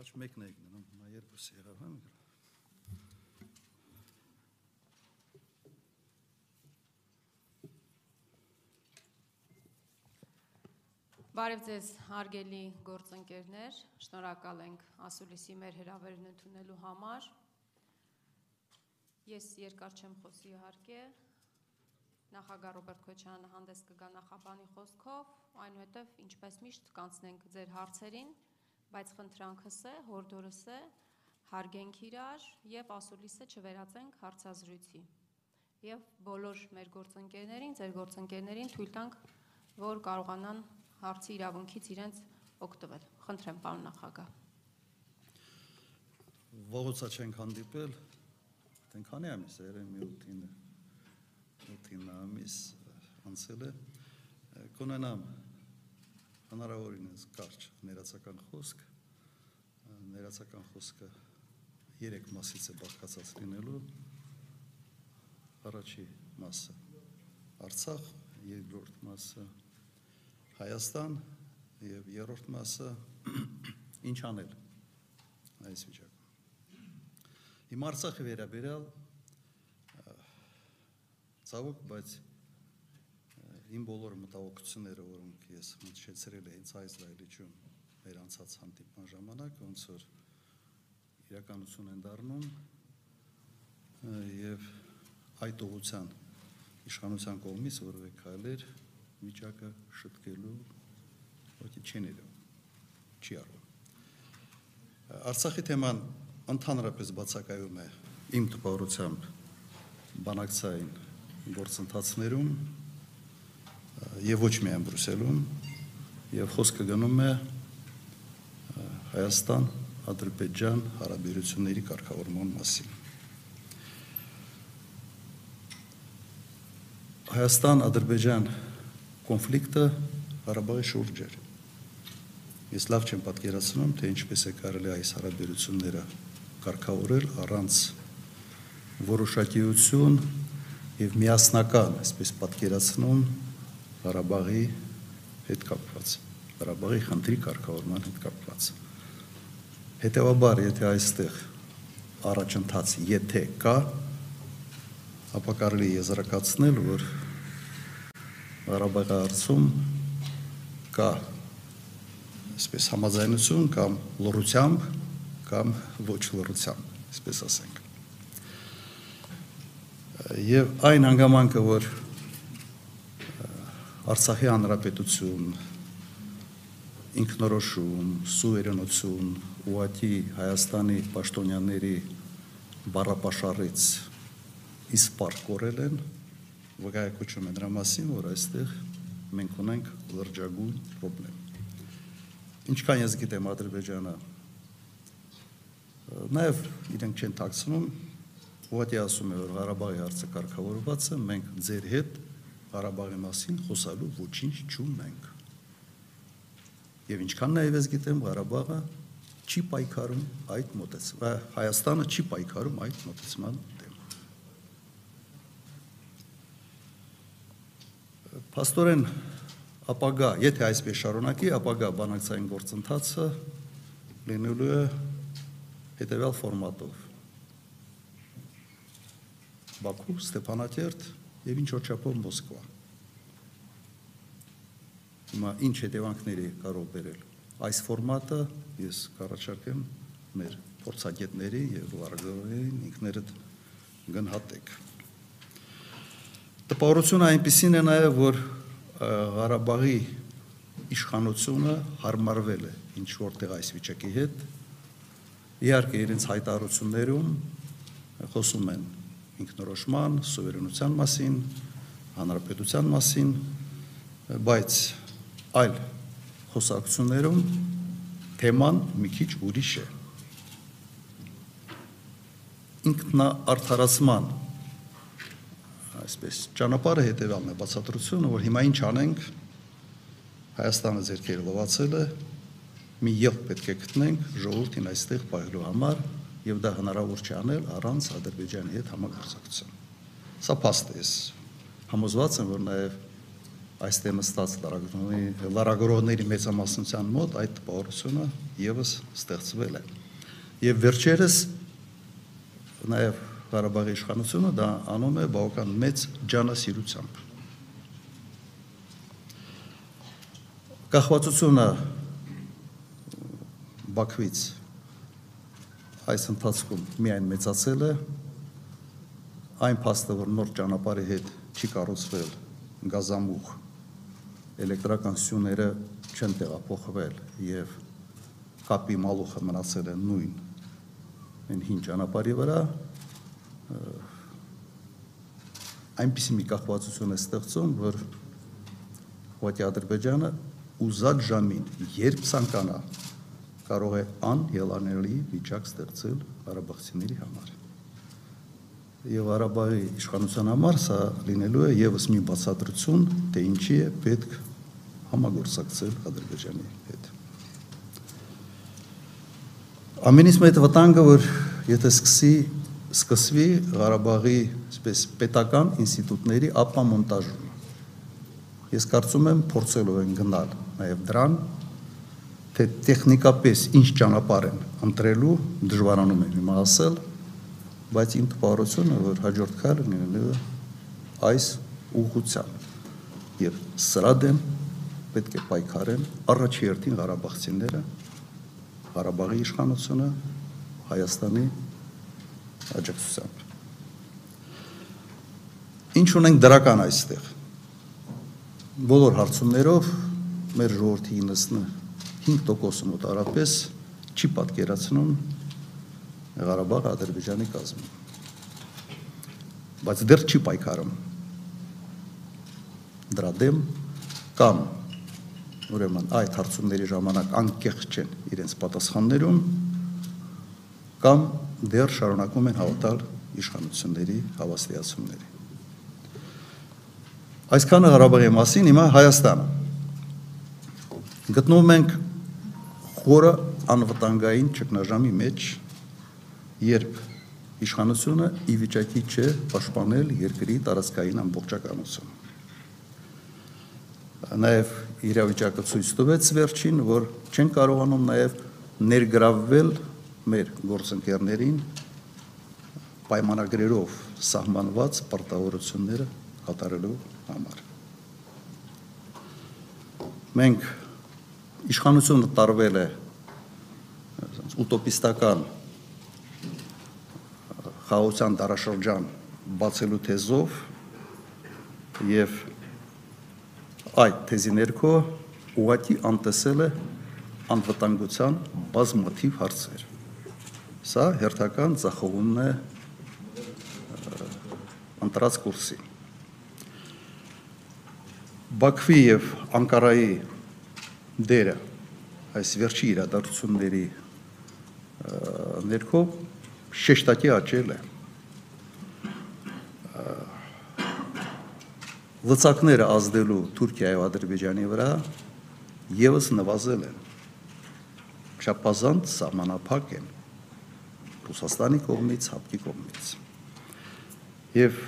առաջ մեկն էիք նրան, հիմա երբ ս եղավ, հա՞ միքրո։ Բարև ձեզ հարգելի գործընկերներ, շնորհակալ ենք ասուլիսի մեր հրավերն ընդունելու համար։ Ես երկար չեմ խոսի իհարկե։ Նախագահ Ռոբերտ Քոչյանը հանդես կգա նախաբանի խոսքով, այնուհետև ինչպես միշտ կանցնենք ձեր հարցերին բայց խնդրանքս է, հորդորս է, հարգենք իրար եւ Ասուլիսը չվերածենք հարցազրույցի։ Եվ բոլոր մեր գործընկերներին, ձեր գործընկերներին թույլ տանք, որ կարողանան հարցի իրավունքից իրենց օգտվել։ Խնդրեմ, պարոն նախագահ։ Ողոցա չենք հանդիպել, դեն քանի ամիս է, երեն մի 8-ին 8-ին ամիս անցել է։ Կունենամ հնարավորինս կարճ ներածական խոսք։ Ներածական խոսքը երեք մասից է բաղկացած լինելու։ Առաջի մասը Արցախ, երկրորդ մասը Հայաստան եւ երրորդ մասը ինչ անել այս վիճակում։ Հիմա Արցախի վերաբերյալ ցավոք, բայց իմ բոլոր մտահոգությունները, որոնք ես մտչեցրել եմ այս այլիճում մեր անցած հանդիպման ժամանակ, ոնց որ իրականություն են դառնում եւ այդ ուղղության իշխանության կողմից որևէ քայլեր վիճակը շտկելու ոչ չի ներում չի արվում Արցախի թեման ընդհանրապես բացակայում է իմ տպավորությամբ բանակցային գործընթացներում եւ ոչ միայն Բրուսելում եւ խոսքը գնում է Հայաստան Ադրբեջան հարաբերությունների կարգավորման մասին Հայաստան-Ադրբեջան կոնֆլիկտը Ղարաբաղի շուրջ էր։ Ես լավ չեմ պատկերացնում, թե ինչպես է կարելի այս հարաբերությունները կարգավորել առանց որոշակիություն եւ միասնական, այսպես պատկերացնում Ղարաբաղի հետ կապված, Ղարաբաղի խնդրի կարգավորման հետ կապված։ Հետևաբար, եթե այստեղ առաջընթաց եթե կա, ապա կարելի եզրակացնել, որ Ղարաբաղի հարցում կա այսպես համաձայնություն կամ լռությամբ կամ ոչ լռությամբ, այսպես ասենք։ Եվ այն հանգամանքը, որ Արցախի հանրապետություն ինքնորոշում, սուվերենություն, ուղղակի Հայաստանի պաշտոնյաների բառապաշարից իսպար կորել են, վկայակոչում է դրա մասին, որ այստեղ մենք ունենք լրջագույն խնդրեմ։ Ինչքան ես գիտեմ Ադրբեջանը նաև իրենք չեն ཐակցնում, ուղղակի ասում է, որ Ղարաբաղի հարցը կարգավորված է, մենք ձեր հետ Ղարաբաղի մասին խոսալու ոչինչ չունենք։ Եվ ինչքան նաև ես գիտեմ, Ղարաբաղը չի պայքարում այդ մոտեցման, Հայաստանը չի պայքարում այդ մոտեցման Փաստորեն ապագա, եթե այսպես շարունակի, ապագա բանակցային գործընթացը լինելու է հետևյալ ֆորմատով։ Բաքու, Ստեփանակերտ եւ ինչ որ չափով Մոսկվա։ Հիմա ինչ հետևանքների կարող բերել։ Այս ֆորմատը ես կառաջարկեմ մեր փորձագետների եւ վարժողներին ինքներդ գնահատեք։ Տպավորությունը այնպեսին է նաև, որ Ղարաբաղի իշխանությունը հարմարվել է ինչ որտեղ այս վիճակի հետ։ Իհարկե իրենց հայտարարություններում խոսում են ինքնորոշման, սուվերենության մասին, հանրապետության մասին, բայց այլ խոսակցություններում թեման մի քիչ ուրիշ է։ Ինքնաարթարացման այսպես ճանապարհը հետևյալն է բացատրությունը, որ հիմա ինչ անենք Հայաստանը ձերքերը լվացել է, մի ելք պետք է գտնենք ժողովրդին այստեղ պահելու համար եւ դա հնարավոր չի անել առանց Ադրբեջանի հետ համագործակցության։ Սա փաստ է։ Համոզված եմ, որ նաեւ այստեղ նստած լարագրողների լարագրողների մեծամասնության մոտ այդ տպավորությունը եւս ստեղծվել է։ Եվ վերջերս նաև Ղարաբաղի իշխանությունը դա անում է բավական մեծ ջանասիրությամբ։ Կախվածությունը Բաքվից այս ընթացքում միայն մեծացել է այն փաստը, որ նոր ճանապարհի հետ չի կառուցվել գազամուղ էլեկտրական սյուները չեն տեղափոխվել եւ կապի մալուխը մնացել է նույն այն հին ճանապարհի վրա այնպիսի մի կախվածություն է ստեղծում, որ ուղղակի Ադրբեջանը ուզած ժամին, երբ ցանկանա, կարող է անելանելի վիճակ ստեղծել Ղարաբաղցիների համար։ Եվ Ղարաբաղի իշխանության համար սա լինելու է եւս մի բացատրություն, թե ինչի է պետք համագործակցել Ադրբեջանի հետ։ Ամենից մեծ վտանգը, որ եթե սկսի սկսվի Ղարաբաղի, այսպես պետական ինստիտուտների ապամոնտաժումը։ Ես կարծում եմ փորձելով են գնալ նաև դրան, թե տեխնիկապես ինչ ճանապարհ են ընտրելու, դժվարանում եմ հիմա ասել, բայց իմ տպավորությունը, որ հաջորդ քայլը լինելու այս ուղղությամբ։ Եվ սրա դեմ պետք է պայքարեն առաջի հերթին Ղարաբաղցիները, Ղարաբաղի իշխանությունը, Հայաստանի աջակցությամբ։ Ինչ ունենք դրական այստեղ։ Բոլոր հարցումներով մեր ժողովրդի 95%-ը մոտարապես չի պատկերացնում Ղարաբաղը Ադրբեջանի կազմում։ Բայց դեռ չի պայքարում դրա դեմ կամ ուրեմն այդ հարցումների ժամանակ անկեղծ չեն իրենց պատասխաններում կամ դեռ շարունակում են հավատալ իշխանությունների հավաստիացումների։ Այսքանը Ղարաբաղի մասին, հիմա Հայաստանը։ Գտնվում ենք խորը անվտանգային ճգնաժամի մեջ, երբ իշխանությունը ի վիճակի չէ պաշտպանել երկրի տարածքային ամբողջականությունը։ Նաև իրավիճակը ցույց տվեց վերջին, որ չեն կարողանում նաև ներգրավվել մեր գործընկերներին պայմանագրերով սահմանված պարտավորությունները կատարելու համար։ Մենք իշխանությունը տարվել է ուտոպիստական խաղաղության դարաշրջան բացելու թեզով եւ այդ թեզի ներքո ուղղակի անտեսել է անվտանգության բազմաթիվ հարցեր։ Սա հերթական ցախողումն է ընտրած կուրսի։ Բաքվի եւ Անկարայի դերը այս վերջի իրադարձությունների ներքո շեշտակի աճել է լծակները ազդելու Թուրքիայի եւ Ադրբեջանի վրա եւս նվազել են շապազանց սահմանափակ են Ռուսաստանի կողմից, Հապկի կողմից եւ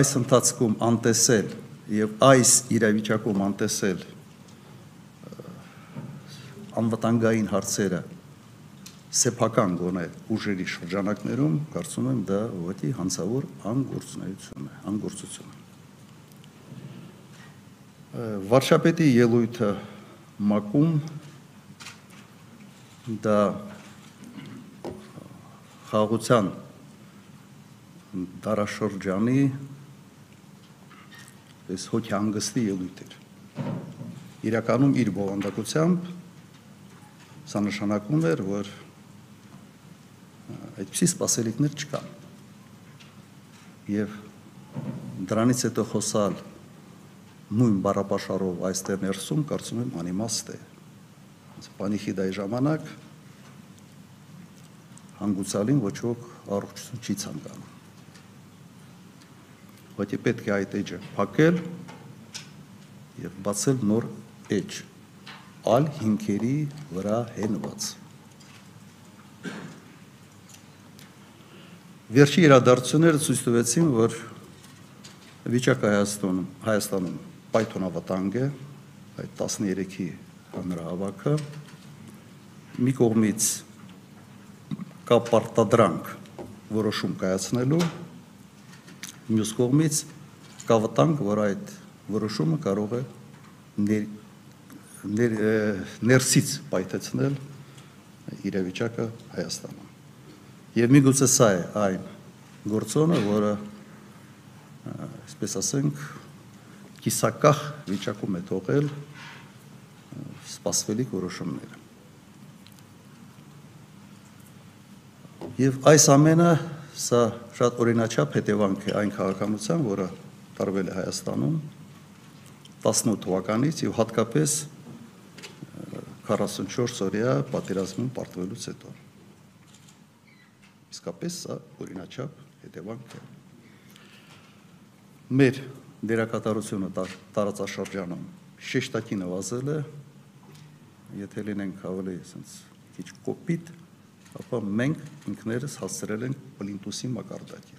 այս ընթացքում անտեսել եւ այս իրավիճակում անտեսել անվտանգային հարցերը սեփական գոնե ուժերի շրջանակներում կարծում եմ դա ուղղակի հանցավոր անգործունեություն է, անգործություն։ Վարշապետի ելույթը մակում դա խաղաղության դարաշրջանի այս հոգի հանգստի ելույթ էր։ Իրականում իր բովանդակությամբ սա նշանակում էր, որ այդպիսի սպասելիքներ չկան։ Եվ դրանից հետո խոսալ նույն բարապաշարով այստեղ ներսում կարծում եմ անիմաստ է։ Պանիխիդայի ժամանակ հանգուցալին ոչ ոք առողջություն չի ցանկանում բայց պետք է այդ էջը փակել եւ բացել նոր էջ ալ հիմքերի վրա հենված Վերջի իրադարձությունները ցույց տվեցին, որ վիճակը Հայաստանում Հայաստանում պայթոնավտանգ է այդ 13-ի հանրահավաքը մի կողմից կա պարտադրանք որոշում կայացնելու մյուս կողմից կա վտանգ որ այդ որոշումը կարող է ներ, ներ, ներսից պայթեցնել իրավիճակը Հայաստանում եւ միգուցե սա է այն գործոնը որը այսպես ասենք կիսակախ վիճակում է թողել սպասվելիք որոշումները։ Եվ այս ամենը սա շատ օրինաչափ հետևանք է այն քաղաքականության, որը տարվել է Հայաստանում 18 թվականից եւ հատկապես 44 օրյա պատերազմում պարտվելուց հետո։ Իսկապես սա օրինաչափ հետևանք է։ Մեր դերակատարությունը տարածաշրջանում շեշտակի նվազել է, եթե լինենք ավելի ասենց քիչ կոպիտ, ապա մենք ինքներս հասցրել ենք պլինտուսի մակարդակի։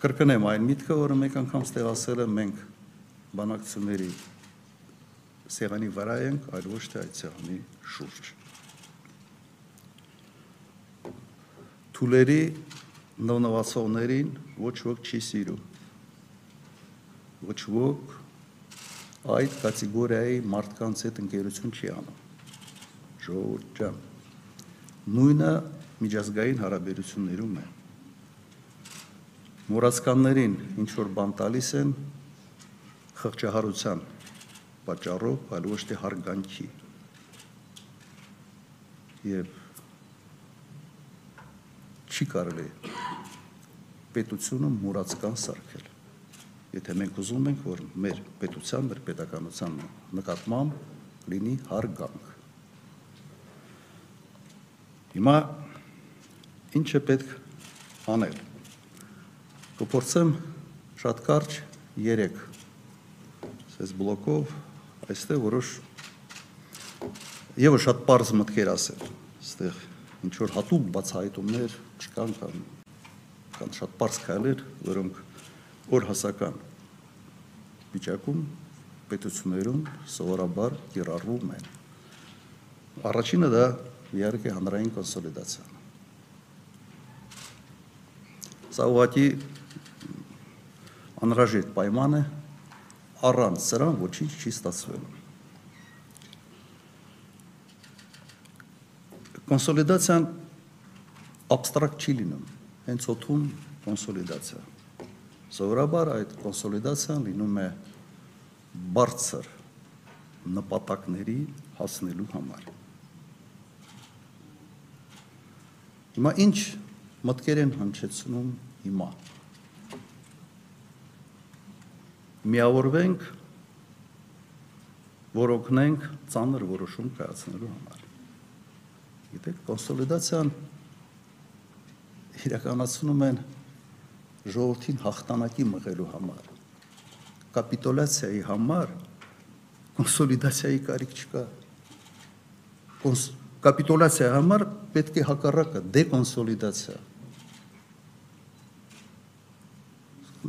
Կրկնեմ այն միտքը, որը մեկ անգամ ստեղասել եմ մենք բանակցությունների սեղանի վրա ենք, այլ ոչ թե այդ սեղանի շուրջ։ Թուլերի նվնվացողներին ոչ ոք չի սիրում։ Ոչ ոք այդ կատեգորիայի մարդկանց հետ ընկերություն չի անում։ Ժողովուրդ ջան։ Նույնը միջազգային հարաբերություններում է։ Մուրացկաններին ինչ որ բան տալիս են խղճահարության պատճառով, այլ ոչ թե հարգանքի։ Եվ չի կարելի պետությունը մուրացկան սարքել։ Եթե մենք ուզում ենք, որ մեր պետության, մեր պետականության նկատմամբ լինի հարգանք։ Հիմա ինչ է պետք անել։ Կփորձեմ շատ կարճ 3 այս բլոկով այստեղ որոշ եւս շատ པարզ մտքեր ասել։ Այստեղ ինչ որ հատուկ բացահայտումներ չկան կամ կան շատ པարզ քայլեր, որոնք օրհասական վիճակում պետություններում սովորաբար կիրառվում են։ Առաջինը դա իհարկե հանրային կոնսոլիդացիան։ Սա ուղղակի անհրաժեշտ պայման է, առանց սրան ոչինչ չի ստացվելու։ Կոնսոլիդացիան абստրակտ չի լինում հենց օթում կոնսոլիդացիա։ Սովորաբար այդ կոնսոլիդացիան լինում է բարձր նպատակների հասնելու համար։ Հիմա ինչ մտքեր են հնչեցնում հիմա։ Միավորվենք, որ օգնենք ծանր որոշում կայացնելու համար։ Գիտեք, կոնսոլիդացիան իրականացնում են ժողովրդին հաղթանակի մղելու համար։ Կապիտուլյացիայի համար կոնսոլիդացիայի կարիք չկա։ Կոնս կապիտուլյացիայի համար պետք է հակառակը դեկոնսոլիդացիա։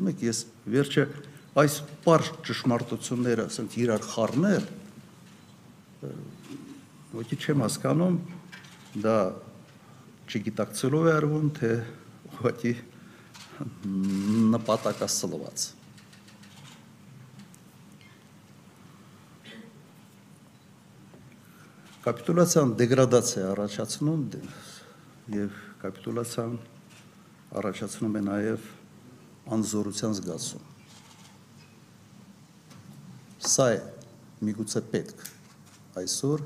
Մեկ ես վերջը այս པարզ ճշմարտությունները ասենք իրար խառնել ոչ չեմ հասկանում դա չգիտակցելով է արվում, թե ուղղակի նպատակասլված։ Կապիտուլյացիան դեգրադացիա առաջացնում եւ կապիտուլյացիան առաջացնում է նաեւ անզորության զգացում։ Սա է միգուցե պետք այսօր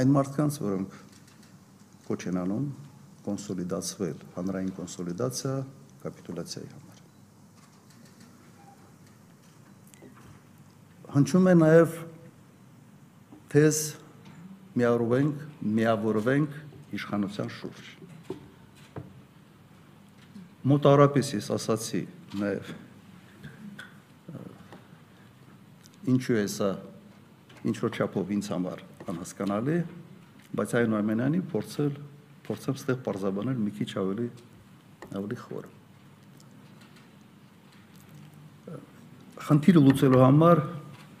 այն մարդկանց, որոնք կոչ են անում կոնսոլիդացվել, հանրային կոնսոլիդացիա կապիտուլյացիայի համար։ Հնչում է նաև թեզ միավորվենք, միավորվենք իշխանության շուրջ։ Մոտարապես ես ասացի նաև ինչու է սա ինչ որ չափով ինձ համար անհասկանալի է բայց այնուամենայնիվ փորձել փորձեմ ստեղ parzabanել մի քիչ ավելի ավելի խոր։ խնդիրը լուծելու համար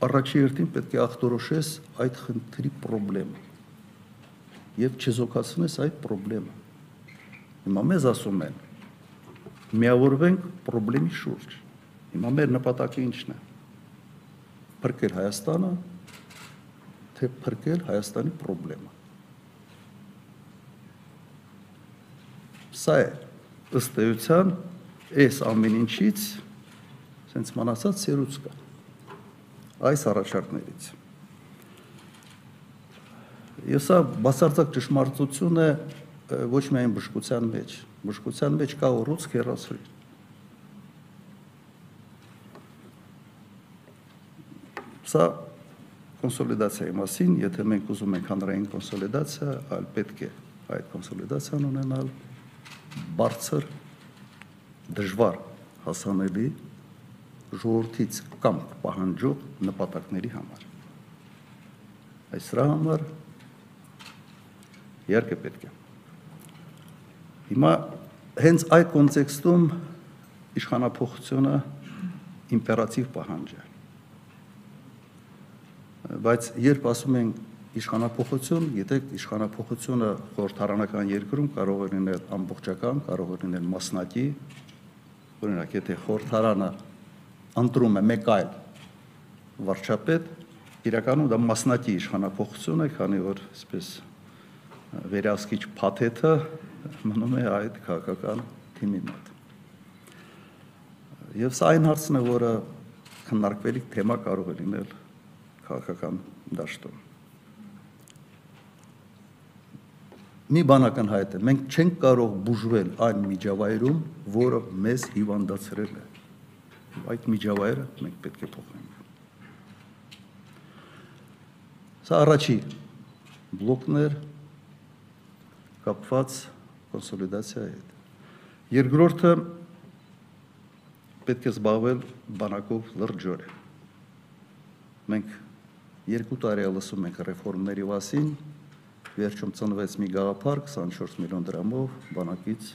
առաջի հերթին պետք է ախտորոշես այդ խնդրի խնդրեմը եւ չզոքացնես այդ խնդրեմը։ Հիմա մեզ ասում են միավորվենք խնդրեմի շուրջ։ Հիմա մեր նպատակը ի՞նչն է։ Փրկել Հայաստանը, թե փրկել Հայաստանի խնդրեմը։ Սա է ըստ էության այս ամեն ինչից սենց մնացած սերուց կա այս առաջարկներից։ Ես սա բացարձակ ճշմարտություն է ոչ միայն բժշկության մեջ, բժշկության մեջ կա ուռուցք հերոսրի։ Սա կոնսոլիդացիայի մասին, եթե մենք ուզում ենք հանրային կոնսոլիդացիա, այլ պետք է այդ կոնսոլիդացիան ունենալ բարձր դժվար հասանելի ժողովրդից կամ պահանջող նպատակների համար։ Այս սրա համար իհարկե պետք է։ Հիմա հենց այդ կոնտեքստում իշխանապողությունը իմպերատիվ պահանջ է։ Բայց երբ ասում ենք իշխանապողություն, գիտեք, իշխանապողությունը խորհրդարանական երկրում կարող է լինել ամբողջական, կարող է լինել մասնակի, օրինակ, եթե խորհրդարանը ընտրում է մեկ այլ վարչապետ, իրականում դա մասնակի իշխանապողություն է, քանի որ այսպես վերահսկիչ փաթեթը մնում է այդ քաղաքական թիմի մոտ։ Եվ սա այն հարցն է, որը քննարկվելիք թեմա կարող է լինել քաղաքական դաշտում։ մի բան ակնհայտ է. Մենք չենք կարող բուժվել այն միջավայրում որը մեզ հիվանդացրել է. Այդ միջավայրը մենք պետք է փոխենք սա առաջի բլոկներ կապված կոնսոլիդացիայի հետ երկրորդը պետք է զբաղվել բանակով լրջորեն մենք երկու տարի լսում ենք ռեֆորմների մասին վերջում ծնվեց մի գաղափար 24 միլիոն դրամով բանակից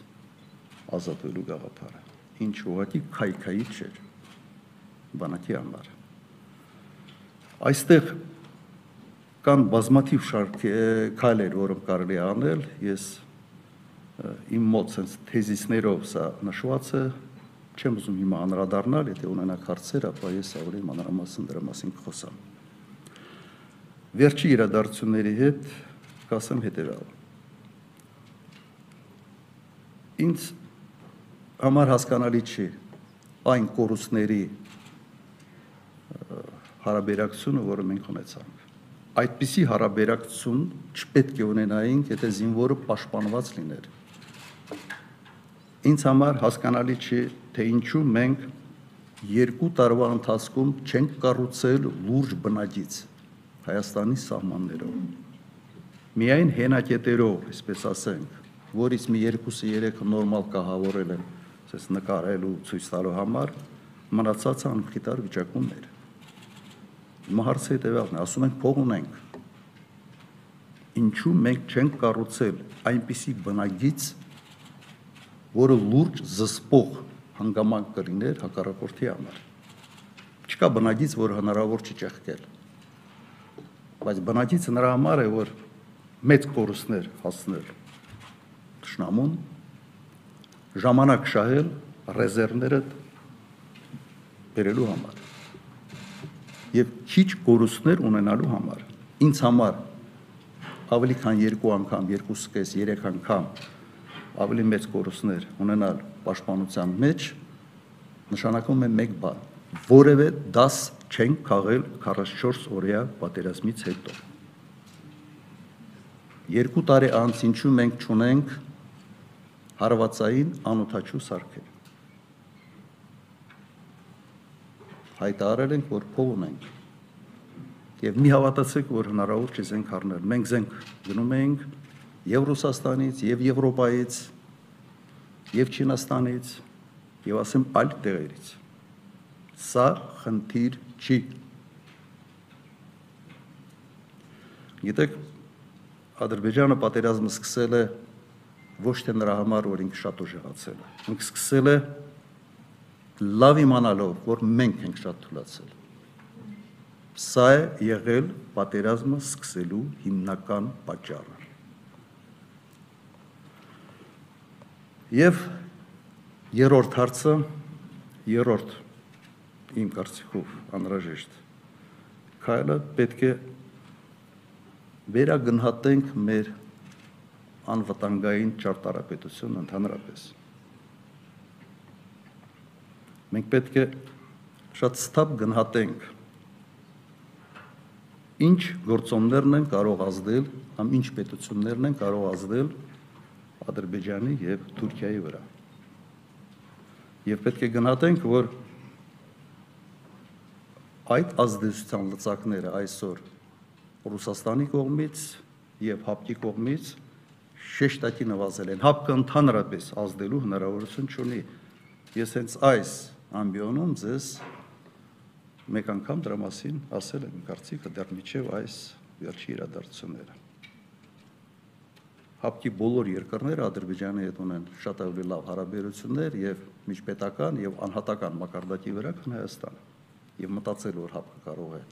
ազատվելու գաղափարը։ Ինչ ուղղակի քայքայի չէր բանակի համար։ Այստեղ կան բազմաթիվ շարք քայլեր, որոնք կարելի անել, ես իմ մոտ sense թեզիսներով սա նշված է, չեմ ուզում հիմա անդրադառնալ, եթե ունենաք հարցեր, ապա ես ավելի մանրամասն դրա մասին կխոսամ։ Վերջի իրադարձությունների հետ կասեմ հետևյալը։ Ինձ համար հասկանալի չի այն կորուստների հարաբերակցությունը, որը մենք ունեցանք։ Այդպիսի հարաբերակցություն չպետք է ունենայինք, եթե զինվորը պաշտպանված լիներ։ Ինձ համար հասկանալի չի, թե ինչու մենք երկու տարվա ընթացքում չենք կառուցել լուրջ բնագիծ Հայաստանի սահմաններով միայն հենակետերով, այսպես ասենք, որից մի 2-3-ը նորմալ կահավորել են, ասես նկարելու, ցույց տալու համար, մնացածը անխիտար վիճակում էր։ Մահարցը հետևյալն է, ասում ենք փող ունենք։ Ինչու մենք չենք կառուցել այնպիսի բնագիծ, որը լուրջ զսպող հանգամանք կլիներ հակառակորդի համար։ Չկա բնագիծ, որ հնարավոր չի ճեղքել։ Բայց բնագիծը նրա համար է, որ մեծ կորուստներ հասնել. Ճշնամուն ժամանակ շահել ռեզերվները բերելու համար եւ քիչ կորուստներ ունենալու համար ինձ համար ավելի քան երկու անգամ, երկուսկես, երեք անգամ ավելի մեծ կորուստներ ունենալ պաշտպանության մեջ նշանակում է մեկ բան. Որևէ դաս չեն քաղել 44 օրյա պատերազմից հետո երկու տարի անց ինչու մենք ճունենք հարվածային անօթաչու սարքեր։ Հայտարարել ենք, որ փող ունենք։ Եվ մի հավատացեք, որ հնարավոր չէ զենք առնել։ Մենք զենք գնում էինք եւ Ռուսաստանից, եւ Եվրոպայից, եւ Չինաստանից, եւ ասեմ այլ տեղերից։ Սա խնդիր չի։ Գիտեք, Ադրբեջանը պատերազմը սկսել է ոչ թե նրա համար, որ ինքը շատ ուժեղացել է։ Ինքը սկսել է լավ իմանալով, որ մենք ենք շատ թուլացել։ Սա է եղել պատերազմը սկսելու հիմնական պատճառը։ Եվ երրորդ հարցը, երրորդ իմ կարծիքով անհրաժեշտ քայլը պետք է վերագնահատենք մեր անվտանգային ճարտարապետությունը ընդհանրապես։ Մենք պետք է շատ ստապ գնահատենք ինչ գործոններն են կարող ազդել կամ ինչ պետություններն են կարող ազդել Ադրբեջանի եւ Թուրքիայի վրա։ Եվ պետք է գնահատենք, որ այդ ազդեցության լծակները այսօր Ռուսաստանի կողմից եւ ՀԱՊԿ-ի կողմից շեշտակի նվազել են։ ՀԱՊԿ-ը ընդհանրապես ազդելու հնարավորություն չունի։ Ես հենց այս ամբիոնում ձեզ մեկ անգամ դրա մասին ասել եմ կարծիքը դեռ միջև այս վերջի իրադարձությունները։ ՀԱՊԿ-ի բոլոր երկրները Ադրբեջանի հետ ունեն շատ ավելի լավ հարաբերություններ եւ միջպետական եւ անհատական մակարդակի վրա, քան Հայաստանը։ Եվ մտածել որ ՀԱՊԿ-ը կարող է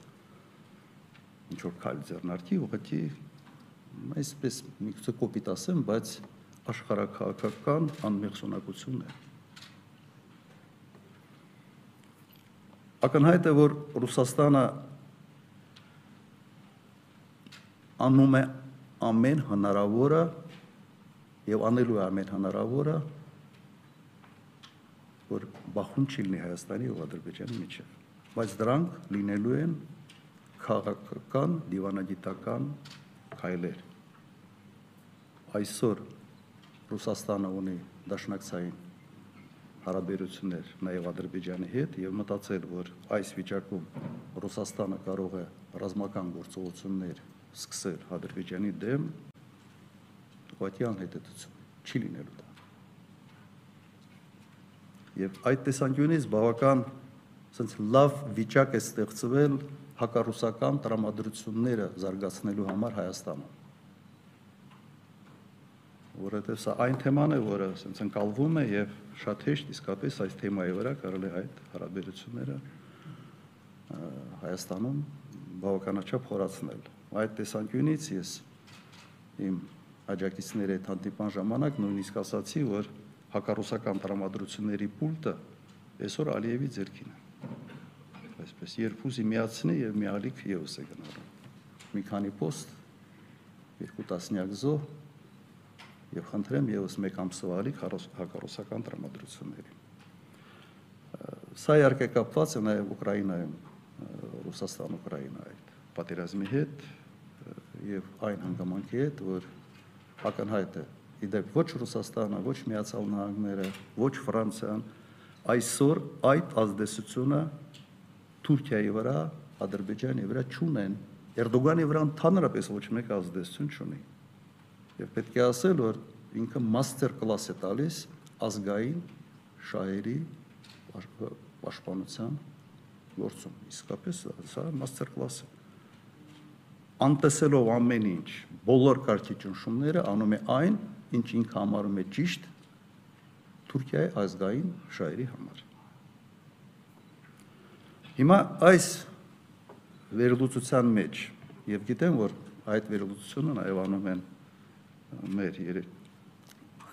ինչ որ քայլ ձեռնարկի, ուղղակի այսպես մի քիչ կոպիտ ասեմ, բայց աշխարհակահաղական անմեղսունակություն է։ Ակնհայտ է, որ Ռուսաստանը անում է ամեն հնարավորը եւ անելու է ամեն հնարավորը որ բախում չի լինի Հայաստանի ու Ադրբեջանի միջև բայց դրանք լինելու են քաղաքական դիվանագիտական քայլեր այսօր Ռուսաստանը ունի դաշնակցային հարաբերություններ նաև Ադրբեջանի հետ եւ մտածել, որ այս վիճակում Ռուսաստանը կարող է ռազմական գործողություններ սկսել Ադրբեջանի դեմ, ուղղակի անհետեցություն չի լինելու դա։ Եվ այդ տեսանկյունից բավական ասենց լավ վիճակ է ստեղծվել հակառուսական տրամադրությունները զարգացնելու համար Հայաստանում որովհետև սա այն թեման է, որը ասենց ընկալվում է եւ շատ հեշտ իսկապես այս թեմայի վրա կարելի այդ հարաբերությունները Հայաստանում բավականաչափ խորացնել։ Այդ տեսանկյունից ես իմ աջակիցների հետ հանդիպան ժամանակ նույնիսկ ասացի, որ հակառուսական տրամադրությունների պուլտը այսօր Ալիևի ձեռքին է։ Այսպես երկուսի միացնի եւ մի ալիք եւս է գնալու։ Մի քանի post, երկու տասնյակ զոհ եւ խնդրեմ եւս մեկ ամսվա ալիք հակառուսական տրամադրությունների։ Սա իհարկե կապված է նաեւ Ուկրաինայում Ռուսաստան-Ուկրաինա այդ պատերազմի հետ եւ այն հանգամանքի հետ, որ ակնհայտ է իդեպ ոչ Ռուսաստանը, ոչ Միացյալ Նահանգները, ոչ Ֆրանսիան այսօր այդ ազդեցությունը Թուրքիայի վրա, Ադրբեջանի վրա չունեն։ Էրդողանի վրա ընդհանրապես ոչ մեկ ազդեցություն չունի։ Եվ պետք է ասել, որ ինքը մաստեր կլաս է տալիս ազգային շահերի պաշտպանության գործում։ Իսկապես սա մաստեր կլաս է։ Անտեսելով ամեն ինչ, բոլոր կարգի ճնշումները անում է այն, ինչ ինքը համարում է ճիշտ Թուրքիայի ազգային շահերի համար։ Հիմա այս վերլուծության մեջ եւ գիտեմ, որ այդ վերլուծությունը նաեւ անում են մեր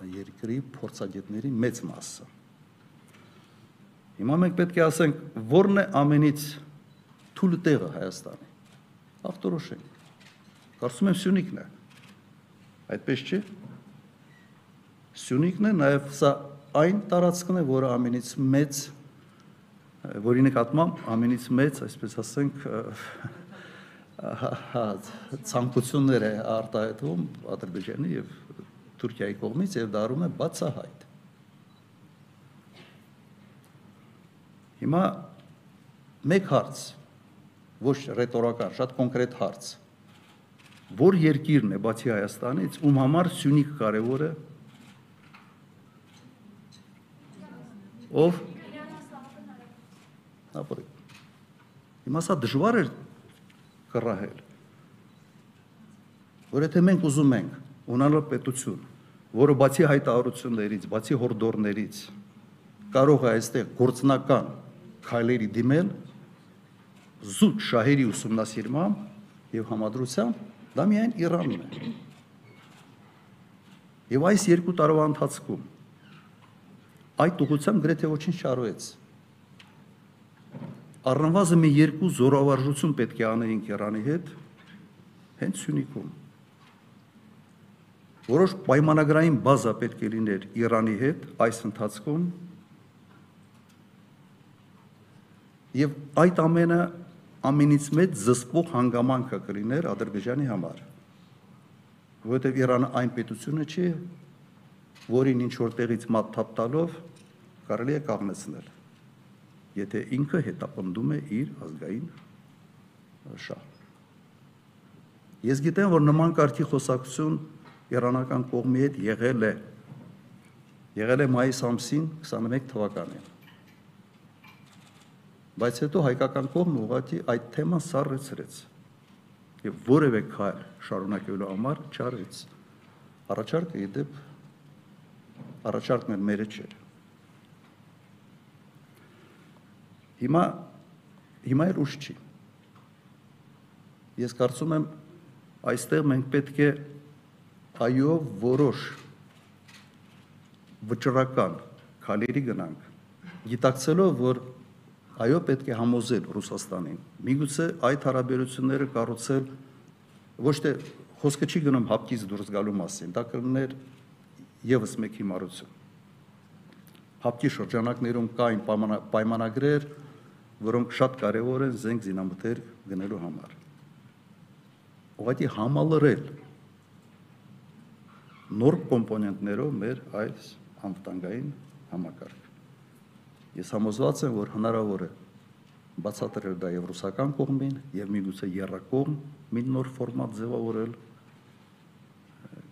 երկրի փորձագետների մեծ մասը։ Հիմա մենք պետք է ասենք, ո՞րն է ամենից թույլ տեղը Հայաստանի։ Ախտորոշենք։ Կարծում եմ Սյունիքն է։ Այդպես չէ։ Սյունիքն է, նաև սա այն տարածքն է, որը ամենից մեծ որի նկատմամբ ամենից մեծ, այսպես ասենք, ցանկություններ է արտահայտվում Ադրբեջանի եւ Թուրքիայի կողմից եւ դարում է բացահայտ։ Հիմա մեկ հարց, ոչ ռետորական, շատ կոնկրետ հարց։ Որ երկիրն է բացի Հայաստանից, ում համար Սյունիք կարևոր է։ Ով։ Ապրի։ Հիմա սա դժվար է կռահել։ Որ եթե մենք ուզում ենք ունենալ պետություն, որը բացի հայտարարություններից, բացի հորդորներից կարող է այստեղ գործնական քայլերի դիմել զուտ շահերի ուսումնասիրմամբ եւ համադրությամբ դա միայն Իրանն է։ Եվ այս երկու տարվա ընթացքում այդ ուղղությամբ գրեթե ոչինչ չարվեց։ Առնվազն մի երկու զորավարժություն պետք է անեինք Իրանի հետ հենց Սյունիքում։ Որոշ պայմանագրային բազա պետք է լիներ Իրանի հետ այս ընթացքում եւ այդ ամենը ամենից մեծ զսպող հանգամանքը կլիներ Ադրբեջանի համար որովհետև Իրանը այն պետությունը չի, որին ինչ որտեղից մատ թափ տալով կարելի է կաղնեցնել, եթե ինքը հետապնդում է իր ազգային շահ։ Ես գիտեմ, որ նման կարգի խոսակցություն իրանական կողմի հետ եղել է։ Եղել է մայիս ամսին 21 թվականին։ Բայց հետո հայկական կողմը ուղղակի այդ թեման սառեցրեց եւ որևէ քայլ շարունակելու համար չարեց։ Առաջարկը իդեպ առաջարկն էլ մերը չէր։ Հիմա հիմա էլ ուշ չի։ Ես կարծում եմ այստեղ մենք պետք է այո որոշ վճռական քալերի գնանք գիտակցելով որ այո պետք է համոզել Ռուսաստանին միգուցե այդ հարաբերությունները կառուցել ոչ թե խոսքը չի գնում հապկից դուրս գալու մասին դա կլներ եւս մեկ հիմարություն հապկի շրջանակներում կային պայմանագրեր որոնք շատ կարևոր են զենք զինամթեր գնելու համար ուղղակի համալրել նոր կոմպոնենտներով մեր այս անվտանգային համակարգ Ես համոզված եմ, որ հնարավոր է բացատրել դա եւ ռուսական կողմին եւ միգուցե երրակողմ մի նոր ֆորմատ ձևավորել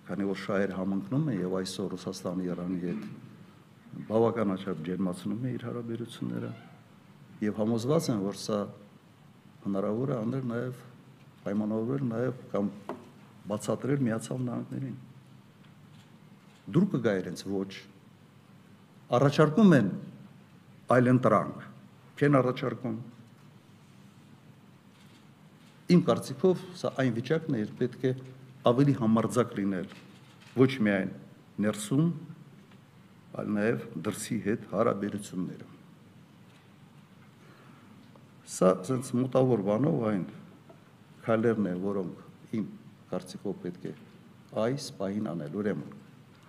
քանի որ շահեր համընկնում են եւ այսօր Ռուսաստանը Իրանի հետ բավականաչափ ջերմացնում է իր հարաբերությունները եւ համոզված եմ, որ սա հնարավոր է անել նաեւ պայմանավորել նաեւ կամ բացատրել միացյալ նահանգներին դուր կգա իրենց ոչ առաջարկում են այլ ընտրանք չեն առաջարկում։ Իմ կարծիքով սա այն վիճակն է, երբ պետք է ավելի համարձակ լինել ոչ միայն ներսում, այլ նաև դրսի հետ հարաբերությունները։ Սա ցենց մոտավոր բանով այն քայլերն են, որոնք իմ կարծիքով պետք է այս պահին անել։ Ուրեմն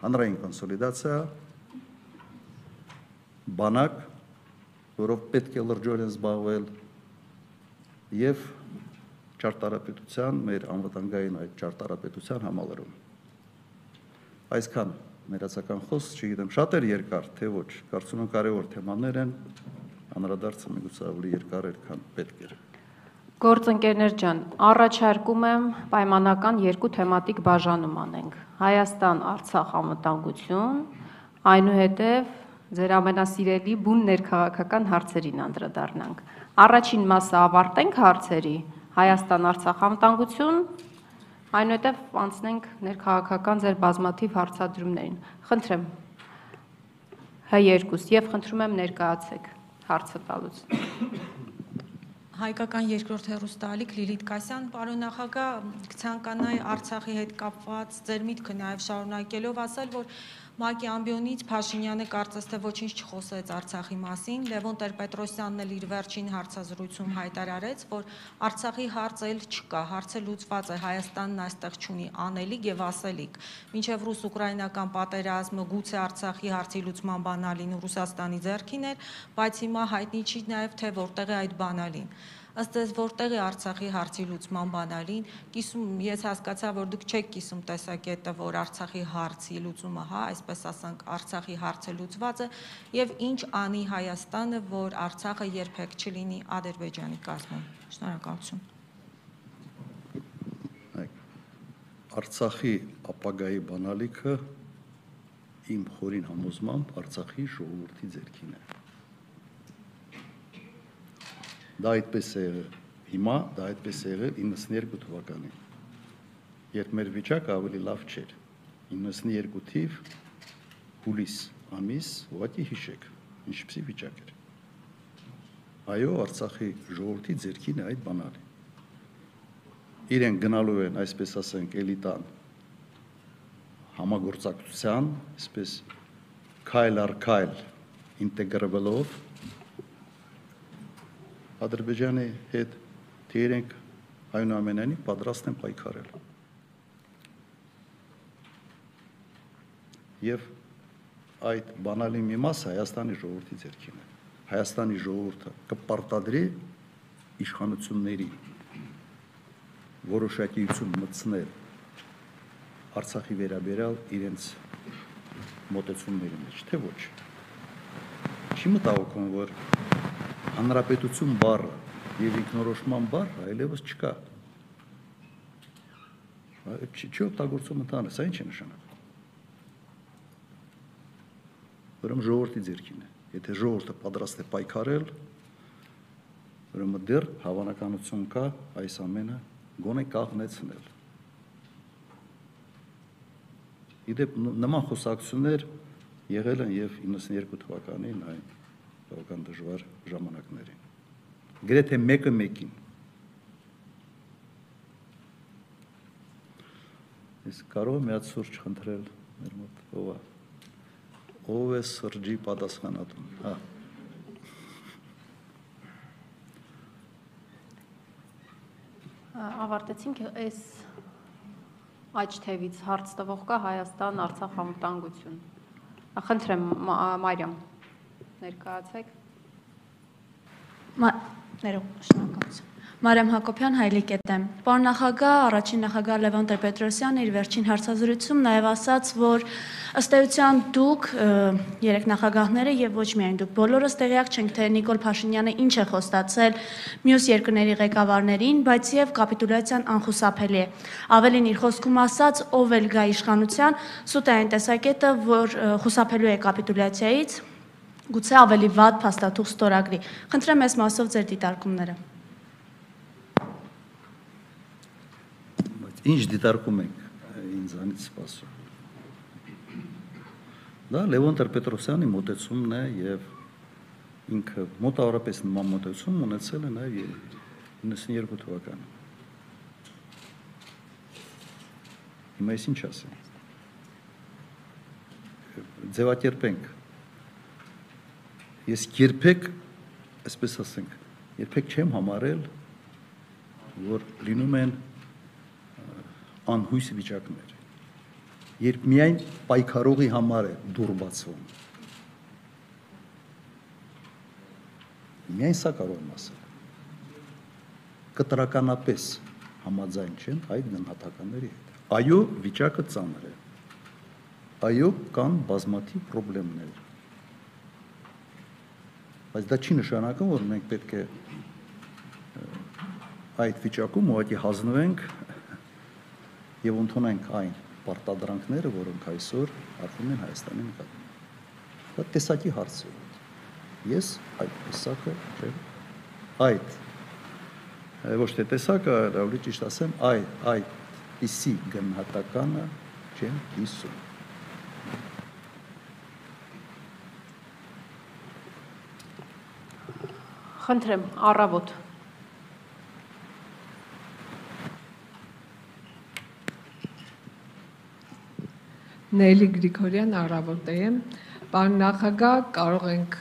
հանրային կոնսոլիդացիա, բանակ որով պետք է լրջորեն զբաղվել եւ ճարտարապետության, մեր անվտանգային այդ ճարտարապետության համալրում։ Այսքան ներածական խոսք, չգիտեմ, շատ էր երկար, թե ոչ, կարծում եմ կարևոր թեմաներ են, անդրադարձը միգուցե ավելի երկար էր, քան պետք էր։ Գործընկերներ ջան, առաջարկում եմ պայմանական երկու թեմատիկ բաժանում անենք։ Հայաստան, Արցախ անվտանգություն, այնուհետև ձեր ամենասիրելի բուն ներքաղաքական հարցերին անդրադառնանք։ Առաջին մասը ավարտենք հարցերի. Հայաստան-Արցախ անվտանգություն, այնուհետև անցնենք ներքաղաքական ձեր բազմաթիվ հարցադրումներին։ Խնդրեմ H2 եւ խնդրում եմ ներկայացեք հարցը տալուց հայկական երկրորդ հերոստալիկ Լիլիթ Կասյան, պարոն նախագահ, կցանկանայի Արցախի հետ կապված ձեր միտքը նաև շարունակելով ասել, որ ՄԱԿ-ի ամբիոնից Փաշինյանը կարծես թե ոչինչ չխոսեց Արցախի մասին, Լևոն Տեր-Պետրոսյանն էլ իր վերջին հարցազրույցում հայտարարեց, որ Արցախի հարց էլ չկա, հարցը լուծված է, Հայաստանն այստեղ չունի անելիք եւ ասելիք։ Մինչեւ ռուս-ուկրաինական պատերազմը գուցե Արցախի հարցի լուծման բանալին Ռուսաստանի ձեռքին էր, բայց հիմա հայտնի չի նաեւ թե որտեղ է այդ բանալին ըստ էս որտեղ է Արցախի հարցի լուծման բանալին, կիսում ես հասկացա, որ դուք չեք կիսում տեսակետը, որ Արցախի հարցի լուծումը, հա, այսպես ասենք, Արցախի հարցը լուծված է եւ ինչ անի Հայաստանը, որ Արցախը երբեք չլինի Ադրբեջանի կազմում։ Շնորհակալություն։ Արցախի ապագայի բանալիքը իմ խորին համոզմամբ Արցախի ժողովրդի ձեռքին է։ Դա այդպես է եղել։ Հիմա դա այդպես է եղել 92 թվականին։ Երբ մեր վիճակը ավելի լավ չէր։ 92 թիվ հուլիս ամիս, ուղղակի հիշեք։ ինչպեսի վիճակ էր։ Այո, Արցախի ժողովրդի ձերքին է այդ բանալի։ Իրեն գնալու են, այսպես ասենք, էլիտան համագործակցության, այսպես քայլ առ քայլ ինտեգրվելով Ադրբեջանի հետ թե իրենք այնուամենայնիվ պատրաստ են պայքարել։ Եվ այդ բանալի մի մասը Հայաստանի ժողովրդի ձեռքին է։ Հայաստանի ժողովուրդը կպարտադրի իշխանությունների որոշակիություն մտցնել Արցախի վերաբերյալ իրենց մոտեցումների մեջ, թե ոչ։ Չի մտահոգում, որ հանրապետություն բառը եւ ինքնորոշման բառը այլևս չկա։ Չի չի օգտագործում ընդհանրապես, սա ինչ է նշանակում։ Ուրեմն ժողովրդի ձեռքին է։ Եթե ժողովուրդը պատրաստ է պայքարել, ուրեմն դեռ հավանականություն կա այս ամենը գոնե կաղնեցնել։ Իդեպ նման խոսակցություններ եղել են եւ 92 թվականին այն բավական դժվար ժամանակներին։ Գրեթե մեկը մեկին։ Իսկ կարող եմ մի հատ սուրճ խնդրել մեր մոտ ով է։ Ով է սրճի պատասխանատուն։ Հա։ Ավարտեցինք այս աճ թևից հարց տվող կա Հայաստան Արցախ անվտանգություն։ Խնդրեմ Մարիամ ներկայացեք։ Ներող, շնորհակալություն։ Մարիամ Հակոբյան, Հայլի կետեմ։ Պարոն նախագահ, առաջին նախագահ Լևոն Տեր-Պետրոսյանը իր վերջին հարցազրույցում նաև ասաց, որ ըստ էության դուք երեք նախագահները եւ ոչ միայն դուք բոլորս տեղյակ չենք, թե Նիկոլ Փաշինյանը ինչ է խոստացել մյուս երկրների ղեկավարներին, բայց եւ կապիտուլյացիան անխուսափելի է։ Ավելին իր խոսքում ասաց, ով էլ գա իշխանության, սուտ է այն տեսակետը, որ խուսափելու է կապիտուլյացիայից, գուցե ավելի վատ փաստաթուղթ ստորագրի։ Խնդրեմ այս մասով ձեր դիտարկումները։ ինչ դիտարկում ենք ինձանից սպասում։ Դա Լևոն Տեր-Պետրոսյանի մոտեցումն է եւ ինքը մոտավորապես նման մոտեցում ունեցել է նաեւ 92 թվականին։ Հիմա ես ինչ ասեմ։ Ձևակերպենք ես երբեք, այսպես ասենք, երբեք չեմ համարել, որ լինում են անհույս վիճակներ։ Երբ միայն պայքարողի համար է դուր բացվում։ Միայն սա կարող եմ ասել։ Կտրականապես համաձայն չեմ այդ գնահատականների հետ։ Այո, վիճակը ծանր է։ Այո, կան բազմաթիվ խնդիրներ բայց դա չի նշանակում, որ մենք պետք է այդ վիճակում ուղղակի հանձնվենք եւ ընդունենք այն պարտադրանքները, որոնք այսօր արվում են Հայաստանի նկատմամբ։ Դա տեսակի հարց է։ Ես այդ տեսակը չեմ այդ ոչ թե տեսակը, ավելի ճիշտ ասեմ, այդ այդ իսի գնահատականը չեմ հիսում։ Խնդրեմ, առավոտ։ Նելի Գրիգորյան առավոտ եմ։ Պարոն նախագահ, կարող ենք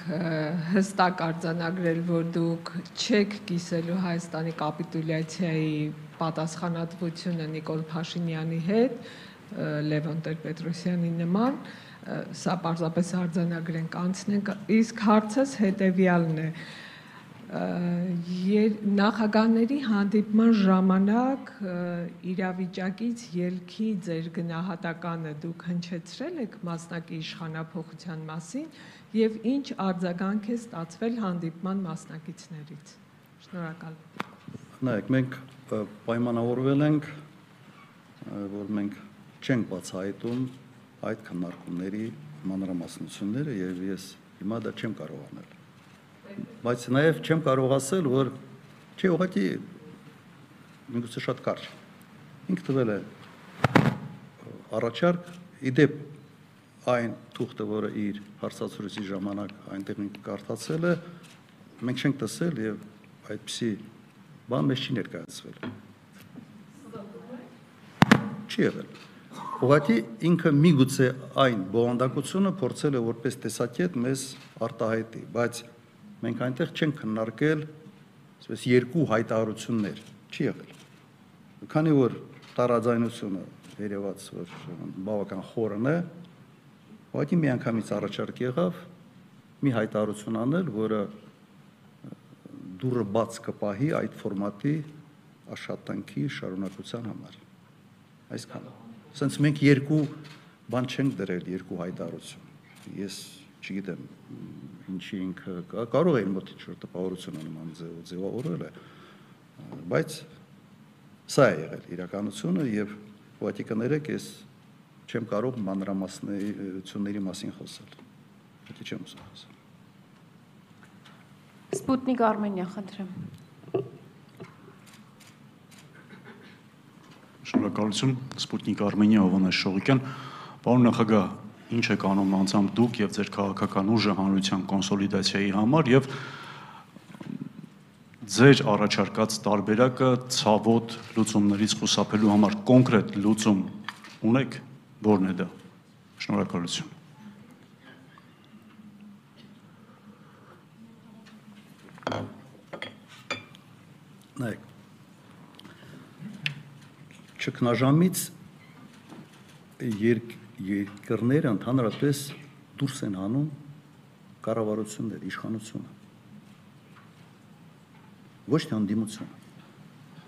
հստակ արձանագրել, որ դուք չեք կիսելու Հայաստանի կապիտուլյացիայի պատասխանատվությունը Նիկոլ Փաշինյանի հետ, Լևոն Տեր-Պետրոսյանի նման, սա պարզապես արձանագրենք, անցնենք, իսկ հարցս հետեւյալն է նախագահների հանդիպման ժամանակ իրավիճակից ելքի ձեր գնահատականը դուք հնչեցրել եք մասնակի իշխանապողության մասին եւ ինչ արձագանք է ստացվել հանդիպման մասնակիցներից։ Շնորհակալ։ Նայեք, մենք պայմանավորվել ենք, որ մենք չենք բացահայտում այդ քննարկումների մանրամասնությունները եւ ես հիմա դա չեմ կարող անել բայց նաև չեմ կարող ասել, որ չի ուղղակի միգուցե շատ կարճ։ Ինքը տվել է առաջարկ իդեպ այն թուղթը, որը իր հարցացրույցի ժամանակ այնտեղ կարդացել է, մենք չենք տեսել եւ այդպիսի բան մեզ չի ներկայացվել։ Չի եղել։ Ուղղակի ինքը միգուցե այն բովանդակությունը փորձել է որպես տեսակետ մեզ արտահայտի, բայց մենք այնտեղ չենք քննարկել, ասես երկու հայտարարություններ, չի եղել։ Քանի որ տարաձայնությունը երևաց, որ բավական խորն է, ուղղակի մի անգամից առաջարկ եղավ մի հայտարարություն անել, որը դուրը բաց կպահի այդ ֆորմատի աշխատանքի շարունակության համար։ Այսքանը։ Սենց մենք երկու բան չենք դրել, երկու հայտարարություն։ Ես չգիտեմ, ինչի ինքը կարող է իր մոտ ինչ-որ տպավորություն նման ձևով ձևավորել է, բայց սա է եղել իրականությունը եւ ուղղակի կներեք, ես չեմ կարող մանրամասնությունների մասին խոսել։ Դա չեմ ուզում խոսել։ Սպուտնիկ Արմենիա, խնդրեմ։ Շնորհակալություն Սպուտնիկ Արմենիա Հովանես Շողիկյան։ Պարոն նախագահ, ինչ եք անում անձամբ դուք եւ ձեր քաղաքական ուժը հանրության կոնսոլիդացիայի համար եւ ձեր առաջարկած տարբերակը ցավոտ լուծումներից խուսափելու համար կոնկրետ լուծում ունեք, ո՞րն է դա։ Շնորհակալություն։ Նայեք, ճգնաժամից երկ, երկրները ընդհանրապես դուրս են հանում կառավարություններ, իշխանությունը։ Ոչ թե անդիմությունը։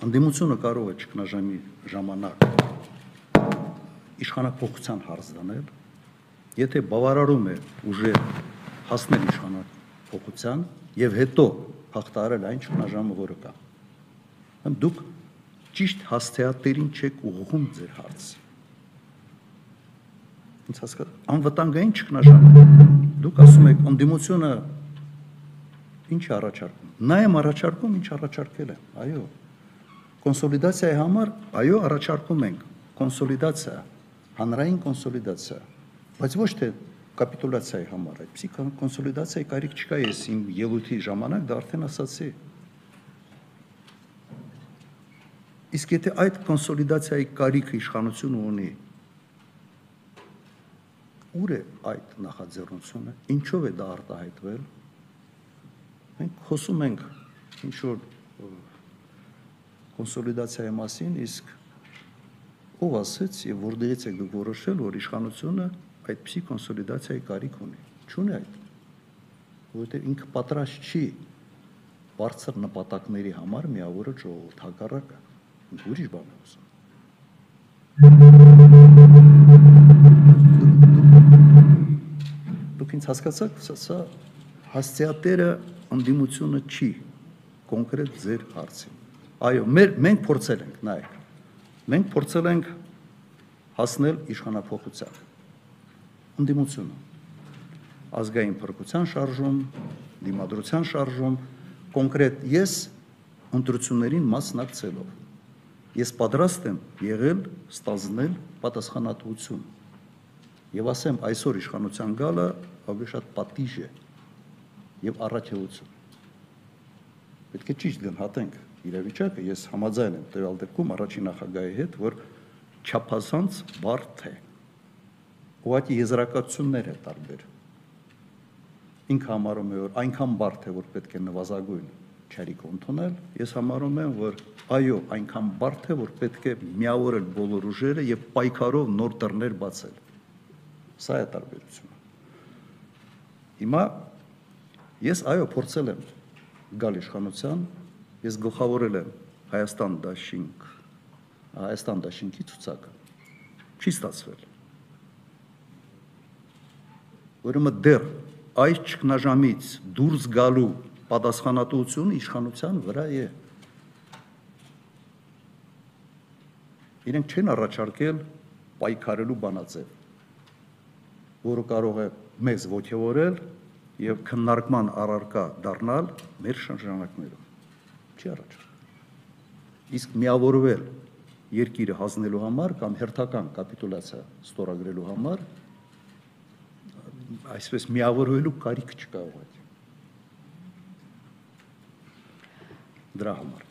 Անդիմությունը կարող է ճգնաժամի ժամանակ իշխանապողության հարց դանել, եթե բավարարում է ուժեր հասնել իշխանապողության եւ հետո հաղթարել այն ճգնաժամը, որը կա։ Դուք ճիշտ հաստատերին չեք ուղղում ձեր հարցը։ Ինչ հասկա անվտանգային ճգնաժամ։ Դուք ասում եք անդիմությունը ինչ է առաջարկում։ Նա եմ առաջարկում, ինչ առաջարկել եմ։ Այո։ Կոնսոլիդացիայի համար, այո, առաջարկում ենք կոնսոլիդացիա, հանրային կոնսոլիդացիա, բայց ոչ թե կապիտուլյացիայի համար, այդպեսի կոնսոլիդացիայի կարիք չկա, ես իմ ելույթի ժամանակ դա արդեն ասացի։ Իսկ եթե այդ կոնսոլիդացիայի կարիքը իշխանությունը ունի, ուր է այդ նախաձեռնությունը, ինչով է դա արտահայտվել։ Մենք խոսում ենք ինչ որ կոնսոլիդացիայի մասին, իսկ ով ասեց եւ որտեղից եք դուք որոշել, որ իշխանությունը այդպիսի կոնսոլիդացիայի կարիք ունի։ Չունի այդ։ Որովհետեւ ինքը պատրաստ չի բարձր նպատակների համար միավորը ժողովուրդ հակառակը ուրիշ բան է ասում։ Դուք ինձ հասկացաք, սա, հասցեատերը անդիմությունը չի կոնկրետ ձեր հարցին։ Այո, մեր մենք փորձել ենք, նայեք։ Մենք փորձել ենք հասնել իշխանապողության։ Անդիմությունը ազգային փրկության շարժում, դիմադրության շարժում, կոնկրետ ես ընտրություններին մասնակցելով ես պատրաստ եմ եղել ստանձնել պատասխանատվություն։ Եվ ասեմ, այսօր իշխանության գալը ավելի շատ պատիժ է եւ առաքելություն։ Պետք է ճիշտ գնահատենք իրավիճակը, ես համաձայն եմ տվյալ դեպքում առաջին նախագահի հետ, որ չափազանց բարդ է։ Ուղղակի եզրակացություններ է տարբեր։ Ինքը համարում է, որ այնքան բարդ է, որ պետք է նվազագույն չարիք ընդունել, ես համարում եմ, որ այո, այնքան բարդ է, որ պետք է միավորել բոլոր ուժերը եւ պայքարով նոր դռներ բացել։ Սա է տարբերությունը։ Հիմա ես այո փորձել եմ գալ իշխանության, ես գլխավորել եմ Հայաստան դաշինք, Հայաստան դաշինքի ցուցակը։ Չի ստացվել։ Ուրեմն դեռ այս ճգնաժամից դուրս գալու պատասխանատվությունը իշխանության վրա է։ Իրենք չեն առաջարկել պայքարելու բանաձև, որը կարող է մեզ ողջորել եւ քննարկման առարկա դառնալ մեր շրջանակներում։ Չի առաջարկել։ Իսկ միավորվել երկիրը հանձնելու համար կամ հերթական կապիտուլյացիա ստորագրելու համար այսպես միավորվելու կարիք չկա ուղղակի։ Դրա համար։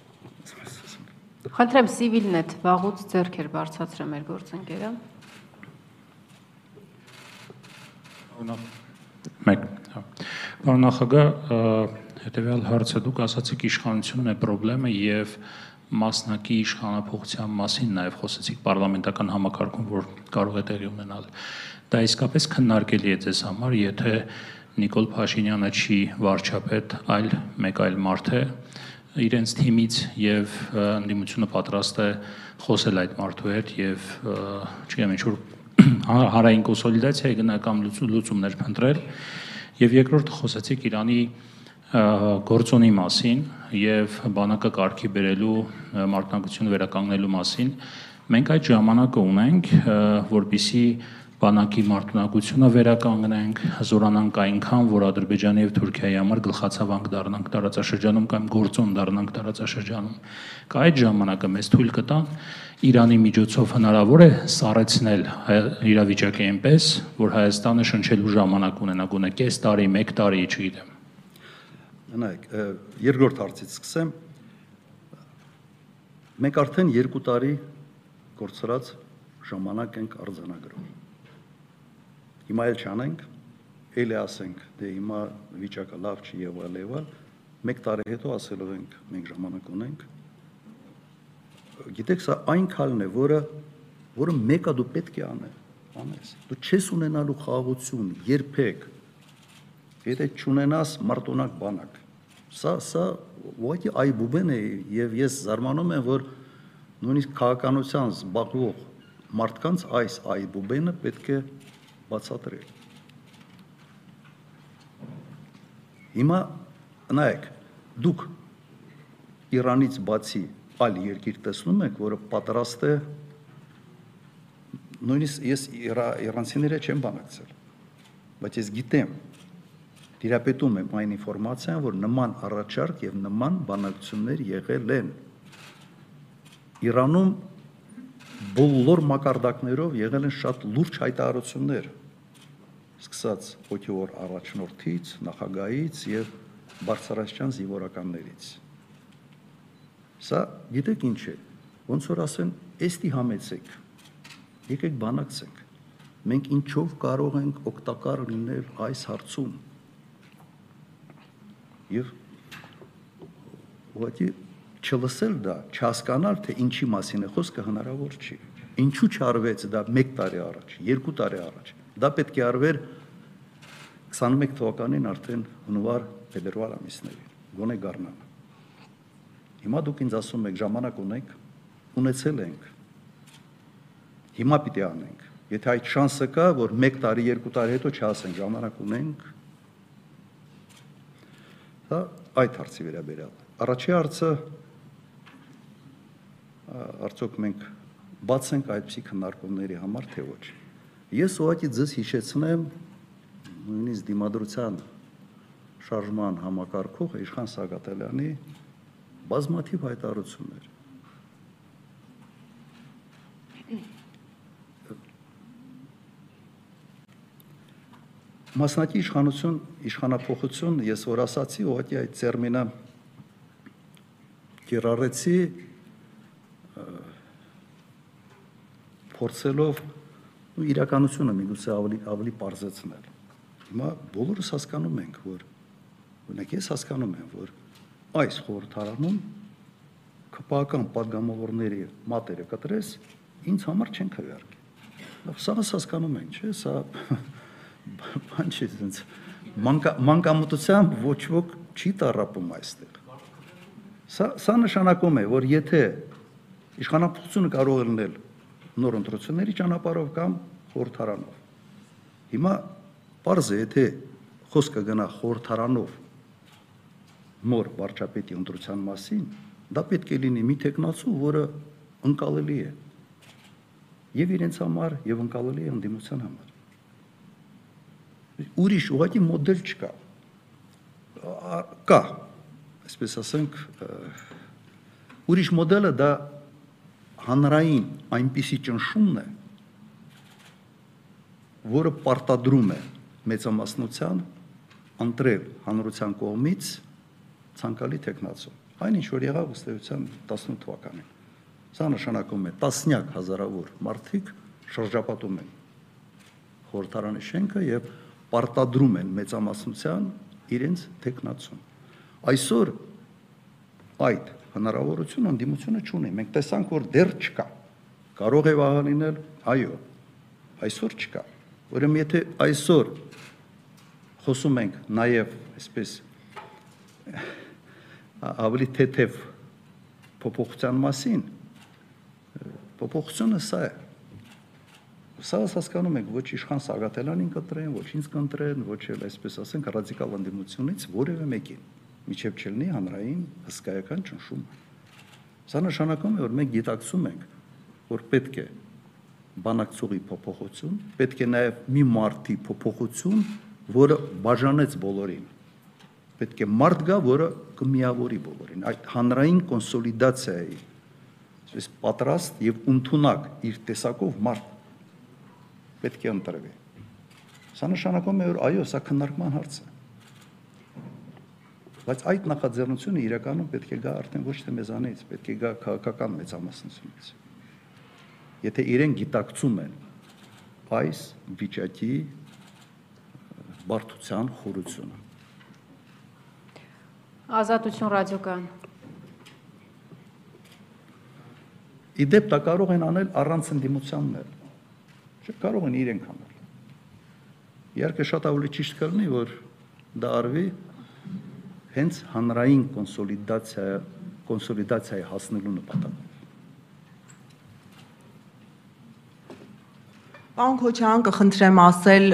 Խնդրեմ Civilnet վաղուց ձեռքեր բարձրացրը մեր գործընկերը։ Մեկ։ հա։ Պարոն նախագահ, հետեւյալ հարցը դուք ասացիք իշխանությունն է խնդրեմը եւ մասնակի իշխանապողության մասին նաև խոսեցիք parlamentakan համակարգում, որ կարող է տեղի ունենալ։ Դա իսկապես քննարկելի է ձեզ համար, եթե Նիկոլ Փաշինյանը չի վարչապետ, այլ մեկ այլ մարդ է իրենց թիմից եւ ընդդիմությունը պատրաստ է խոսել այդ մարդու հետ եւ չգիտեմ ինչ որ հարային կոնսոլիդացիայի գնա կամ լուծումներ փնտրել եւ երկրորդը խոսեցիք Իրանի գործոնի մասին եւ բանակը կարգի բերելու մարտնակցությունը վերականգնելու մասին մենք այդ ժամանակը ունենք որբիսի բանակի մարտունակությունը վերականգնենք, զորանանք այնքան, որ Ադրբեջանի եւ Թուրքիայի համար գլխացավանք դառնանք տարածաշրջանում կամ գործոն դառնանք տարածաշրջանում։ Կա այդ ժամանակը մեզ թույլ կտան Իրանի միջոցով հնարավոր է սառեցնել իրավիճակը այնպես, որ Հայաստանը շնչելու ժամանակ ունենա գոնե կես տարի, 1 տարի, չգիտեմ։ Նայեք, երկրորդ հարցից սկսեմ։ Մենք արդեն 2 տարի կորցրած ժամանակ ենք արձանագրում Հիմա էլ չանենք, ելի ասենք, դե հիմա վիճակը լավ չի եւ այլ, մեկ տարի հետո ասելով ենք մենք ժամանակ ունենք։ Գիտեք, սա այն քալն է, որը որը մեկը դու պետք է անես, անես։ Դու չես ունենալու խաղաղություն երբեք։ Եթե չունենաս մարտոնակ բանակ։ Սա սա ոքի այբուբեն է եւ ես զարմանում եմ, որ նույնիսկ քաղաքանության զբաղվող մարդկանց այս այբուբենը պետք է բացատրել։ Հիմա նայեք, դուք Իրանից բացի այլ երկիր տեսնում եք, որը պատրաստ է նույնիսկ ես իրանցիները չեմ բանակցել, բայց ես գիտեմ դիրապետում եմ այն ինֆորմացիան, որ նման առաջարկ եւ նման բանակցություններ եղել են Իրանում բոլոր մակարդակներով եղել են շատ լուրջ հայտարարություններ սկսած հոգևոր առաջնորդից, նախագահից եւ բարձրաստիճան զինվորականներից։ Սա գիտեք ինչ է, ոնց որ ասեն, էստի համեցեք։ Եկեք բանակցենք։ Մենք ինչով կարող ենք օգտակար լինել այս հարցում։ Եվ ուղղակի չլսել դա, չհասկանալ, թե ինչի մասին է խոսքը հնարավոր չի։ Ինչու չարվեց դա 1 տարի առաջ, 2 տարի առաջ։ Դա պետք է արվեր 21 թվականին արդեն հունվար ֆեդերալ ամիսներին, գոնե գառնան։ Հիմա դուք ինձ ասում եք ժամանակ ունենք, ունեցել ենք։ Հիմա պիտի անենք։ Եթե այդ շանսը կա, որ 1 տարի, 2 տարի հետո չասենք ժամանակ ունենք, դա այդ հարցի վերաբերյալ։ Առաջի հարցը արդյոք մենք բաց ենք այդպիսի քննարկումների համար թե ոչ։ Ես ուղղակի ձեզ հիշեցնեմ նույնիսկ դիմադրության շարժման համակարգող Իշխան Սագատելյանի բազմաթիվ հայտարարություններ։ Մասնակի իշխանություն, իշխանապողություն, ես որ ասացի, ուղղակի այդ տերմինը կիրառեցի փորձելով ու իրականությունը միգուցե ավելի ավելի բարձեցնել։ Հիմա բոլորս հասկանում ենք, որ օրինակ ես հասկանում եմ, որ այս խորհրդարանում քպական падգամավորների մատերը կտրես, ինձ համար չեն քվեարկի։ Լավ, սա հասկանում են, չէ՞, սա բան չի ինձ մանկամտությամբ ոչ ոք չի տարապում այստեղ։ Սա սա նշանակում է, որ եթե իշխանապետությունը կարող է լինել նոր ընտրությունների ճանապարհով կամ խորհրդարանով։ Հիմա Պարզ է, եթե խոսքը գնա խորթարանով նոր վարչապետի ընտրության մասին, դա պետք է լինի մի տեխնացու, որը ընկալելի է եւ իրենց համար եւ ընկալելի է ընդդիմության համար։ Ուրիշ ուղղակի մոդել չկա։ Կա, այսպես ասենք, ուրիշ մոդելը դա հանրային այնպիսի ճնշումն է, որը պարտադրում է մեծամասնության ընտրել հանրության կողմից ցանկալի տեխնացու։ Այնինչ որ եղավ ըստ էության 18 թվականին։ Սա նշանակում է տասնյակ հազարավոր մարդիկ շրջապատում են խորհրդարանի շենքը եւ պարտադրում են մեծամասնության իրենց տեխնացուն։ Այսօր այդ հնարավորությունը ընդդիմությունը չունի։ Մենք տեսանք, որ դեռ չկա։ Կարող է վաղ լինել, այո, այսօր չկա։ Ուրեմն եթե այսօր խոսում ենք նաև այսպես ավելի թեթև փոփոխության մասին, փոփոխությունը սա է։ Սա հասկանում եք ոչ իշխան Սարգսյանին կտրեն, ոչ ինձ կընտրեն, ոչ էլ այսպես ասենք ռադիկալ ընդդիմությունից որևէ մեկին միջև չլինի հանրային հսկայական ճնշում։ Սա նշանակում է, որ մենք գիտակցում ենք, որ պետք է բանակցողի փոփոխություն, պետք է նաև մի մարտի փոփոխություն, որը բաժանեց բոլորին։ Պետք է մարդ գա, որը կմիավորի բոլորին։ Այդ հանրային կոնսոլիդացիայի այսպես պատրաստ եւ ընդունակ իր տեսակով մարդ պետք է ընտրվի։ Սա նշանակում է, որ այո, սա քննարկման հարց է։ Բայց այդ նախաձեռնությունը իրականում պետք է գա արդեն ոչ թե մեզանից, պետք է գա քաղաքական մեծամասնությունից։ Եթե իրեն գիտակցում են այս վիճակի բարդության խորությունը։ Ազատություն ռադիոկան։ Իդեպ դա կարող են անել առանց ընդդիմությաններ։ Չէ, կարող են իրենք անել։ Իհարկե շատ ավելի ճիշտ կլինի, որ դա արվի հենց հանրային կոնսոլիդացիա կոնսոլիդացիայի հասնելու նպատակով։ Պարոն Քոչարյան, կխնդրեմ ասել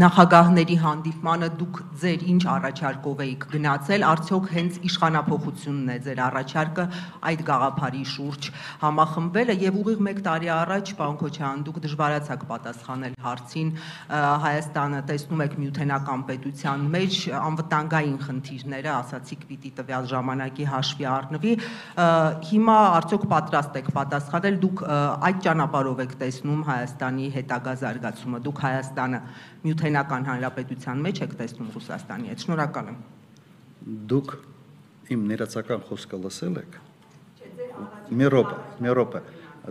նախագահների հանդիպմանը դուք ձեր ինչ առաջարկով եք գնացել, արդյոք հենց իշխանապողությունն է ձեր առաջարկը այդ գաղափարի շուրջ համախմբելը եւ ուղիղ 1 տարի առաջ, պարոն Քոչարյան, դուք դժվարացաք պատասխանել հարցին Հայաստանը տեսնում եք միութենական պետության մեջ անվտանգային խնդիրները, ասացիք պիտի տվյալ ժամանակի հաշվի առնվի։ Հիմա արդյոք պատրաստ եք պատասխանել, դուք այդ ճանապարհով եք տեսնում Հայաստանի հետագա զարգացումը։ Դուք Հայաստանը Միութենական Հանրապետության մեջ եք տեսնում Ռուսաստանի հետ։ Շնորհակալ եմ։ Դուք իմ ներածական խոսքը լսել եք։ Մի րոպե, մի րոպե։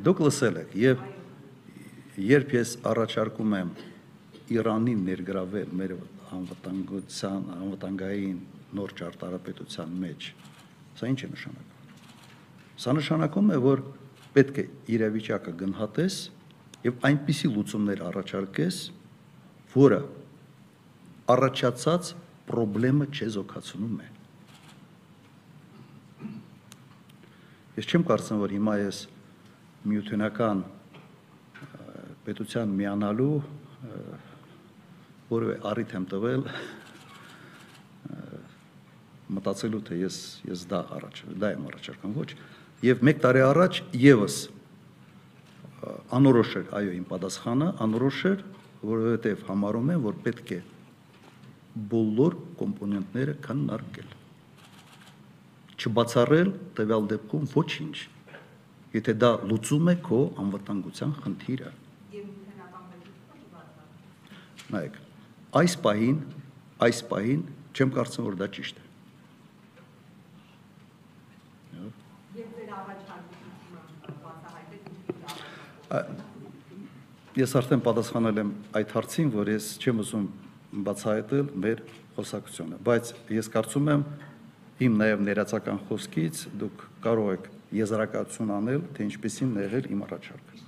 Դուք լսել եք եւ երբ ես առաջարկում եմ Իրանին ներգրավել մեր անվտանգության, անվտանգային նոր ճարտարապետության մեջ, սա ինչ է նշանակում։ Սա նշանակում է, որ պետք է իրավիճակը գնահատես եւ այնպիսի լուծումներ առաջարկես, որը առաջացած խնդրեմը չեզոքացնում է։ Ես չեմ կարծում, որ հիմա ես միութենական պետության միանալու որևէ առիթ եմ տվել մտածելու թե ես ես դա առաջ դա եմ առաջարկում ոչ եւ 1 տարի առաջ եւս անորոշ էր, այո, իմ պատասխանը անորոշ էր, որովհետև համարում եմ, որ պետք է բոլոր կոմպոնենտները քննարկել։ Չբացառել տվյալ դեպքում ոչինչ։ Եթե դա լուծում է քո անվտանգության խնդիրը։ Նայեք, այս պահին, այս պահին չեմ կարծում, որ դա ճիշտ է։ Ես արդեն պատասխանել եմ այդ հարցին, որ ես չեմ ուզում բացահայտել մեր խոսակցությունը, բայց ես կարծում եմ իմ նաև ներածական խոսքից դուք կարող եք եզրակացություն անել, թե ինչպեսին եղել իմ առաջարկը։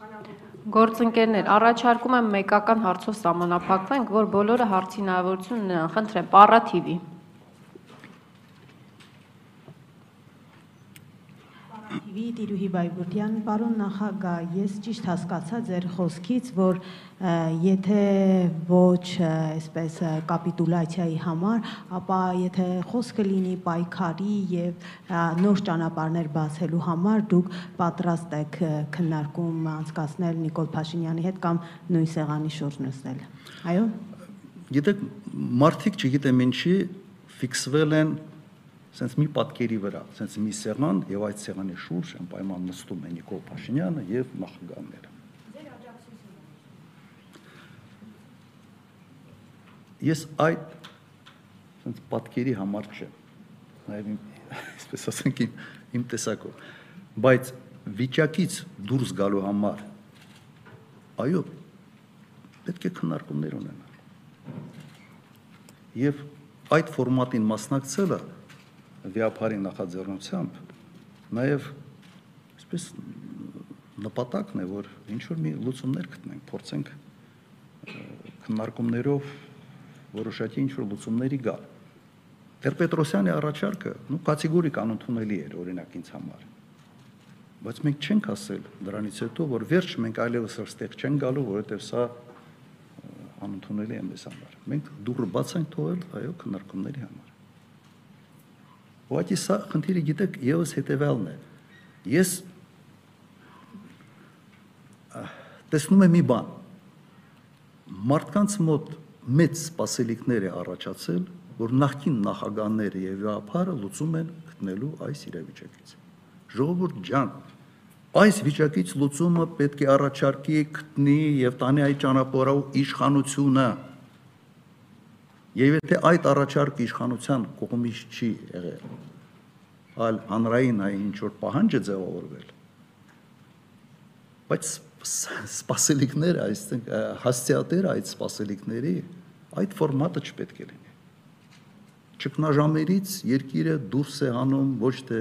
Գործընկերներ, առաջարկում եմ մեկական հարցով սահմանափակվենք, որ բոլորը հարցի հնարավորություն ունենան։ Խնդրեմ, Պարա TV։ Տիրուհի Բայբուրդյան, պարոն նախագահ, ես ճիշտ հասկացա ձեր խոսքից, որ եթե ոչ այսպես կապիտուլյացիայի համար, ապա եթե խոսքը լինի պայքարի եւ նոր ճանապարհներ բացելու համար, դուք պատրաստ եք քննարկում անցկացնել Նիկոլ Փաշինյանի հետ կամ նույն սեղանի շուրջ նստել։ Այո։ Գիտեք, մարդիկ չգիտեմ ինչի ֆիքսվել են սենց մի պատկերի վրա, սենց մի սեղան եւ այդ սեղանի շուրջ անպայման նստում է Նիկոլ Փաշինյանը եւ նախագահները։ ես այդ sense պատկերի համար չեմ իմ այսպես ասենք իմ, իմ տեսակով բայց վիճակից դուրս գալու համար այո պետք է քննարկումներ ունենալ եւ այդ ֆորմատին մասնակցելը վիապարի նախաձեռնությամբ նաև այսպես նպատակն է որ ինչ որ մի լուծումներ գտնենք փորձենք քննարկումներով որոշակի ինչ որ լուծումների գալ Տեր-Պետրոսյանի առաջարկը, ну, կատեգորիկ անընդունելի էր օրինակ ինձ համար։ Բայց մենք չենք ասել դրանից հետո, որ վերջ մենք այլևս այստեղ չենք գալու, որովհետև սա անընդունելի է մեզ համար։ Մենք դուրը բաց ենք թողել, այո, քննարկումների համար։ Ուղղակի սա խնդիրը գիտեք, եւս հետեւյալն է։ Ես տեսնում եմ մի բան։ Մարդկանց մոտ մեծ սպասելիքներ է առաջացել որ նախքին նախագահները եւ վիապարը լուծում են գտնելու այս իրավիճակից։ Ժողովուրդ ջան, այս վիճակից լուծումը պետք է առաջարկի գտնի եւ տանի այդ ճանապարհով իշխանությունը։ Եվ եթե այդ առաջարկը իշխանության կողմից չի եղել, այլ հանրային այն ինչ որ պահանջ է ձևավորվել, բայց սպասելիքները, այսինքն հասցեատերը այդ սպասելիքների այդ ֆորմատը չպետք է լինի ճգնաժամերից երկիրը դուրս է հանում ոչ թե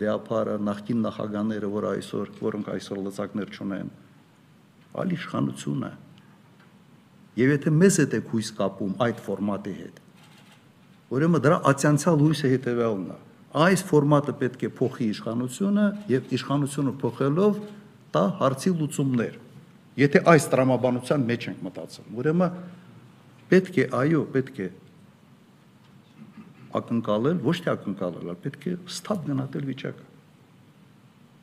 վեապարը, նախկին նախագաները, որ այսօր, որոնք այսօր լծակներ չունեն, այլ իշխանությունը։ Եվ եթե մեզ հետ է հույս կապում այդ ֆորմատի հետ, ուրեմն դրա ացյանցալ հույսը հետևյալն է։ Այս ֆորմատը պետք է փոխի իշխանությունը եւ իշխանությունը փոխելով տա հարցի լուծումներ։ Եթե այս տրամաբանության մեջ ենք մտածում, ուրեմն պետք է, այո, պետք է ակնկալել, ոչ թե ակնկալել, այլ պետք է ստապ գնահատել վիճակը։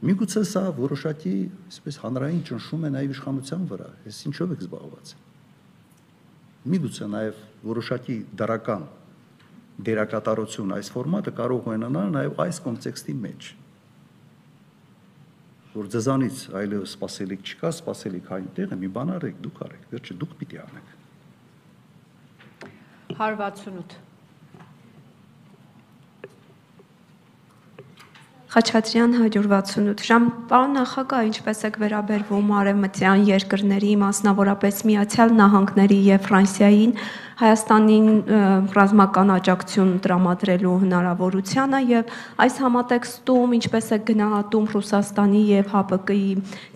Միգուցե սա որոշակի, այսպես հանրային ճնշում է նաև իշխանության վրա, ես ինչով եք զբաղված միգուցե նաև որոշակի դրական դերակատարություն այս ֆորմատը կարող ունենալ նաև այս կոնտեքստի մեջ որ ձեզանից այլևս սпасելիք չկա, սпасելիք այնտեղ է, մի բան արեք, դուք արեք, վերջը դուք պիտի անեք։ 168 Խաչատրյան 168 ժամ պարոն նախագահ ինչպես եք վերաբերվում արևմտյան երկրների մասնավորապես Միացյալ Նահանգների եւ Ֆրանսիային Հայաստանին ռազմական աջակցություն տրամադրելու հնարավորությանը եւ այս համատեքստում ինչպես է գնահատում Ռուսաստանի եւ ՀԱՊԿ-ի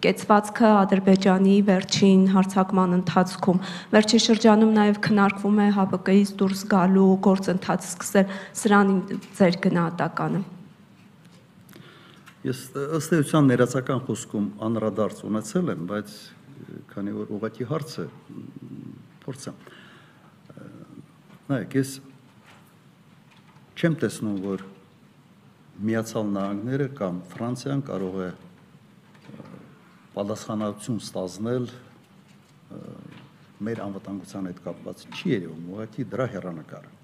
կեցվածքը Ադրբեջանի վերջին հարցակման ընթացքում վերջի շրջանում նաեւ քննարկվում է ՀԱՊԿ-ից դուրս գալու գործընթաց սկսել սրան ձեր գնահատականը Ես ըստ էության ներածական խոսքում անդրադարձ ունեցել եմ, բայց քանի որ ուղղակի հարց է, փորձեմ։ Նայեք, ես չեմ տեսնում, որ Միացյալ Նահանգները կամ Ֆրանսիան կարող է պատասխանատվություն ստանձնել մեր անվտանգության հետ կապված չի երևում, ուղղակի դրա հերանեկարը։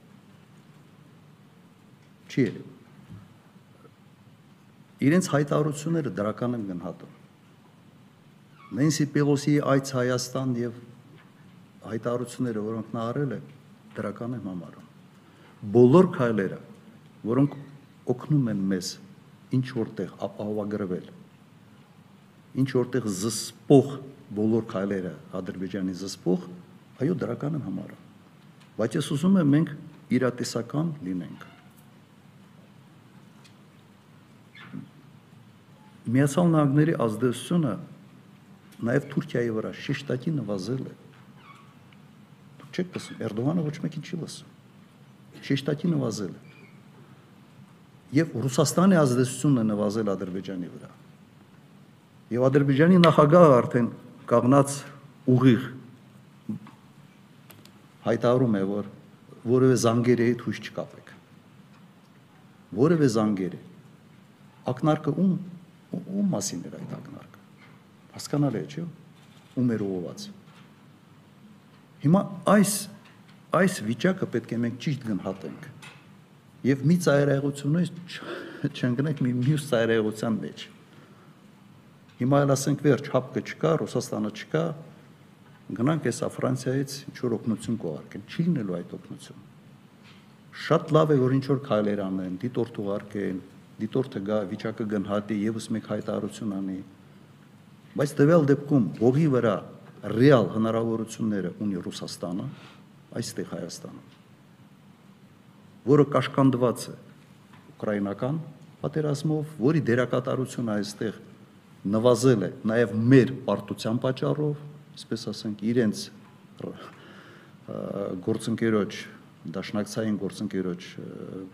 Չի երևում իրենց հայտարարությունները դրական են գնահատում։ Նենսի Պելոսիի այց Հայաստան եւ հայտարարությունները, որոնք նա արել է, դրական եմ համարում։ Բոլոր քայլերը, որոնք օգնում են մեզ ինչ որտեղ ապահովագրվել, ինչ որտեղ զսպող բոլոր քայլերը Ադրբեջանի զսպող, այո, դրական եմ համարում։ Բայց ես ուզում եմ մենք իրատեսական լինենք Միացյալ Նահանգների ազդեցությունը նաև Թուրքիայի վրա շեշտակի նվազել է։ Դուք չեք լսում, Էրդողանը ոչ մեկին չի լսում։ Շեշտակի նվազել է։ Եվ Ռուսաստանի ազդեցությունն է նվազել Ադրբեջանի վրա։ Եվ Ադրբեջանի նախագահը արդեն կանգնած ուղիղ հայտարարում է, որ որևէ զանգերի հետ հույս չկապեք։ Որևէ զանգերի։ Ակնարկը ում ում մասին էր այդ ակնարկը։ Հասկանալի է, չէ՞։ Ում էր ուղված։ Հիմա այս այս վիճակը պետք է մենք ճիշտ գնահատենք։ Եվ մի ծայրահեղությունից չընկնենք մի մյուս ծայրահեղության մեջ։ Հիմա էլ ասենք վերջ հապկը չկա, Ռուսաստանը չկա, գնանք հեսա Ֆրանսիայից ինչ որ օգնություն կողարկեն, չի լինելու այդ օգնություն։ Շատ լավ է, որ ինչ որ քայլեր անեն, դիտորդ ուղարկեն, դիտորդը գա, վիճակը գնահատի, եւս մեկ հայտարարություն անի։ Բայց տվյալ դեպքում ողի վրա ռեալ հնարավորությունները ունի Ռուսաստանը, այստեղ Հայաստանը, որը կաշկանդված է ուկրաինական պատերազմով, որի դերակատարությունը այստեղ նվազել է նաև մեր պարտության պատճառով, այսպես ասենք, իրենց գործընկերոջ դաշնակցային գործընկերոջ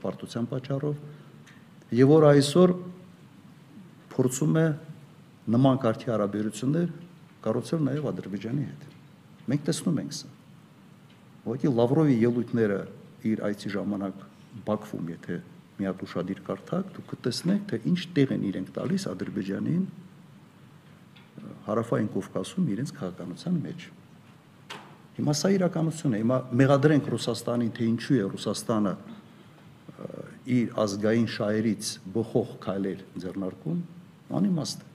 պարտության պատճառով եւ որ այսօր փորձում է նման կարգի հարաբերություններ կառուցել նաև Ադրբեջանի հետ։ Մենք տեսնում ենք սա։ Ուղղակի Լավրովի ելույթները իր այցի ժամանակ Բաքվում, եթե մի հատ ուշադիր կարդաք, դուք կտեսնեք, թե ինչ տեղ են իրենք տալիս Ադրբեջանին հարավային Կովկասում իրենց քաղաքականության մեջ։ Հիմա սա իրականություն է։ Հիմա մեղադրենք Ռուսաստանին, թե ինչու է Ռուսաստանը իր ազգային շահերից բխող քայլեր ձեռնարկում, անիմաստ է։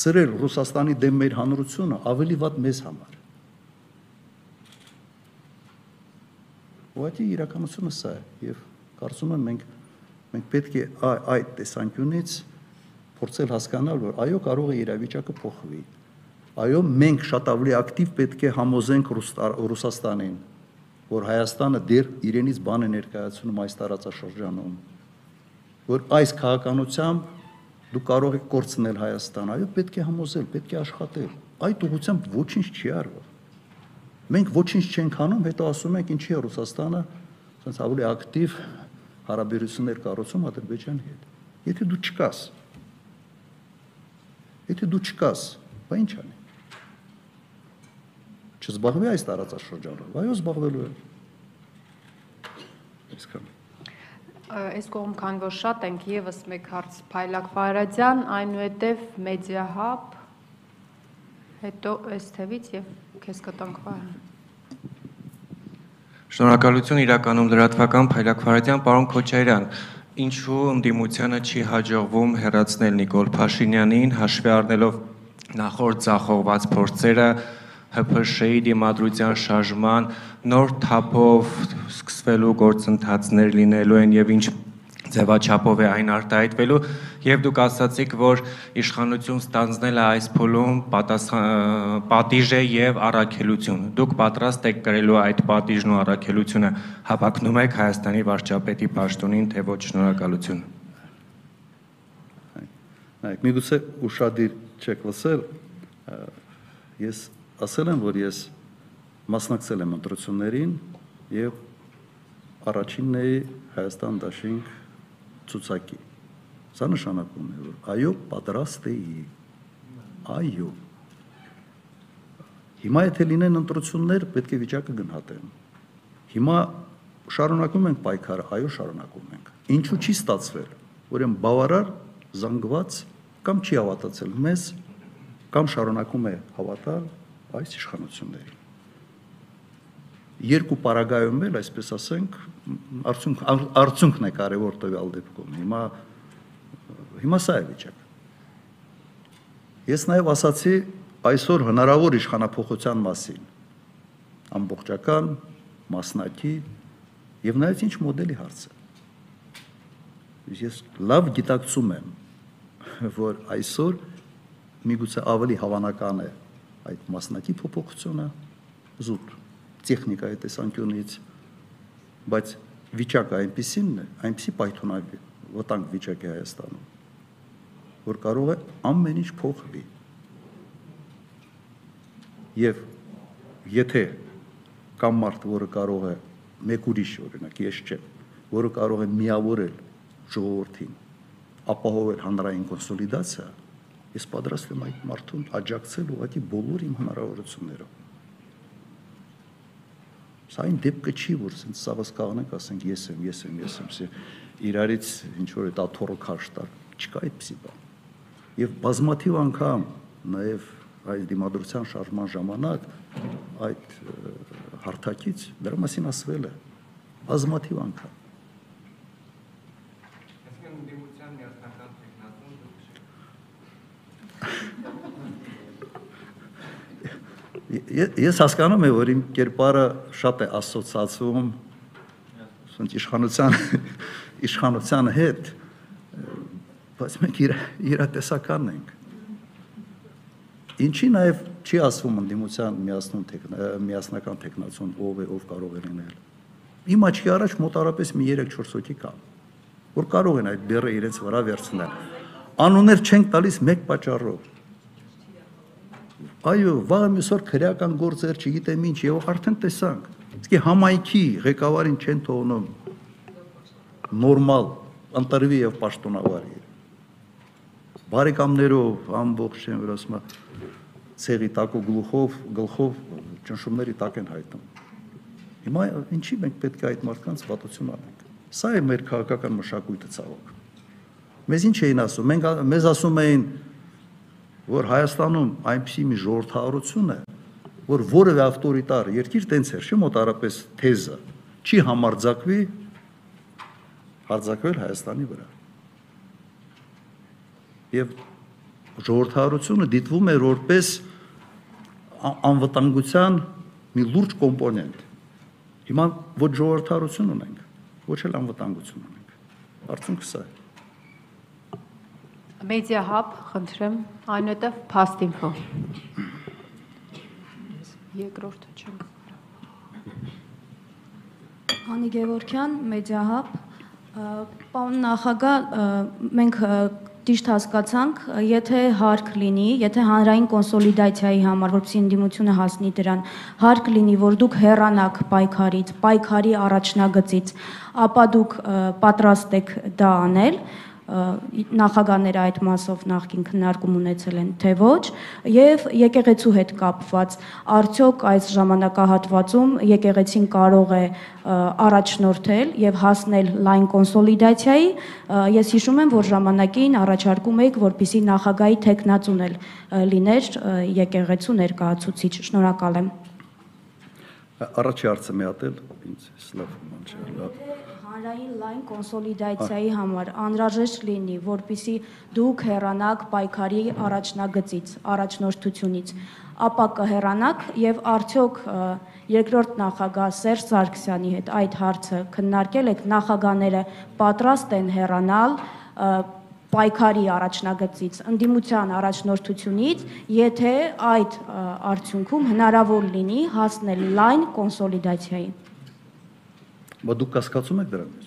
Սրել Ռուսաստանի դեմ մեր հանրությունը ավելի վատ մեզ համար։ Ուղղակի իրականությունը սա է եւ կարծում եմ մենք մենք պետք է այդ տեսանկյունից փորձել հասկանալ, որ այո կարող է իրավիճակը փոխվի Այո, մենք շատ ավելի ակտիվ պետք է համոզենք Ռուսաստանին, որ Հայաստանը դեռ իրենից բան է ներկայացնում այս տարածաշրջանում, որ այս քաղաքանությամբ դու կարող ես կորցնել Հայաստան, այո, պետք է համոզել, պետք է աշխատել։ Այդ ուղղությամբ ոչինչ չի արվում։ Մենք ոչինչ չենք անում, հետո ասում ենք ինչի է Ռուսաստանը ասենց ավելի ակտիվ հարաբերություններ կառուցում Ադրբեջանի հետ։ Եթե դու չկաս, եթե դու չկաս, բա ինչ անի չզբաղվի այս տարածաշրջանով, այո զբաղվելու է։ Այսքան։ Այս կողմ քան որ շատ ենք եւս մեկ հարց Փայլակ Ֆարադյան, այնուհետև Մեդիահաբ, հետո այս թևից եւ քեզ կտանք վահան։ Շնորհակալություն իրականում լրատվական Փայլակ Ֆարադյան, պարոն Քոչարյան, ինչու ընդդիմությանը չի հաջողվում հերացնել Նիկոլ Փաշինյանին, հաշվի առնելով նախորդ ցախողված փորձերը ՀՓՇ-ի դիմադրության շարժման նոր թափով սկսվելու գործընթացներ լինելու են եւ ինչ ձևաչափով է այն արտահայտվելու եւ դուք ասացիք որ իշխանություն ստանձնելը այս փուլում պատիժ է եւ առաքելություն դուք պատրաստ եք կրելու այդ պատիժն ու առաքելությունը հավակնում եք Հայաստանի վարչապետի պաշտոնին թե ոչ շնորհակալություն Նայեք միգուցե ուշադիր չեք լսել ես ասել եմ, որ ես մասնակցել եմ ընտրություններին եւ առաջինն էի Հայաստան դաշինք ցուցակի։ Սա նշանակում է, որ այո, պատրաստ էի։ Այո։ Հիմա եթե լինեն ընտրություններ, պետք է վիճակը գնահատեն։ Հիմա շարունակում ենք պայքարը, այո, շարունակում ենք։ Ինչու չի ստացվել, ուրեմն բավարար զանգված կամ չի հավատացել մեզ, կամ շարունակում է հավատալ այս իշխանություններին։ Երկու պարագայում էլ, այսպես ասենք, արդյունք արդյունքն է կարևոր տվյալ դեպքում։ Հիմա հիմա սա է վիճակը։ Ես նաև ասացի այսօր հնարավոր իշխանապողության մասին. Ամբողջական մասնակի եւ նայած ինչ մոդելի հարց է։ Ես լավ գիտակցում եմ, որ այսօր միգուցե ավելի հավանական է այդ մասնակի փոփոխությունը զուտ տեխնիկայի տեսանկյունից, բայց վիճակը այնպեսին է, այնպեսի պայթունավի վտանգ վիճակ է Հայաստանում, որ կարող է ամեն ինչ փոխվի։ Եվ եթե կամ մարդ, որը կարող է մեկ ուրիշ օրինակ, ես չեմ, որը կարող է միավորել ժողովրդին, ապահովել հանրային կոնսոլիդացիա, Ես պատրաստ եմ այդ մարդուն աջակցել ուղղակի բոլոր իմ հնարավորություններով։ Սա այն դեպքը չի, որ ասենք սավս կաղնենք, ասենք ես եմ, ես եմ, ես եմ, իրարից ինչ որ այդ աթորը քաշ տալ, չկա այդպեսի բան։ Եվ բազմաթիվ անգամ նաև այս դիմադրության շարժման ժամանակ այդ հարթակից դրա մասին ասվել է բազմաթիվ անգամ Ես հասկանում եմ, որ իմ կերպարը շատ է ասոցացվում ասենք իշխանության իշխանության հետ, բայց մենք իր իրատեսականն ենք։ Ինչի նաև չի ասվում ընդդիմության միասնում տեխն միասնական տեխնացիոն ով է, ով կարող է լինել։ Իմ աչքի առաջ մոտարապես մի 3-4 հոգի կա, որ կարող են այդ բեռը իրենց վրա վերցնել։ Անուններ չենք տալիս մեկ պատճառով։ Այո, վաղը մյուսօր քրեական գործեր, չգիտեմ ինչ, եւ արդեն տեսանք։ Իսկ համայնքի ղեկավարին չեն թողնում նորմալ ընտրվի եւ պաշտոնավարի։ Բարեկամներով ամբողջ չեն որ ասում ցեղի տակու գլուխով, գլխով ճնշումների տակ են հայտնում։ Հիմա ինչի մենք պետք է այդ մարդկանց վատություն անենք։ Սա է մեր քաղաքական մշակույթը ցավոք։ Մեզ ինչ էին ասում։ Մենք մեզ ասում էին որ Հայաստանում այնպիսի մի ժողովրդարություն է, որ որևէ ավտորիտար երկիր տենց էր, չի մոտարապես թեզը, չի համարձակվի հարձակվել Հայաստանի վրա։ Եվ ժողովրդարությունը դիտվում է որպես անվտանգության մի լուրջ կոմպոնենտ։ Հիմա ոչ ժողովրդարություն ունենք, ոչ էլ անվտանգություն ունենք։ Արդյունքը սա է։ Մեդիա հաբ, խնդրեմ, այնուհետև Փաստինֆո։ Երկրորդը չեմ։ Անի Գևորքյան, Մեդիահաբ, ը, պարոն նախագահ, մենք ճիշտ հասկացանք, եթե հարկ լինի, եթե հանրային կոնսոլիդացիայի համար, որպեսզի ընդդիմությունը հասնի դրան, հարկ լինի, որ դուք հեռանաք պայքարից, պայքարի առաջնագծից, ապա դուք պատրաստ եք դա անել, ը, նախագահները այդ մասով նախքին քննարկում ունեցել են թե ոչ եւ եկեղեցու հետ կապված արդյոք այս ժամանակահատվածում եկեղեցին կարող է առաջնորդել եւ հասնել լայն կոնսոլիդացիայի ես հիշում եմ որ ժամանակին առաջարկում եք որպիսի նախագահի տեխնացուն էլ լիներ եկեղեցու ներկայացուցիչ շնորհակալ եմ Առաջի հարցը մի հատ էլ ինձ սլավ մանչել, լավ։ հանրային լայն կոնսոլիդացիայի համար անհրաժեշտ լինի, որpիսի դուք հեռանաք պայքարի առաջնագծից, առաջնորդությունից, ապա կհեռանաք եւ արդյոք երկրորդ նախագահ Սերժ Սարգսյանի հետ այդ հարցը քննարկել եք նախագահները պատրաստ են հեռանալ պայքարի առաջնագծից, ընդդիմության առաջնորդությունից, եթե այդ արդյունքում հնարավոր լինի հասնել լայն կոնսոլիդացիայի։ Բայց դուք կասկածում եք դրա մեջ։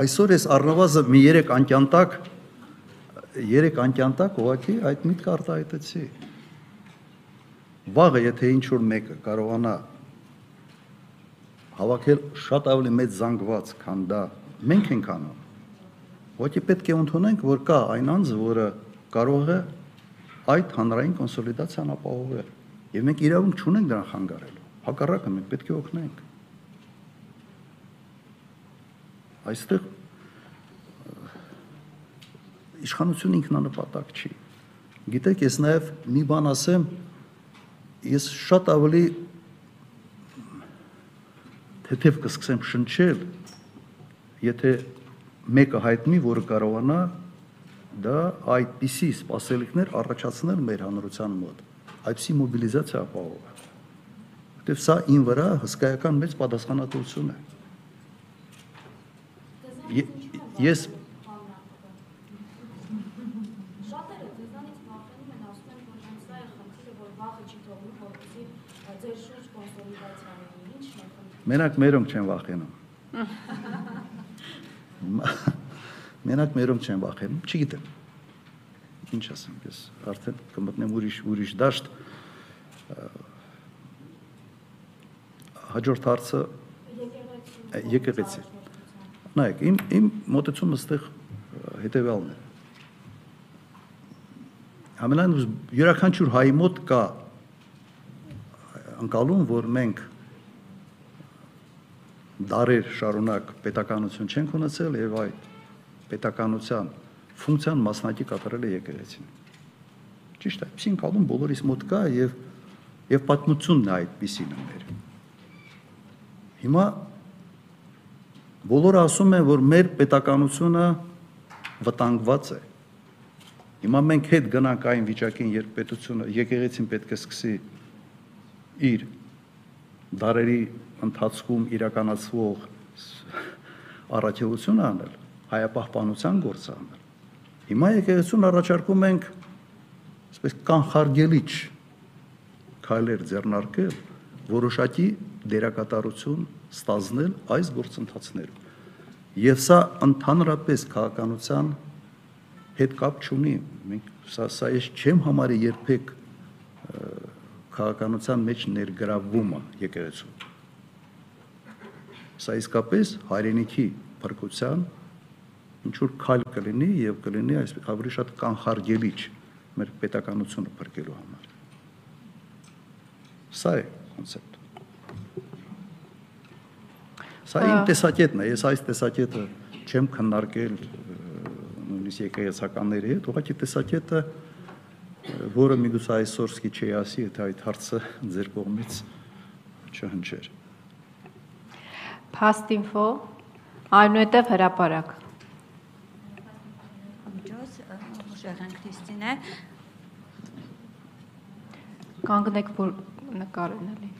Այսօր էս առնվազն մի 3 անկյանտակ 3 անկյանտակ ուղղակի այդ միտքը արտահայտեցի։ Վաղը եթե ինչ որ մեկը կարողանա հավաքել շատ ավելի մեծ զանգված, քան դա մենք ենք անում։ Ուղղակի պետք է ընդունենք, որ կա այն անձը, որը կարող է այդ հանրային կոնսոլիդացիան ապահովել։ Եվ մենք իրավունք չունենք դրան խանգարելու։ Հակառակը մենք պետք է օգնենք։ Այստեղ իշխանություն ինքնանպատակ չի։ Գիտեք, ես նաև մի բան ասեմ, ես շատ ավելի թեթև կսկսեմ շնչել, եթե մեկը հայտնի, որը կարողանա դա այդպիսի սպասելիքներ առաջացնել մեր հանրության մոտ, այդպիսի մոբիլիզացիա ապահովել։ Որտեվ սա ին վրա հսկայական մեծ պատասխանատվություն է։ Ես մենակ մերոնք չեն վախենում։ Մենակ մերոնք չեն վախենում, չգիտեմ։ Ինչ ասեմ, ես արդեն կմտնեմ ուրիշ ուրիշ դաշտ։ Հաջորդ հարցը եկեղեցի։ Նայեք, իմ իմ մոտեցումը այստեղ ը, հետևյալն է։ Ամենայն յուրաքանչյուր հայի մոտ կա անկալում, որ մենք դարեր շարունակ պետականություն չենք ունեցել եւ այդ պետականության ֆունկցիան մասնակի կատարել է եկեղեցին։ Ճիշտ է, այսին կալում բոլորիս մոտ կա եւ եւ պատմությունն է այդպեսին մեր։ Հիմա բոլորը ասում են, որ մեր պետականությունը վտանգված է։ Հիմա մենք հետ գնանք այն վիճակին, երբ պետությունը եկեղեցին պետք է սկսի իր դարերի ընթացքում իրականացվող առաքելություն անել, հայապահպանության գործ անել։ Հիմա եկեղեցուն առաջարկում ենք այսպես կանխարգելիչ քայլեր ձեռնարկել, որոշակի դերակատարություն ստանձնել այս գործընթացներում։ Եվ սա ընդհանրապես քաղաքականության հետ կապ չունի։ Մենք սա սա ես չեմ համարի երբեք քաղաքականության մեջ ներգրավումը եկեղեցու։ Սա իսկապես հայրենիքի փրկության ինչ որ քայլ կլինի եւ կլինի այս ավելի շատ կանխարգելիչ մեր պետականությունը փրկելու համար։ Սա է կոնցեպտը։ Սա իմ տեսակետն է, ես այս տեսակետը չեմ քննարկել նույնիսկ եկեղեցականների հետ, ուղղակի տեսակետը որը միգուցե այսօր սկի չի ասի, եթե այդ հարցը ձեր կողմից չհնչեր։ Փաստինֆո, այնուհետև հրաապարակ։ Միջոց Շեղեն Քրիստինե Կանգնեք, որ նկարեն էլի։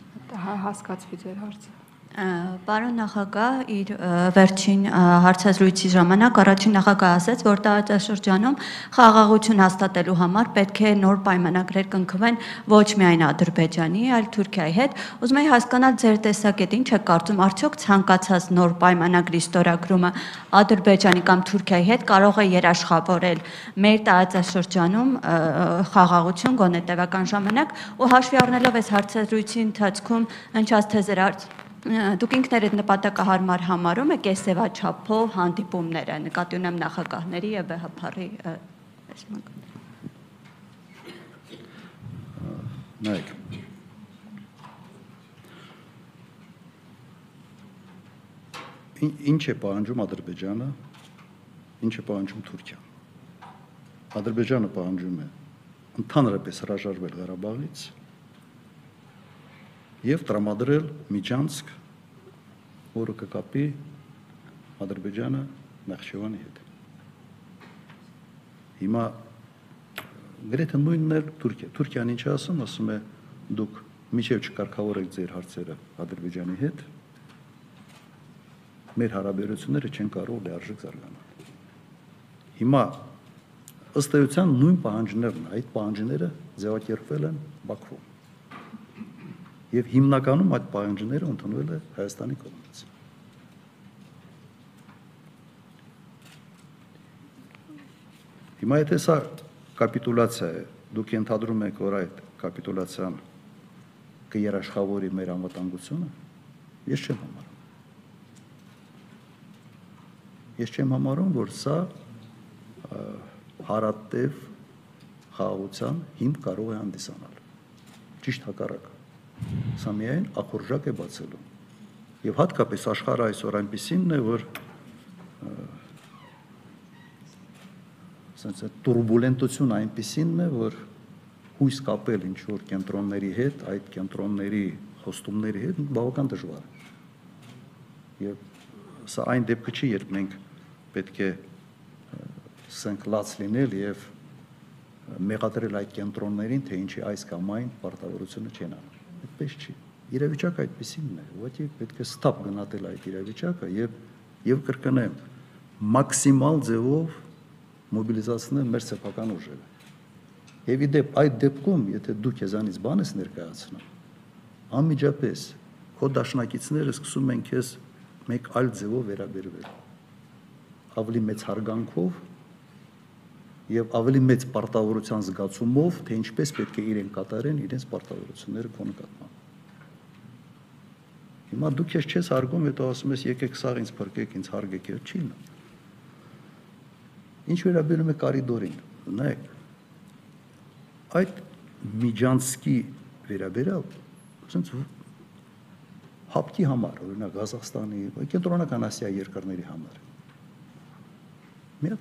Հա հասկացվի ձեր հարցը։ Պարոն նախագահ իր վերջին հարցազրույցի ժամանակ առաջին նախագահ ասաց, որ տարածաշրջանում խաղաղություն հաստատելու համար պետք է նոր պայմանագրեր կնքվեն ոչ միայն Ադրբեջանի, այլ Թուրքիայի հետ։ Ուզում եմ հասկանալ ձեր տեսակետ, ինչ է կարծում, արդյոք ցանկացած նոր պայմանագրի ստորագրումը Ադրբեջանի կամ Թուրքիայի հետ կարող է երաշխավորել մեր տարածաշրջանում խաղաղություն գոնե տևական ժամանակ ու հաշվի առնելով այս հարցազրույցի ընթացքում ընչած թեզեր դուք ինքներդ նպատակահարմար համարում եք այս ձևաչափով հանդիպումները նկատի ունեմ նախագահների եւ ԲՀՓ-ի նայեք ինչ է պահանջում Ադրբեջանը ինչ է պահանջում Թուրքիան Ադրբեջանը պահանջում է ընդհանրապես հրաժարվել Ղարաբաղից եւ տրամադրել Միջանցք, որը կկապի Ադրբեջանը Նախճեվանի հետ։ Հիմա գրեթե նույնն է Թուրքիա։ Թուրքիան ինչ ասում, ասում է դուք միջև չկարգավորեք ձեր հարցերը Ադրբեջանի հետ, մեր հարաբերությունները չեն կարող լիարժեք զարգանալ։ Հիմա ըստ էության նույն պահանջներն, այդ պահանջները ձևակերպվել են Բաքվում եւ հիմնականում այդ պահանջները ընդունվել է Հայաստանի կողմից։ Հիմա եթե սա կապիտուլյացիա է, դուք ենթադրում եք, որ այդ կապիտուլյացիան կերաշխավորի մեր անվտանգությունը, ես չեմ համարում։ Ես չեմ համարում, որ սա հարատև խաղաղության հիմք կարող է հանդիսանալ։ Ճիշտ հակառակը Սա միայն ախորժակ է բացելու։ Եվ հատկապես աշխարհը այսօր այնպեսին է, որ ասենց այդ турբուլենտությունը այնպեսին է, որ հույս կապել ինչ որ կենտրոնների հետ, այդ կենտրոնների խոստումների հետ բավական դժվար է։ Եվ սա այն դեպքը չի, երբ մենք պետք է սենք լաց լինել եւ մեղադրել այդ կենտրոններին, թե ինչի այս կամ այն պարտավորությունը չեն անում այդպես չի։ Իրավիճակը այդպեսինն է, ուղղակի պետք է ստապ գնահատել այդ իրավիճակը եւ եւ կրկնեմ մաքսիմալ ձևով մոբիլիզացնել մեր սեփական ուժերը։ Եվ իդեպ այդ դեպքում, եթե դու քեզանից բան ես ներկայացնում, անմիջապես քո դաշնակիցները սկսում են քեզ մեկ այլ ձևով վերաբերվել։ Ավելի մեծ հարգանքով եւ ավելի մեծ պարտավորության զգացումով, թե ինչպես պետք է իրեն կատարեն իրենց պարտավորությունները քո նկատմամբ։ Հիմա դու քեզ չես հարգում, հետո ասում ես եկեք սաղ ինձ փրկեք, ինձ հարգեք, չի նա։ Ինչ վերաբերում է կարիդորին, նայեք։ Այդ Միջանցկի վերաբերյալ, ասենց հապկի համար, օրինակ Ղազախստանի, կենտրոնական Ասիայի երկրների համար։ Մի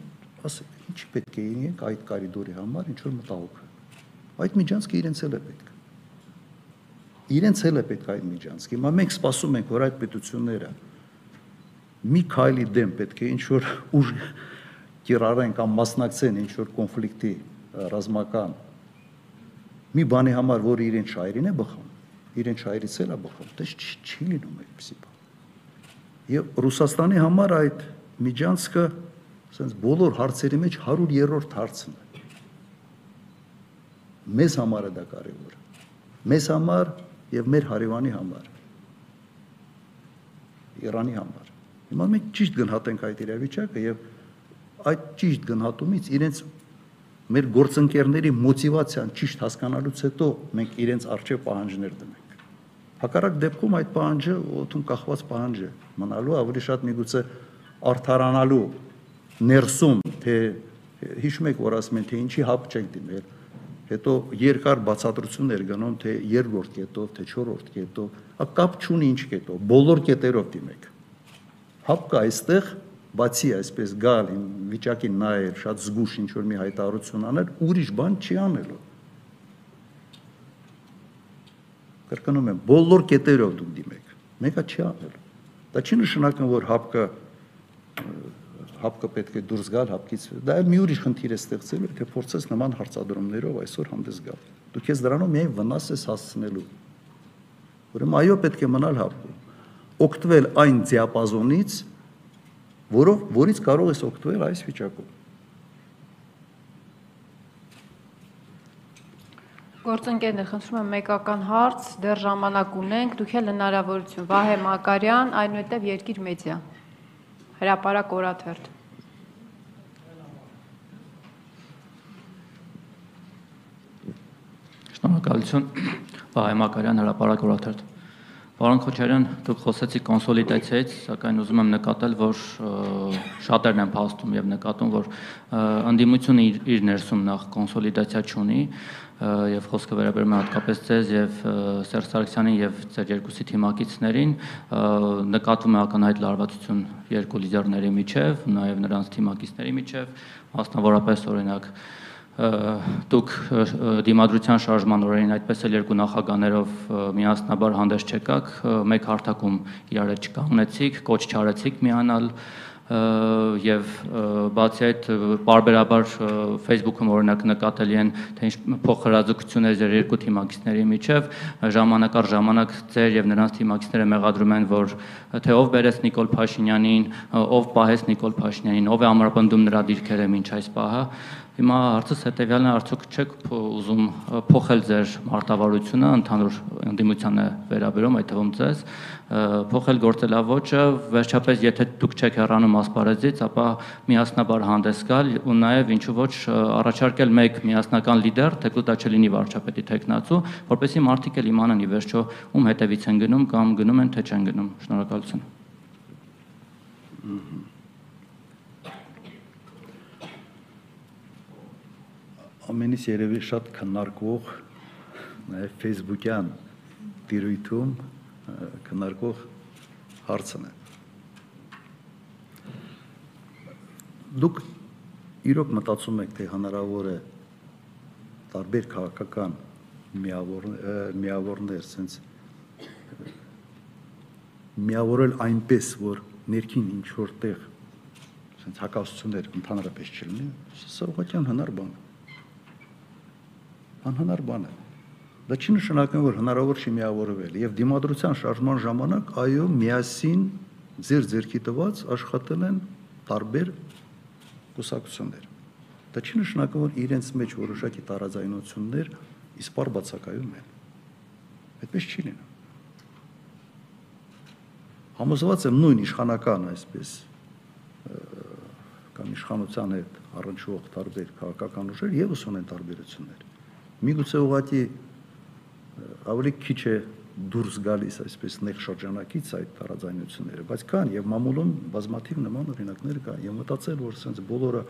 ասեք, ինչ պետք է իրենք այդ կարիդորի համար ինչ որ մտահոգ։ Այդ միջանցքը իրենց էլ է պետք։ Իրենց էլ է պետք այդ միջանցքը։ Հիմա մենք սպասում ենք, որ այդ պետությունները մի քայլի դեմ պետք է ինչ որ ուժ կիրառեն կամ մասնակցեն ինչ որ կոնֆլիկտի ռազմական մի բանի համար, որ իրեն շայրին է բխում, իրեն շայրից էլ է բխում, դες չի լինում այդպեսի բան։ Եվ Ռուսաստանի համար այդ միջանցքը ասենց բոլոր հարցերի մեջ 100-րդ հարցն է։ Մեզ համար է դա կարևոր։ Մեզ համար եւ մեր հարևանի համար։ Իրանի համար։ Հիմա մենք ճիշտ գնահատենք այդ իրավիճակը եւ այդ ճիշտ գնահատումից իրենց մեր գործընկերների մոտիվացիան ճիշտ հասկանալուց հետո մենք իրենց արժե պահանջներ դնենք։ Հակառակ դեպքում այդ պահանջը օդում կախված պահանջ է մնալու ավելի շատ միգուցե արթարանալու ներսում թե հիշում եք որ ասում են թե ինչի հապ չենք դիմել հետո երկար բացատրություններ գնում թե երրորդ կետով թե չորրորդ կետով կապ չունի ինչ կետով բոլոր կետերով դիմեք հապ կա այստեղ բացի այսպես գալ իմ վիճակին նայել, շատ զգուշ ինչ որ մի հայտարարություն անել, ուրիշ բան չի անելու։ Կրկնում եմ, բոլոր կետերով դուք դիմեք։ Մեկը չի անելու։ Դա չի նշանակում, որ հապկը հապկը պետք է դուրս գալ հապկից։ Դա էլ մի ուրիշ խնդիր է ստեղծելու, թե փորձես նման հարցադրումներով այսօր հանդես գալ։ Դու քեզ դրանով միայն վնաս ես հասցնելու։ Ուրեմն այո, պետք է մնալ հապկում։ Օգտվել այն դիապազոնից, որով որից կարող ես օգտվել այս վիճակում։ Գործընկերներ, խնդրում եմ մեկական հարց, դեռ ժամանակ ունենք, դուք էլ հնարավորություն Վահե Մակարյան, այնուհետև Երկիր մեդիա։ Հրապարակ օրաթերթ։ Շնորհակալություն։ Վահե Մակարյան, Հրապարակ օրաթերթ։ Պարոն Քոչարյան, դուք խոսեցիք կոնսոլիդացիայից, սակայն ուզում եմ նկատել, որ շատերն են փաստում եւ նկատում, որ անդիմությունը իր, իր ներսում նախ կոնսոլիդացիա չունի եւ խոսքը վերաբերում է հատկապես ձեզ եւ Սերժ Սարգսյանին եւ ձեր երկուսի թիմակիցներին նկատվում է ակնհայտ լարվածություն երկու լիդերների միջև, նաեւ նրանց թիմակիցների միջև, մասնավորապես օրինակ դուք դիմադրության շարժման օրերին այդպես էլ երկու նախագաներով միասնաբար հանդես չեկաք, մեկ հարթակում իրար չկանգնեցիք, կոչ չարեցիք միանալ եւ բացի այդ բարբերաբար Facebook-ում օրինակ նկատելի են թե ինչ փոխհրաձգություններ ձեր երկու թիմակիցների միջև ժամանակ առ ժամանակ ձեր եւ նրանց թիմակիցները մեղադրում են որ թե ով բերեց Նիկոլ Փաշինյանին, ով պահեց Նիկոլ Փաշինյանին, ով է ամրապնդում նրա դիրքերը մինչ այս պահը Հիմա հարցս հետեւյալն է, արդյոք չեք ուզում փոխել ձեր մարտավարությունը ընդհանուր ընդդիմությանը վերաբերում, այդ թվում ձեզ, փոխել գործելավոճը, վերջապես եթե դուք չեք հեռանում ասպարեզից, ապա միասնաբար հանդես գալ ու նաև ինչու ոչ առաջարկել մեկ միասնական լիդեր, թեկուզ դա չլինի վարչապետի տեխնացու, որպեսզի մարդիկ էլ իմանան ի վերջո ում հետևից են գնում կամ գնում են թե չեն գնում։ Շնորհակալություն։ ամենից երևի շատ քննարկվող նաև Facebook-յան դիրույթում քննարկող հարցն է։ Դուք իրոք մտածում եք, թե հնարավոր է տարբեր քաղաքական միավոր միավորներ, sense միավորել այնպես, որ ներքին ինչ որտեղ sense հակասություններ ընդհանրապես չլինի, սա ուղղակի հնար բան է անհնար բան է։ Դա չի նշանակում, որ հնարավոր չի միավորվել եւ դիմադրության շարժման ժամանակ այո միասին ձեր ձերքի տված աշխատել են տարբեր կուսակցություններ։ Դա չի նշանակում, որ իրենց մեջ որոշակի տարաձայնություններ իսպար բացակայում են։ Այդպես չի լինում։ Համոզված եմ նույն իշխանական այսպես կամ իշխանության հետ առնչվող տարբեր քաղաքական ուժեր եւս ունեն տարբերություններ միգուցե ուղղակի ավելի քիչ է դուրս գալիս այսպես նեղ շրջանակից այդ տարաձայնությունները, բայց կան եւ մամուլում բազմաթիվ նման օրինակներ կան։ Եվ մտածել, որ sense բոլորը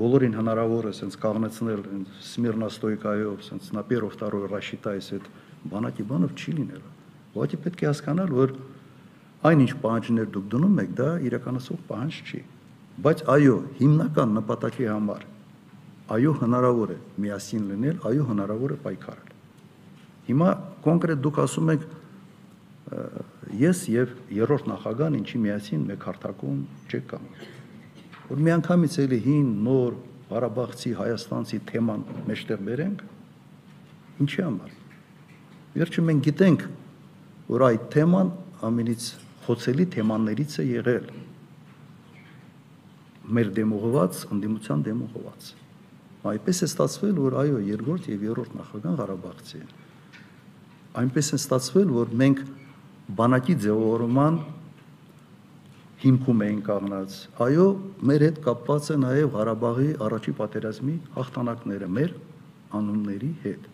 բոլորին հնարավոր է sense կաղնեցնել Սմիրնաստոյկայով, sense на первый второй рассчитаясь այդ բանակի բանով չի լինել։ Ուղղակի պետք է հասկանալ, որ այնինչ պահանջներ դուք դնում եք, դա իրականացող պահանջ չի։ Բայց այո, հիմնական նպատակի համար այո հնարավոր է միասին լինել, այո հնարավոր է պայքարել։ Հիմա կոնկրետ դուք ասում եք ես եւ երրորդ նախագահան ինչի միասին մեկ հարթակում չեք կանգնել։ որ միանգամից էլի հին, նոր Ղարաբաղցի, Հայաստանցի թեման մեջտեղ բերենք։ Ինչի համար։ Վերջում մենք գիտենք, որ այդ թեման ամենից խոցելի թեմաներից է եղել մեր դեմողված, ընդդիմության դեմողված։ Այդպես է ստացվել, որ այո, երկրորդ եւ երրորդ նախագահան Ղարաբաղցի են։ Այնպես է ստացվել, որ մենք բանակի ձևավորման հիմքում էին կանգնած։ Այո, մեր հետ կապված է նաև Ղարաբաղի առաջի պատերազմի հաղթանակները մեր անունների հետ։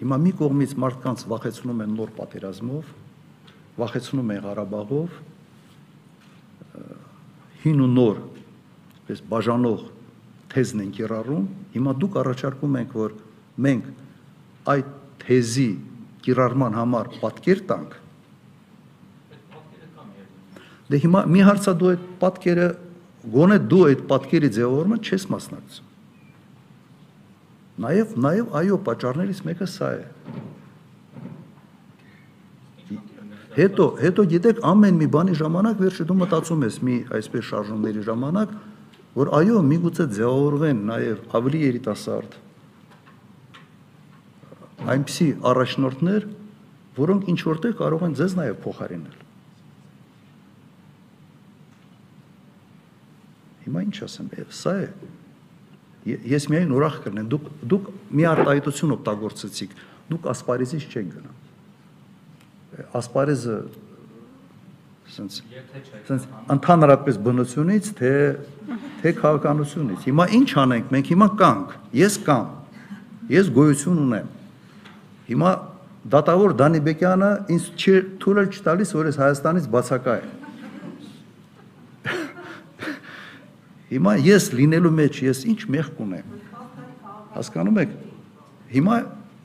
Հիմա մի կողմից մարդկանց վախեցնում են նոր պատերազմով, վախեցնում են Ղարաբաղով, հին ու նոր պես բաժանող թեզն են կիրառում, հիմա դուք առաջարկում եք, որ մենք այդ թեզի կիրառման համար պատկեր տանք, Դե հիմա մի հարցա դու այդ պատկերը գոնե դու այդ պատկերի ձևավորումը չես մասնակցում։ Նաև նաև այո պատճառներից մեկը սա է։ Հետո հետո գիտեք ամեն մի բանի ժամանակ վերջը դու մտածում ես մի այսպես շարժումների ժամանակ, որ այո, միգուցե ձևավորվեն նաև ավելի երիտասարդ այնպիսի առաջնորդներ, որոնք ինչ որտեղ կարող են ձեզ նաև փոխարինել։ Հիմա ինչ ասեմ, սա է ես միայն ուրախ կլինեմ դուք դուք մի արտահայտություն օգտագործեցիք դուք ասպարեզից չեք գնա ասպարեզը sense sense ընդհանրապես բնությունից թե թե քաղաքականությունից հիմա ինչ անենք մենք? Հիմա կանք ես կամ ես գոյություն ունեմ հիմա դատավոր Դանիբեկյանը ինձ չի թույլ չտալիս որ ես Հայաստանից բացակայ եմ Հիմա ես լինելու մեջ ես ինչ մեղք ունեմ։ Հասկանում եք։ Հիմա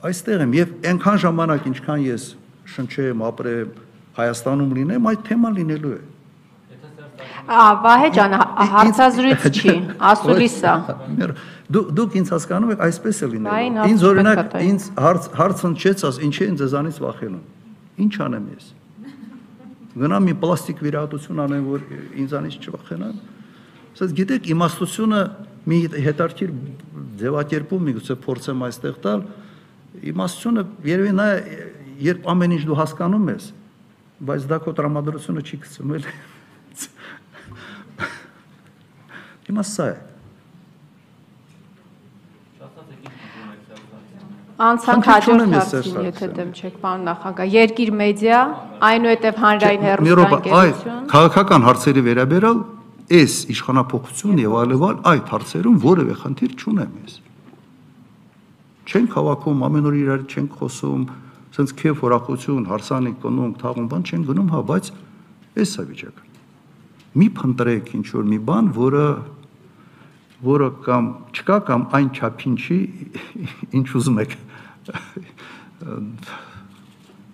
այստեղ եմ եւ այնքան ժամանակ ինչքան ես շնչեմ, ապրեմ, Հայաստանում լինեմ, այդ թեման լինելու է։ Վահե ջան, հարցազրույց չի, ասուլիս է։ Դու դուք ինձ հասկանում եք, այսպես է լինելու։ Ինձ օրինակ ինձ հարց հարց հնչեց, աս ինչ է ինձ ձեզանից վախենում։ Ինչ անեմ ես։ Գնամ մի պլաստիկ վիրահատություն անեմ, որ ինձանից չվախենան։ Ասած գիտեք, իմաստությունը մի հետարքիր ձևակերպում միգուցե փորձեմ այստեղ տալ, իմաստությունը երևի նա երբ ամեն ինչ դու հասկանում ես, բայց դա քո տրամադրությունը չի գցում էլ։ Հիմա սա է։ Անցանք հաջորդ հարցին, եթե դեմ չեք, պարոն նախագահ։ Երկիր մեդիա, այնուհետև հանրային հեռուստաընկերություն։ Քաղաքական հարցերի վերաբերալ այս իշխանապողություն եւ այլևալ այդ հարցերում որևէ խնդիր չունեմ ես։ Չենք հավաքում, ամեն օր իրար չենք խոսում, sense քեֆ հորախություն, հարսանիք կնում, թաղում բան չեն գնում, հա, բայց էս է վիճակը։ Մի փնտրեք ինչ որ մի բան, որը որը կամ չկա կամ այն չափին չի, ինչ ուզում եք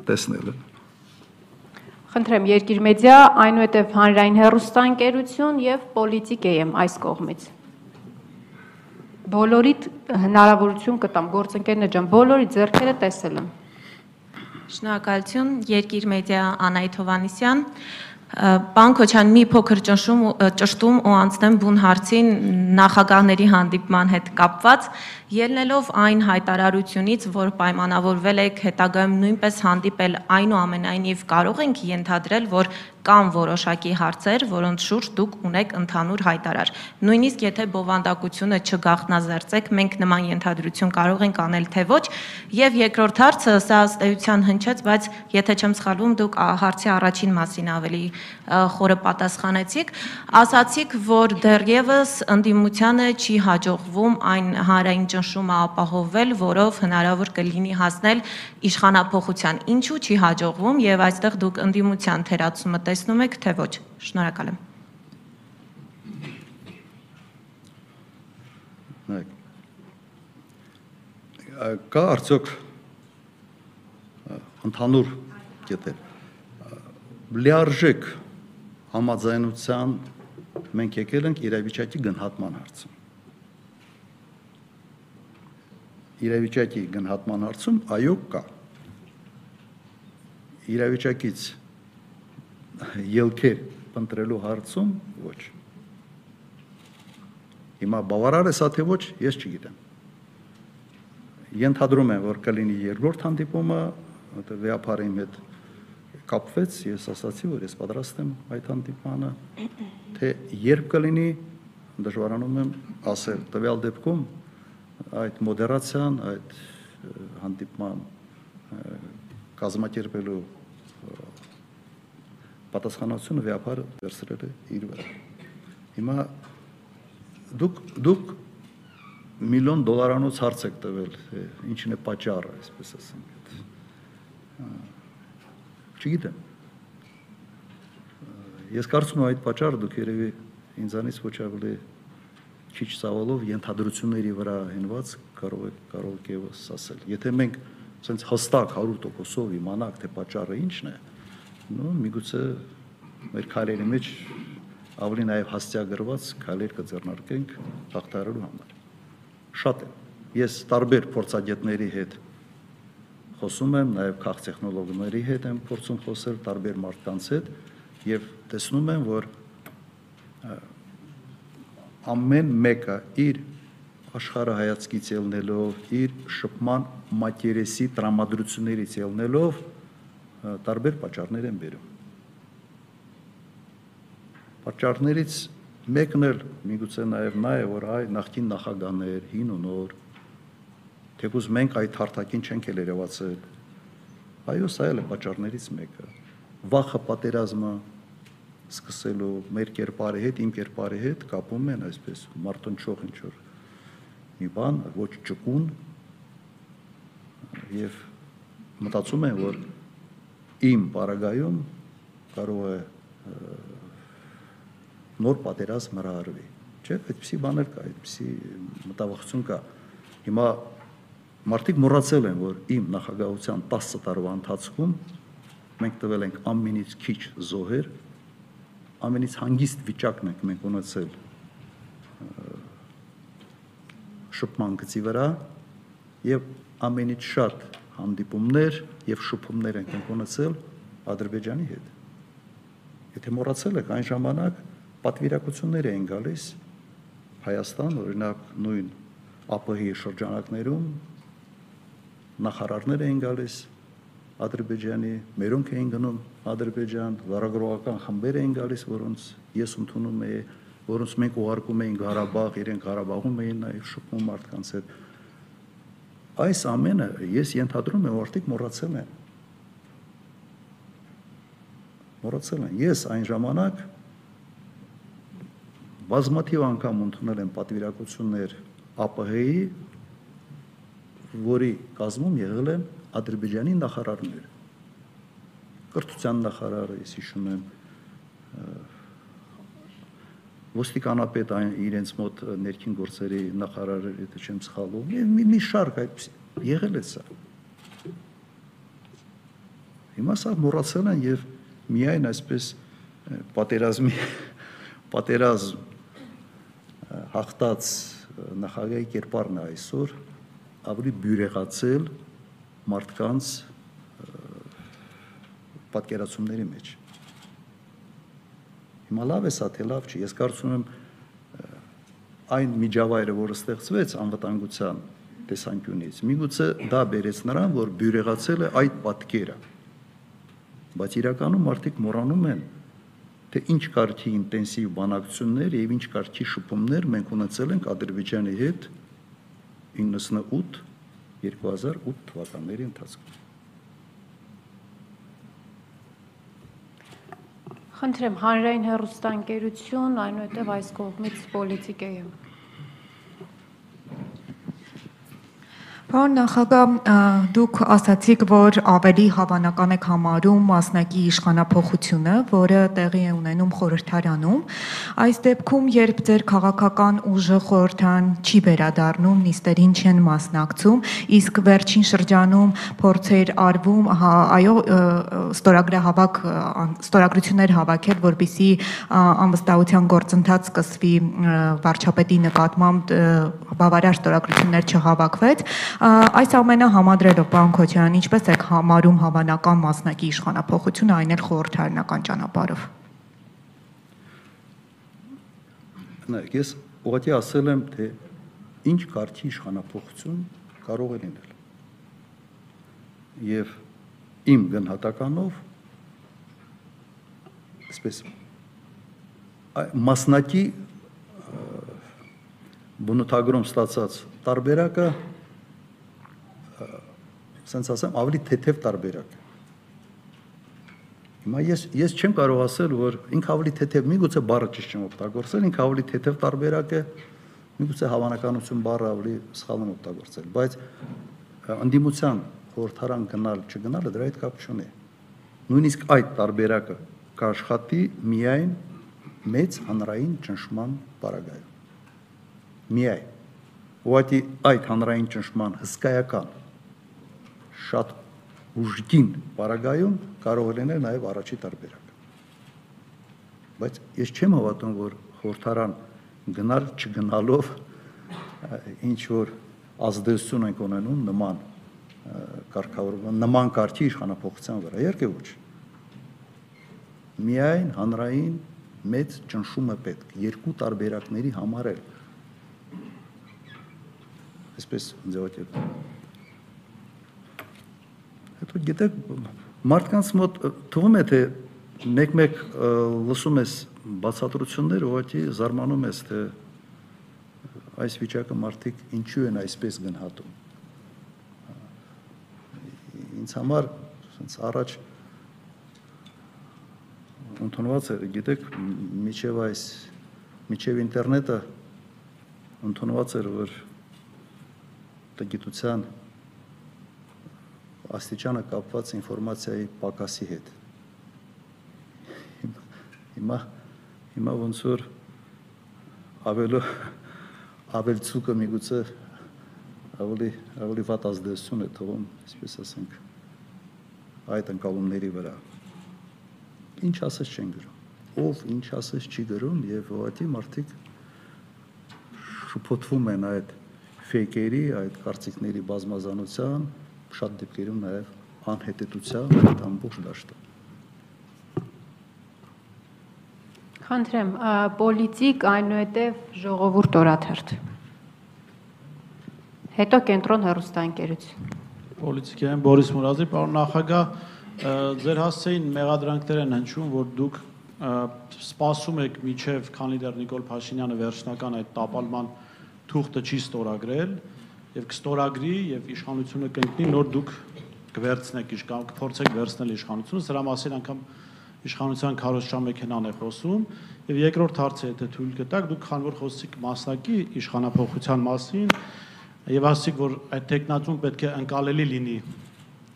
տեսնել։ Խնդրեմ, Երկիր մեդիա, այնուհետև հանրային հեռուստաընկերություն եւ պոլիտիկ եմ այս կողմից։ Բոլորիդ հնարավորություն կտամ, գործընկերներ ջան, բոլորի ձեռքերը տեսել եմ։ Շնորհակալություն, Երկիր մեդիա Անայդ Հովանիսյան։ Պան Քոչյան մի փոքր ճնշում ճշտում ու անցնեմ բուն հարցին նախագահների հանդիպման հետ կապված ելնելով այն հայտարարությունից, որ պայմանավորվել եք հետագայում նույնպես հանդիպել այնուամենայնիվ կարող ենք ենթադրել, որ կան որոշակի հարցեր, որոնց շուրջ դուք ունեք ընդհանուր հայտարար։ Նույնիսկ եթե բովանդակությունը չգաղտնազերծեք, մենք նման ենթադրություն կարող ենք անել թե ոչ։ Եվ երկրորդ հարցը սա ըստեյության հնչեց, բայց եթե չեմ սխալվում, դուք հարցի առաջին մասին ավելի խորը պատասխանեցիք, ասացիք, որ դեռևս ընդդիմությանը չի հաջողվում այն հանրային ճնշումը ապահովել, որով հնարավոր կլինի հասնել իշխանապողության։ Ինչու չի հաջողվում եւ այստեղ դուք ընդդիմության թերացումը տեսնում եք, թե ոչ։ Շնորհակալ եմ։ Կա արդյոք ընդհանուր կետեր լիարժեք համաձայնության մենք եկել ենք իրավիճակի գնահատման հարցում։ Իրավիճակի գնահատման հարցում այո կա։ Իրավիճակից ելքեր ընտրելու հարցում ոչ։ Հիմա բավարար է սա թե ոչ, ես չգիտեմ։ Ենթադրում եմ, որ կլինի երկրորդ հանդիպումը, որտեղ վեապարի հետ կապվեց, ես ասացի, որ ես պատրաստ եմ այդ հանդիպմանը, թե երբ կլինի, դժվարանում եմ ասել։ Տվյալ դեպքում այդ մոդերացիան, այդ հանդիպման կազմակերպելու պատասխանատվությունը վեապարը վերցրել է իր վրա։ Հիմա դուք դուք միլիոն դոլարանոց հարց եք տվել, ինչն է պատճառը, այսպես ասենք։ Չգիտեմ։ Ես կարծում եմ այդ պատճառը դուք երևի ինձանից ոչ ավելի քիչ ցավալով ենթադրությունների վրա հենված կարող եք կարող եք ասել։ Եթե մենք ասենց հստակ 100%-ով իմանանք, թե պատճառը ինչն է, նո միգուցե մեր քայլերի մեջ ավելի նաև հաստիագրված քայլեր կձեռնարկենք հաղթարելու համար։ Շատ է։ Ես տարբեր փորձագետների հետ խոսում եմ, նաև քաղ տեխնոլոգների հետ եմ փորձում խոսել տարբեր մարդկանց հետ եւ տեսնում եմ, որ ամեն մեկը իր աշխարհայացքից ելնելով, իր շփման մակերեսի տրամադրություններից ելնելով տարբեր պատճառներ են բերում։ Պատճառներից մեկն էլ միգուցե նաև նա է, որ այ նախկին նախագահներ, հին ու նոր, թեկուզ մենք այդ հարթակին չենք էլ երևացել։ Այո, սա էլ է պատճառներից մեկը։ Վախը պատերազմը սկսելու մեր կերպարի հետ, իմ կերպարի հետ կապում են այսպես մարտնչող ինչ որ մի բան, ոչ ճկուն եւ մտածում եմ, որ իմ բարագայում կարող է նոր պատերազմ հրահարվի։ Չէ, այդպեսի բաներ կա, այդպեսի մտավախություն կա։ Հիմա մարդիկ մոռացել են, որ իմ նախագահության 10 տարվա ընթացքում մենք տվել ենք ամենից քիչ զոհեր, ամենից հանգիստ վիճակն ենք մենք ունեցել շփման գծի վրա եւ ամենից շատ հանդիպումներ եւ շփումներ ենք ունեցել Ադրբեջանի հետ։ Եթե մոռացել եք այն ժամանակ պատվիրակություններ էին գալիս Հայաստան, օրինակ նույն ԱՊՀ-ի շրջանակներում նախարարներ էին գալիս Ադրբեջանի, մերոնք էին գնում Ադրբեջան, վարագրողական խմբեր էին գալիս, որոնց ես ընդունում եի, որոնց մենք ուղարկում էինք Ղարաբաղ, իրենք Ղարաբաղում էին նաև շփում մարդկանց հետ։ Այս ամենը ես ենթադրում եմ, որ արդիկ մոռացել են։ Մոռացել են։ Ես այն ժամանակ բազմաթիվ անգամ ընդունել եմ պատվիրակություններ ԱՊՀ-ի, որի կազմում եղել են Ադրբեջանի նախարարները կրթության նախարարը, ես հիշում եմ ոստիկանապետ այն իրենց մոտ ներքին գործերի նախարարը, եթե չեմ սխալվում, եւ մի, մի շարք այդ եղել է սա։ Հիմա սա մոռացել են եւ միայն այսպես պատերազմի պատերազմ հաղթած նախագահի կերպարն է այսօր ավելի բյուրեղացել մարդկանց պատկերացումների մեջ։ Հիմա լավ է սա, թե լավ չի։ Ես կարծում եմ այն միջավայրը, որը ստեղծվեց անվտանգության տեսանկյունից, միգուցե դա բերեց նրան, որ բյուրեղացել է այդ պատկերը։ Բայց իրականում մարդիկ մոռանում են, թե ինչ կարգի ինտենսիվ բանակցություններ եւ ինչ կարգի շփումներ մենք ունեցել ենք Ադրբեջանի հետ 98 2008 թվականների ընթացքում։ Խնդրեմ հանրային հերոստանգերություն, այնուհետև այս կողմից պոլիտիկայում։ Պարոն նախագահ, դուք ասացիք, որ ավելի հավանական եք համարում մասնակի իշխանապողությունը, որը տեղի է ունենում խորհրդարանում։ Այս դեպքում, երբ ձեր քաղաքական ուժը խորհրդան չի վերադառնում, նիստերին չեն մասնակցում, իսկ վերջին շրջանում փորձեր արվում, հա, այո, ստորագրահավաք ստորագրություններ հավաքել, որբիսի անվստահության գործընթաց սկսվի վարչապետի նկատմամբ բավարար ստորագրություններ չհավաքվեց Այս ամենը համադրելով պարոն Քոչարյան, ինչպես եք համարում հավանական մասնակի իշխանապողությունը, այն էլ խորհրդարանական ճանապարհով։ Նայեք, ես ուղղակի ասել եմ, թե ինչ կարգի իշխանապողություն կարող է լինել։ Եվ իմ գնահատականով այսպես մասնակի բնութագրում ստացած տարբերակը ասենց ասեմ ավելի թեթև տարբերակ Հիմա ես ես չեմ կարող ասել, որ ինքը ավելի թեթև, միգուցե բառը ճիշտ չեմ օգտագործել, ինքը ավելի թեթև տարբերակ է, միգուցե հավանականություն բառը ավելի սխալ եմ օգտագործել, բայց անդիմության խորհրդարան գնալ, չգնալը դրա հետ կապ չունի։ Նույնիսկ այդ տարբերակը կաշխատի միայն մեծ հանրային ճնշման պարագայում։ Միայն։ Ուղղակի այդ հանրային ճնշման հսկայական շատ ուժգին պարագայում կարող լինել նաև առաջի տարբերակ։ Բայց ես չեմ հավատում, որ խորհրդարան գնալ չգնալով ինչ որ ազդեցություն ենք ունենում նման կարգավորման նման կարգի իշխանապողության վրա։ Երկե ոչ։ Միայն հանրային մեծ ճնշումը պետք երկու տարբերակների համար էլ։ Այսպես ձևակերպ Հետո գիտեք մարդկանց մոտ թվում է թե մեկ-մեկ լսում ես բացատրություններ, ուղղակի զարմանում ես թե այս վիճակը մարդիկ ինչու են այսպես գնահատում։ Ինձ համար ասենց առաջ ընդունված էր, գիտեք, միջև այս միջև ինտերնետը ընդունված էր, որ տգիտության աստիճանը կապված ինֆորմացիայի պակասի հետ։ Հիմա հիմա ոնց որ ավելը ավելցուկը միգուցե ավելի ավելի վատ ազդեցություն է թողում, այսպես ասենք, այդ ընկալումների վրա։ Ինչ ասես չեն գրում։ Ով ինչ ասես չի գրում եւ ուղղակի մարդիկ շփոթվում են այդ ֆեյքերի, այդ կարծիքների բազմազանության, շատ դեպքերում նաև անհետետության այդ ամբողջ դաշտը։ Խնդրեմ, պոլիտիկ այնուհետև ժողովուրդ օրաթերթ։ Հետո կենտրոն հերոստանգերություն։ Պոլիտիկային Բորիս Մուրազի, պարոն նախագահ, ձեր հասցեին մեղադրանքներ են հնչում, որ դուք սպասում եք միջև քանի դեռ Նիկոլ Փաշինյանը վերջնական այդ տապալման թուղթը չի ստորագրել, եւ կստորագրի եւ իշխանությունը կընկնի նոր դուք կվերցնեք իշխան կփորձեք վերցնել իշխանությունը սրա մասին անգամ իշխանության քարոզչա մեքենան է խոսում եւ երկրորդ հարցը եթե թույլ կտաք դուք քան որ խոսեցիք մասնակի իշխանապողության մասին եւ ասացիք որ այդ տեխնատուն պետք է անկալելի լինի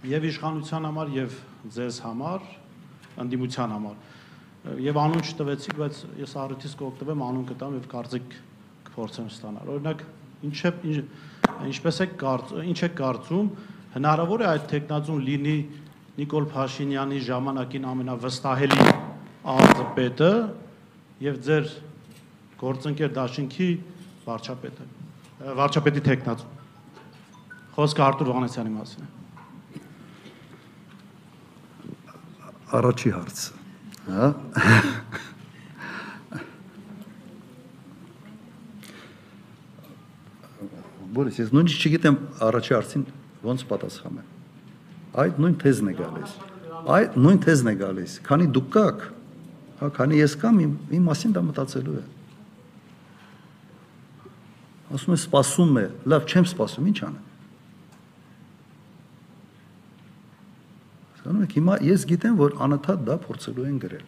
եւ իշխանության համար եւ ձեզ համար անդիմության համար եւ անուն չտվեցիք բայց ես առիթից կօգտվեմ անուն կտամ եւ կարծիք կփորձեմ ստանալ օրինակ ինչ է ինչ ինչպես է կարծ ինչ է կարծում հնարավոր է այդ տեխնազուն լինի Նիկոլ Փաշինյանի ժամանակին ամենավստահելի ԱԶՊ-ը եւ ձեր գործընկեր Դաշինքի վարչապետը վարչապետի տեխնազուն խոսքը Արտուր Վանեսյանի մասին է առաջի հարցը հա Բորիս, ես նույնիսկ չգիտեմ առաջի հարցին ոնց պատասխանեմ։ Այդ նույն թեզն է գալիս։ Այդ նույն թեզն է գալիս։ Քանի դուք կաք, հա, քանի ես կամ իմ, իմ մասին դա մտածելու է։ Ասում է սպասում է, լավ, չեմ սպասում, ինչ անեմ։ Հասկանում եք, հիմա ես գիտեմ, որ անընդհատ դա փորձելու են գրել։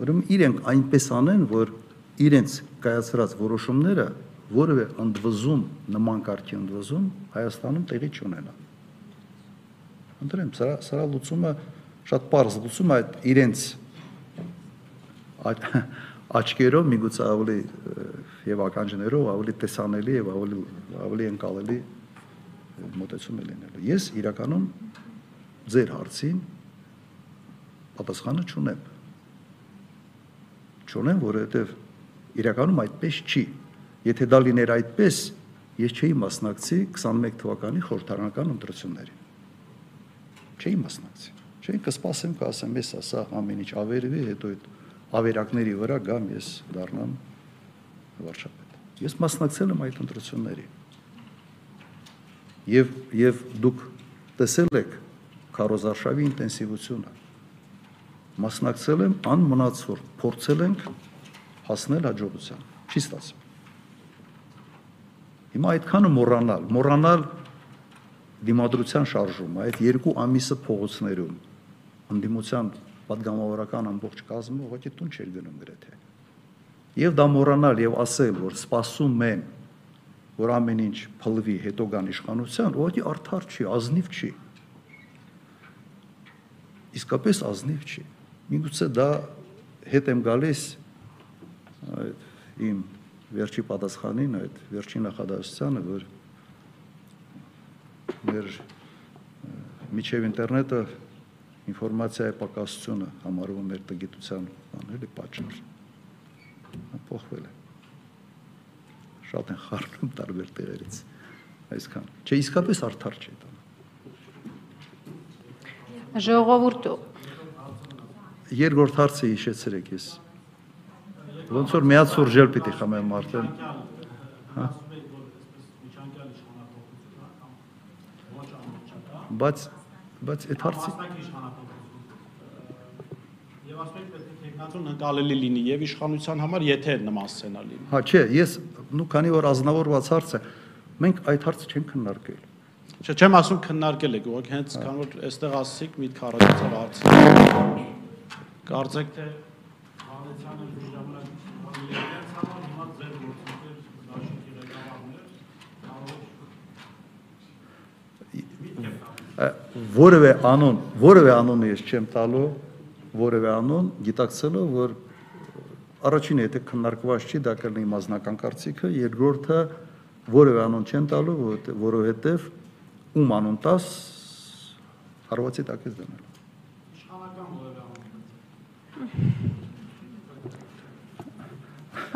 Ուրեմն իրենք այնպես անեն, որ իրենց կայացրած որոշումները որևէ ընդվզում նման կարգի ընդվզում Հայաստանում տեղի չունենա։ Ընտրեմ, սրա սրա լուծումը շատ པարզ լուծում այդ իրենց աչքերով միգուցե ավելի եւ ականջներով ավելի տեսանելի եւ ավելի ավելի ընկալելի մոտեցում է լինելու։ Ես իրականում ձեր հարցին պատասխանը չունեմ։ Չունեմ, որովհետեւ Իրականում այդպես չի։ Եթե դա լիներ այդպես, ես չէի մասնակցի 21 թվականի խորհրդարանական ընտրություններին։ Չէի մասնակցի։ Չէի կսպասեմ, կասեմ, ես ասա ամեն ինչ ավերվի, հետո այդ ավերակների վրա գամ ես դառնամ վարչապետ։ Ես մասնակցել եմ այդ ընտրությունների։ Եվ եւ դուք տեսել եք քարոզարշավի ինտենսիվությունը։ Մասնակցել եմ անմնացոր, փորձել ենք հասնել հաջողության։ Չի ստացվում։ Հիմա այդքանը մոռանալ, մոռանալ դիմադրության շարժումը, այդ երկու ամիսը փողոցներում անդիմության падգամավորական ամբողջ կազմը ուղղակի տուն չէր գնում գրեթե։ Եվ դա մոռանալ եւ ասել, որ սпасում են, որ ամեն ինչ փլվի, հետո գան իշխանության, ուղղակի արդար չի, ազնիվ չի։ Իսկապես ազնիվ չի։ Միգուցե դա հետ եմ գալիս այդ իմ վերջի պատասխանին, այդ վերջի նախադասությանը, որ մեր միջև ինտերնետը ինֆորմացիայի պակասությունը համարվում մեր տգիտության բան էլի պատճառ։ Փոխվել է։ Շատ են խառնում տարբեր տեղերից։ Այսքան։ Չէ, իսկապես արդար չէ դա։ Ժողովուրդ Երկրորդ հարցը հիշեցրեք ես։ Ոնց որ միած սուրժել պիտի խմեմ արդեն։ Հա։ Բայց բայց այդ հարցի Եվ ասում եք պետք է տեխնատուն ընկալելի լինի եւ իշխանության համար, եթե նման սցենար լինի։ Հա, չէ, ես նու քանի որ ազնվորված հարց է, մենք այդ հարցը չենք քննարկել։ Չէ, չեմ ասում քննարկել եք, ուղղակի հենց քան որ այստեղ ասացիք միտք առաջացավ հարցը։ Կարծեք թե հանեցյանը ժամանակ իրենց համար հիմա ձեր գործընկեր դաշինքի ղեկավարներ որևէ անուն, որևէ անունը ես չեմ տալու, որևէ անուն, գիտակցելով, որ առաջինը եթե քննարկված չի, դա կլինի մասնական կարծիքը, երկրորդը որևէ անուն չեն տալու, որովհետև ում անուն տաս հարվածի տակ ես դնել։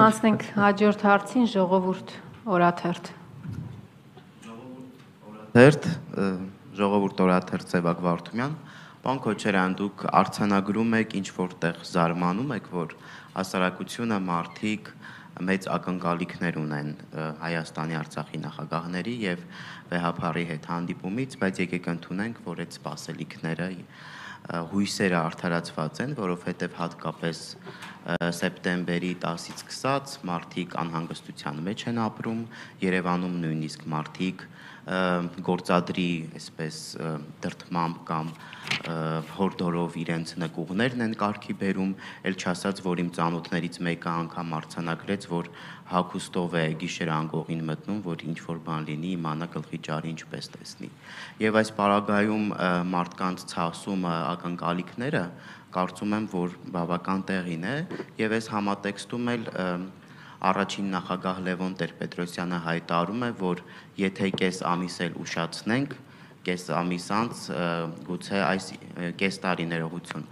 Անցնենք հաջորդ հարցին ժողովուրդ օրաթերթ։ Հերթ ժողովուրդ օրաթերթ Սևակ Վարդումյան Պարոն Քոչարյան, դուք արցանագրում եք ինչ որտեղ զարմանում եք, որ հասարակությունը մարդիկ մեծ ակնկալիքներ ունեն Հայաստանի Արցախի նախագահների եւ վեհապարի հետ հանդիպումից, բայց եկեք ընդունենք, որ այդ սպասելիքները հույսերը արդարացված են, որովհետև հատկապես սեպտեմբերի 10-ից սկսած մարդիկ անհանգստության մեջ են ապրում, Երևանում նույնիսկ մարդիկ գործադրի, այսպես դրթմամբ կամ հորդորով իրենց նկուղներն են կարգի բերում, ել չասած, որ իմ ծանոթներից մեկը անգամ արցանագրեց, որ հակուստով է գիշեր անգողին մտնում, որ ինչ որ բան լինի, իմանա գլխի ճարի ինչպես տեսնի։ Եվ այս պարագայում մարդկանց ցասումը, ակնկալիքները կարծում եմ, որ բավական տեղին է եւ այս համատեքստում էլ առաջին նախագահ Լևոն Տեր-Պետրոսյանը հայտարարում է, որ եթե կես ամիս էլ ուշացնենք, կես ամիս անց գուցե այս կես տարի ներողություն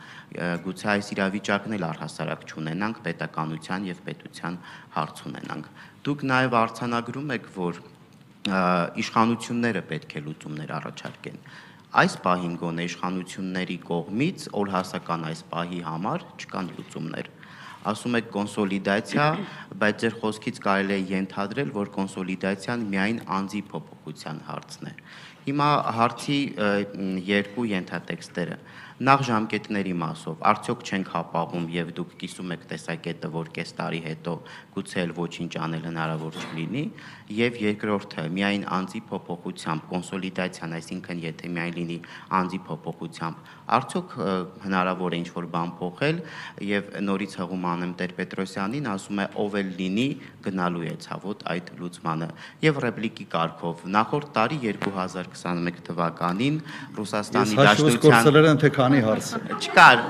գուցե այս իրավիճակն էլ առհասարակ չունենանք պետականության եւ պետության հարց ունենանք դուք նաեւ արցանագրում եք որ իշխանությունները պետք է լուծումներ առաջարկեն այս պահին գոնե իշխանությունների կողմից օրհասական այս պահի համար չկան լուծումներ ասում եք կոնսոլիդացիա, բայց ձեր խոսքից կարելի է ենթադրել, որ կոնսոլիդացիան միայն անձի փոփոխության հարցն է։ Հիմա հարցի երկու ենթատեքստերը նախ ժամկետների մասով արդյոք չենք հապաղում եւ դուք կիսում եք տեսակետը որ կես տարի հետո գուցե ոչինչ անել հնարավոր չլինի եւ երկրորդը միայն անձի փոփոխությամբ կոնսոլիդացիան այսինքն եթե միայն լինի անձի փոփոխությամբ արդյոք հնարավոր է ինչ որ բան փոխել եւ նորից հղում անեմ Տեր Պետրոսյանին ասում է ով էլ լինի գնալու է ցավոտ այդ լուծմանը եւ ռեպլիկի կարգով նախորդ տարի 2021 թվականին Ռուսաստանի Դաշնության թե քանի հարց։ Չկար,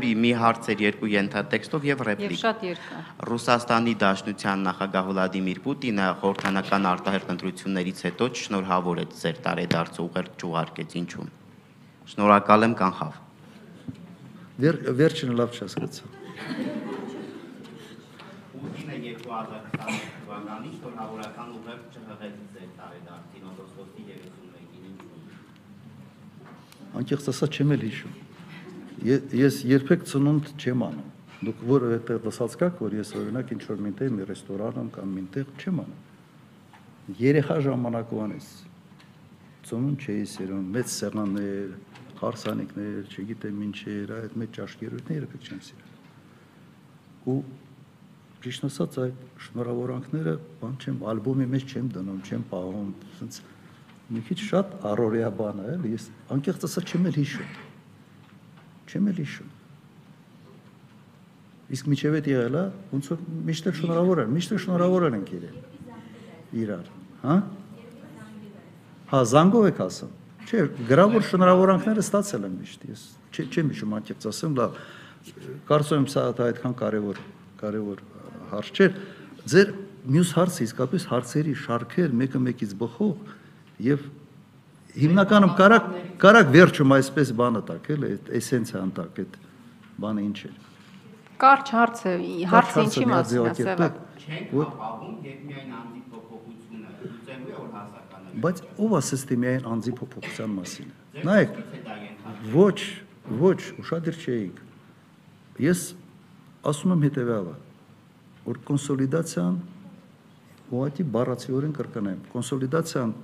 մի մի հարց էր երկու ենթատեքստով եւ ռեպլիկ։ Եվ շատ երկար։ Ռուսաստանի Դաշնության նախագահ Վլադիմիր Պուտինը խորհրդանական արտահերտ ընտրություններից հետո շնորհավորեց ձեր տարեդարձը ուղերձ չուղարկեց ինչու։ Շնորհակալ եմ կանխավ։ Վեր վերջինը լավ չհասկացա։ Պուտինը 2020 թվականին շնորհավորական ուղերձ չհղեց ձեր տարեդարձին օգոստոսի 31-ին ինչու։ Անկեղծ ասած չեմ էլ հիշում։ Ես երբեք ծնունդ չեմ անում։ Դուք որովհետեւ լսած կաք, որ ես օրինակ ինչ որ մինտեղ մի ռեստորան կամ մինտեղ չեմ անում։ Երեխա ժամանակվանից ծնուն չէի սերուն, մեծ սեղաններ, հարսանիքներ, չգիտեմ ինչեր, այդ մեծ ճաշկերույթները պետք չեմ սիրել։ Ու ճիշտ ասած այդ շնորհավորանքները բան չեմ ալբոմի մեջ չեմ դնում, չեմ պահում, ասենց մի քիչ շատ առօրյա բան է, էլի ես անկեղծ ասած չեմ էլ հիշում։ Չեմ էլ հիշում։ Իսկ միջև այդ եղել է, ոնց որ միշտ էլ շնորհավոր են, միշտ էլ շնորհավոր են իրեն։ Իրար, հա? Հա, զանգով եք ասում։ Չէ, գրավոր շնորհավորանքները ստացել եմ միշտ։ Ես չեմ հիշում անկեղծ ասեմ, լավ։ Կարծում եմ սա այդքան կարևոր կարևոր հարց չէ։ Ձեր մյուս հարցը իսկապես հարցերի շարքեր մեկը մեկից բխող եւ հիմնականում կարակ կարակ վերջում այսպես բանը տակ էլ այդ էսենցիան տակ այդ բանը ինչ է։ Կարճ հարցը, հարցը ինչի մասին է, Սևա։ Չենք ապահովում, երբ միայն անձի փոփոխությունը լուծելու է որ հասարականը։ Բայց ով ասես թե միայն անձի փոփոխության մասին Նայեք, ոչ, ոչ, ուշադիր չէիք։ Ես ասում եմ հետեւյալը, որ կոնսոլիդացիան ուղղակի բառացիորեն կրկնեմ, կոնսոլիդացիան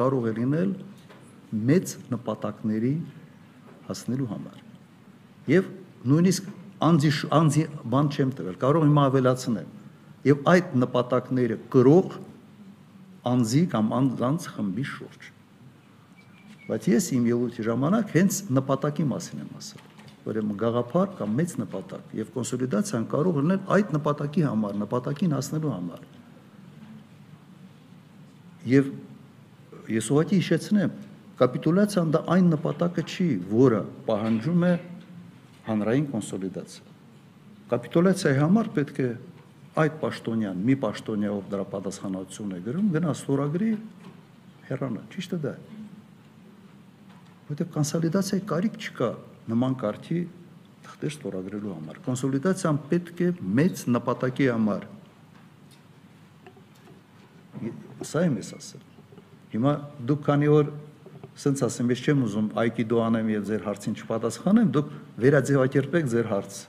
կարող է լինել մեծ նպատակների հասնելու համար։ Եւ նույնիսկ անձի անձի բան չեմ տվել, կարող եմ ավելացնել։ Եվ այդ նպատակները կրող անձի կամ անձանց խմբի շուրջ։ Բայց ես իմ ելույթի ժամանակ հենց նպատակի մասին եմ ասել ուրեմն գաղափար կամ մեծ նպատակ եւ կոնսոլիդացիան կարող լինել այդ նպատակի համար, նպատակին հասնելու համար։ Եվ ես ուղղակի հիշեցնեմ, կապիտուլյացիան դա այն նպատակը չի, որը պահանջում է հանրային կոնսոլիդացիա։ Կապիտուլյացիայի համար պետք է այդ պաշտոնյան, մի պաշտոնյայով դրա պատասխանատվություն է գրում, գնա ստորագրի հեռանա, ճիշտ է դա։ Որտեղ կոնսոլիդացիայի կարիք չկա նման կարգի թղթեր ստորագրելու համար։ Կոնսոլիդացիան պետք է մեծ նպատակի համար։ Սա եմ ես ասել։ Հիմա դուք քանի որ սենց ասեմ, ես չեմ ուզում այկիդո անեմ եւ ձեր հարցին չպատասխանեմ, դուք վերաձևակերպեք ձեր հարցը։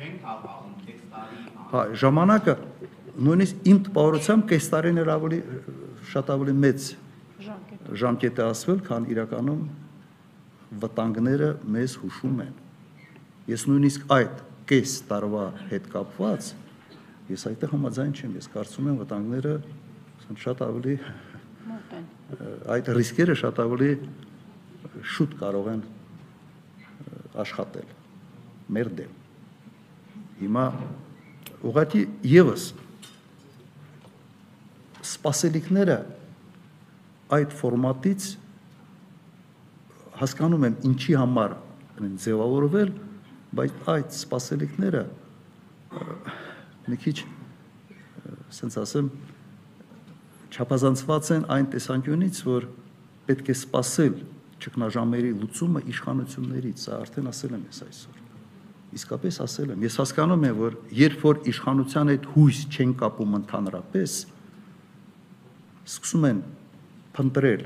Չենք ապահովում տեքստարի Հա, ժամանակը նույնիսկ իմ տպավորությամբ կես տարին էր ավելի շատ ավելի մեծ ժամկետ է ասվել, քան իրականում վտանգները մեզ հուշում են։ Ես նույնիսկ այդ կես տարվա հետ կապված ես այդտեղ համաձայն չեմ, ես կարծում եմ վտանգները շատ ավելի այդ ռիսկերը շատ ավելի շուտ կարող են աշխատել մեր դեմ։ Հիմա ուղղակի եւս սպասելիքները այդ ֆորմատից հասկանում եմ ինչի համար են ձևավորվել, բայց այդ սպասելիքները մի քիչ ասենց ասեմ չափազանցված են այն տեսանկյունից, որ պետք է սпасել ճգնաժամերի լուծումը իշխանություններից, սա արդեն ասել եմ ես այսօր։ Իսկապես ասել եմ, ես հասկանում եմ, որ երբ որ իշխանության այդ հույս չեն կապում ընդհանրապես, սկսում են փնտրել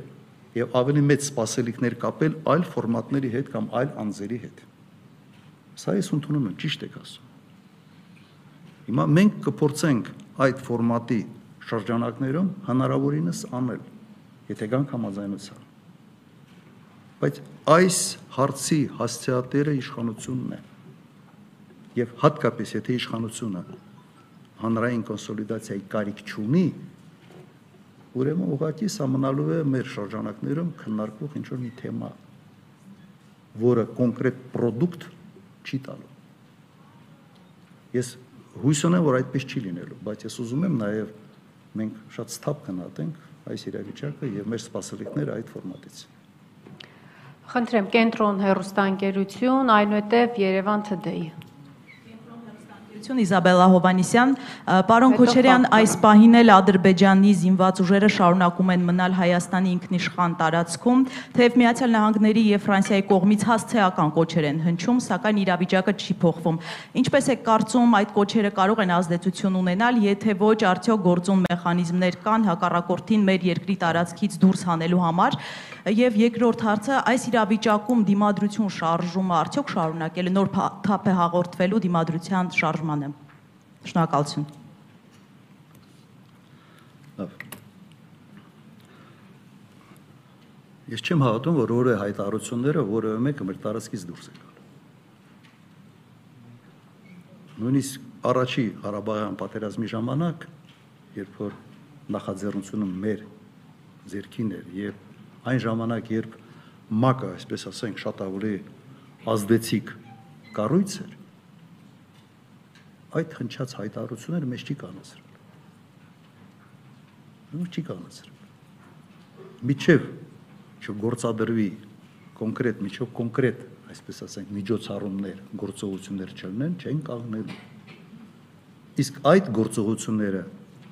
եւ ավելի մեծ սпасելիքներ կապել այլ ֆորմատների հետ կամ այլ անձերի հետ։ Սա ես ընդունում եմ, ճիշտ եք ասում։ Հիմա մենք կփորձենք այդ ֆորմատի շրջանակներում հնարավորինս անել, եթե գանք համաձայնության։ Բայց այս հարցի հասցեատերը իշխանությունն է։ Եվ հատկապես եթե իշխանությունը հանրային կոնսոլիդացիայի կարիք չունի, ուրեմն ուղղակի սամնալու է մեր շրջանակներում քննարկվող ինչ որ մի թեմա, որը կոնկրետ product չի տալու։ Ես հույս ունեմ, որ այդպես չի լինելու, բայց ես ուզում եմ նաև մենք շատ ստապ կնատենք այս իրավիճակը եւ մեր սպասելիքները այդ ֆորմատից։ Խնդրեմ, կենտրոն հերոստանգերություն, այնուհետև Երևան TD-ի։ Բարեգործություն Իզաբելա Հովանիսյան, պարոն Քոչարյան, այս պահին էլ Ադրբեջանի զինված ուժերը շարունակում են մնալ Հայաստանի ինքնիշխան տարածքում, թեև Միացյալ Նահանգների եւ Ֆրանսիայի կողմից հասցեական կոչեր են հնչում, սակայն իրավիճակը չի փոխվում։ Ինչպես է կարծում, այդ կոչերը կարող են ազդեցություն ունենալ, եթե ոչ արդյոք գործուն մեխանիզմներ կան հակառակորդին մեր երկրի տարածքից դուրս հանելու համար։ Եվ երկրորդ հարցը, այս իրավիճակում դիմադրություն շարժումը արդյոք շարունակել է նոր թափ է հաղորդվելու դիմադրության շարժմանը։ Շնորհակալություն։ Լավ։ Ես չեմ հավատում, որ որը հայտարարությունները որևէ մեկը մեր տարածքից դուրս է գալ։ Նույնիսկ առաջի Ղարաբաղյան պատերազմի ժամանակ, երբ որ նախաձեռնությունը մեր ձերքին էր եւ այն ժամանակ, երբ ՄԱԿ-ը, այսպես ասենք, շատ ավելի ազդեցիկ կառույց էր, այդ հնչած հայտարարությունները մեզ չի կանացրել։ Ու չի կանացրել։ Միջև չգործադրվի կոնկրետ միջով կոնկրետ, այսպես ասենք, միջոցառումներ, գործողություններ չլինեն, չեն կանգնելու։ Իսկ այդ գործողությունները,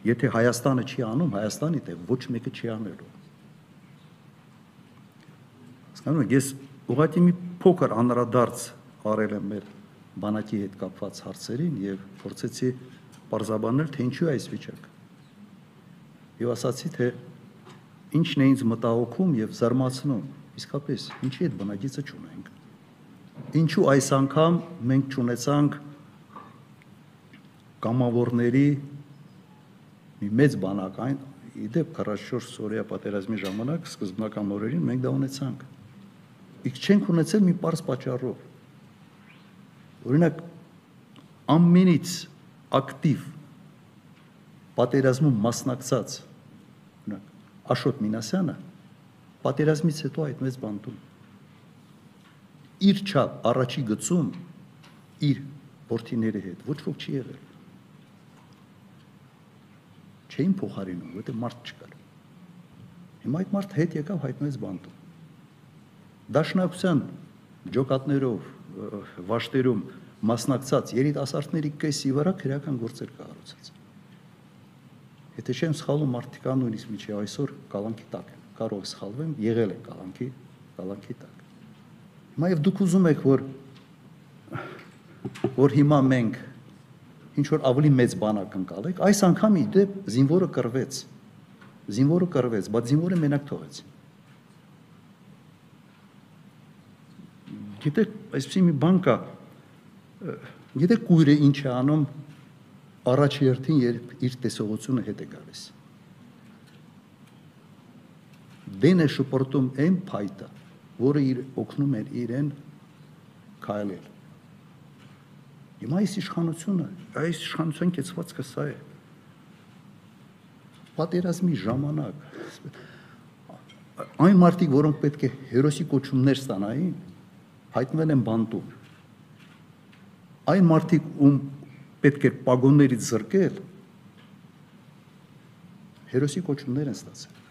եթե Հայաստանը չի անում, Հայաստանի տեղ ոչ մեկը չի անելու։ Հասկանում եք, ես ուղղակի մի փոքր անդրադարձ արել եմ մեր բանակի հետ կապված հարցերին եւ փորձեցի parzabanել թե ինչու է այս վիճակը։ Եվ ասացի թե ինչն է ինձ մտահոգում եւ զարմացնում, իսկապես ինչի այդ բնակիցը ճունենք։ Ինչու այս անգամ մենք ճունեցանք կամավորների մի մեծ բանակ այն իդեպ 44 Սորիա պատերազմի ժամանակ սկզբնական օրերին մենք դա ունեցանք իսկ չենք ունեցել մի པարս պատճառով։ Օրինակ ամենից ակտիվ պատերազմում մասնակցած օրինակ Աշոտ Մինասյանը պատերազմից հետո հայտնվեց բանտում։ Իր չափ առաջի գծում իր ворթիների հետ ոչ ոք չի եղել։ Չէին փոխարինում, որտեղ մարդ չկար։ Հիմա այդ մարդ հետ եկավ հայտնվեց բանտում։ Դաշնակցության ջոկատներով վաշտերում մասնակցած երիտասարդների կեսի վրա քրեական գործեր կառուցած։ Եթե չեմ սխալվում, մարդիկա նույնիսկ միջի այսօր կալանքի տակ են։ Կարող սխալվեմ, եղել են կալանքի, կալանքի տակ։ Հիմա եւ դուք ուզում եք, որ որ հիմա մենք ինչ որ ավելի մեծ բանակ ընկալեք, այս անգամ ի դեպ զինվորը կռվեց։ Զինվորը կռվեց, բայց զինվորը մենակ թողեց։ Գիտեք, այսպեսի մի բան կա։ Գիտեք կույրը ինչ է անում առաջի երթին, երբ իր տեսողությունը հետ է գալիս։ Դեն է շփորտում այն փայտը, որը իր օգնում էր իրեն քայլել։ Հիմա այս իշխանությունը, այս իշխանության կեցվածքը սա է։ Պատերազմի ժամանակ այն մարդիկ, որոնք պետք է հերոսի կոչումներ ստանային, հայտնվել են բանտում։ Այն մարդիկ, ում պետք է պագոններից զրկել, հերոսի կոչումներ են ստացել։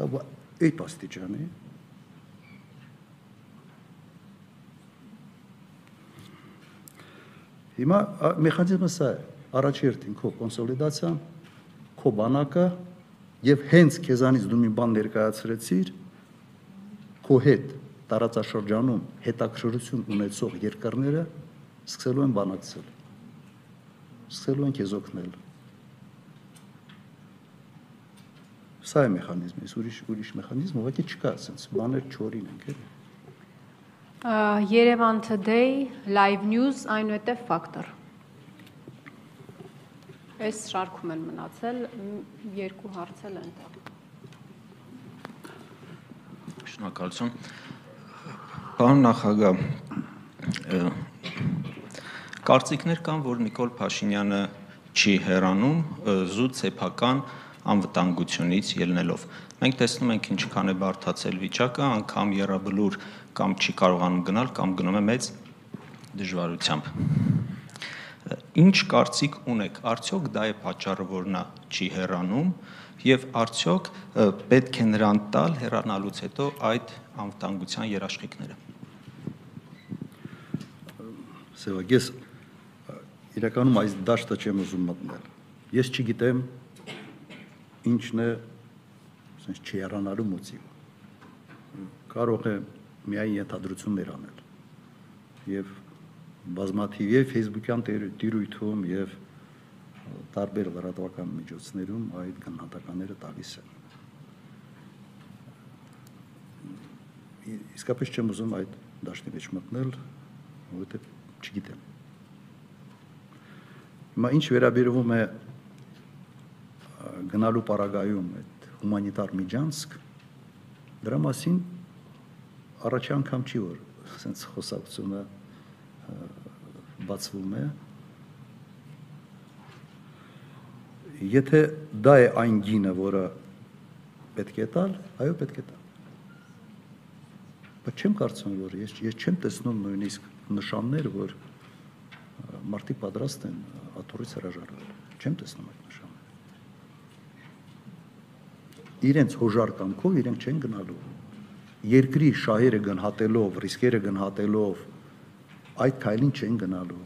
Լավ, այդ աստիճանի Հիմա մեխանիզմը սա է, առաջերտին քո կոնսոլիդացիան, քո բանակը եւ հենց քեզանից դու մի բան ներկայացրեցիր քո հետ տարածաշրջանում հետաքրքրություն ունեցող երկրները սկսելու են բանակցել։ Սկսելու են քեզ օգնել։ Սա է մեխանիզմը, ուրիշ ուրիշ մեխանիզմ ուղղակի չկա, ասենց բաներ չորին են, էլի։ Երևան Today, Live News, այնուհետև Factor։ Այս շարքում են մնացել երկու հարցել են տա։ Շնորհակալություն։ Պարոն նախագահ, կարծիքներ կան, որ Նիկոլ Փաշինյանը չի հեռանում զուտ սեփական անվտանգությունից ելնելով։ Մենք տեսնում ենք ինչքան է բարթացել վիճակը, անգամ երաբլուր կամ չի կարողանում գնալ կամ գնում է մեծ դժվարությամբ։ Ինչ կարծիք ունեք, արդյոք դա է պատճառը, որ նա չի հեռանում եւ արդյոք պետք է նրան տալ հեռանալուց հետո այդ անվտանգության երաշխիքները։ Սևագես իրականում այս դաշտը չեմ ուզում մտնել։ Ես չգիտեմ ինչն է ասես չերանալու մոտիվ։ Կարող է միայն ենթադրություններ անել։ Եվ բազմաթիվ եւ Facebook-յան տիրույթում եւ տարբեր լրատվական միջոցներում այդ գնահատականները տալիս են։ Իսկապես չեմ ուզում այդ դաշտի մեջ մտնել, որովհետեւ չգիտեմ։ Հիմա ինչ վերաբերվում է գնալու պարագայում այդ հումանիտար միջանցք, դրա մասին առաջի անգամ չի որ ասենց խոսակցությունը բացվում է եթե դա է այն գինը, որը պետք է տալ, այո, պետք է տալ։ Բայց չեմ կարծում, որ ես ես չեմ տեսնում նույնիսկ նշաններ, որ մարդիկ պատրաստ են աթորից հրաժարվել։ Չեմ տեսնում այդ նշանները։ Իրենց հոժար կամքով իրենք չեն գնալու։ Երկրի շահերը գնահատելով, ռիսկերը գնահատելով այդ քայլին չեն գնալու։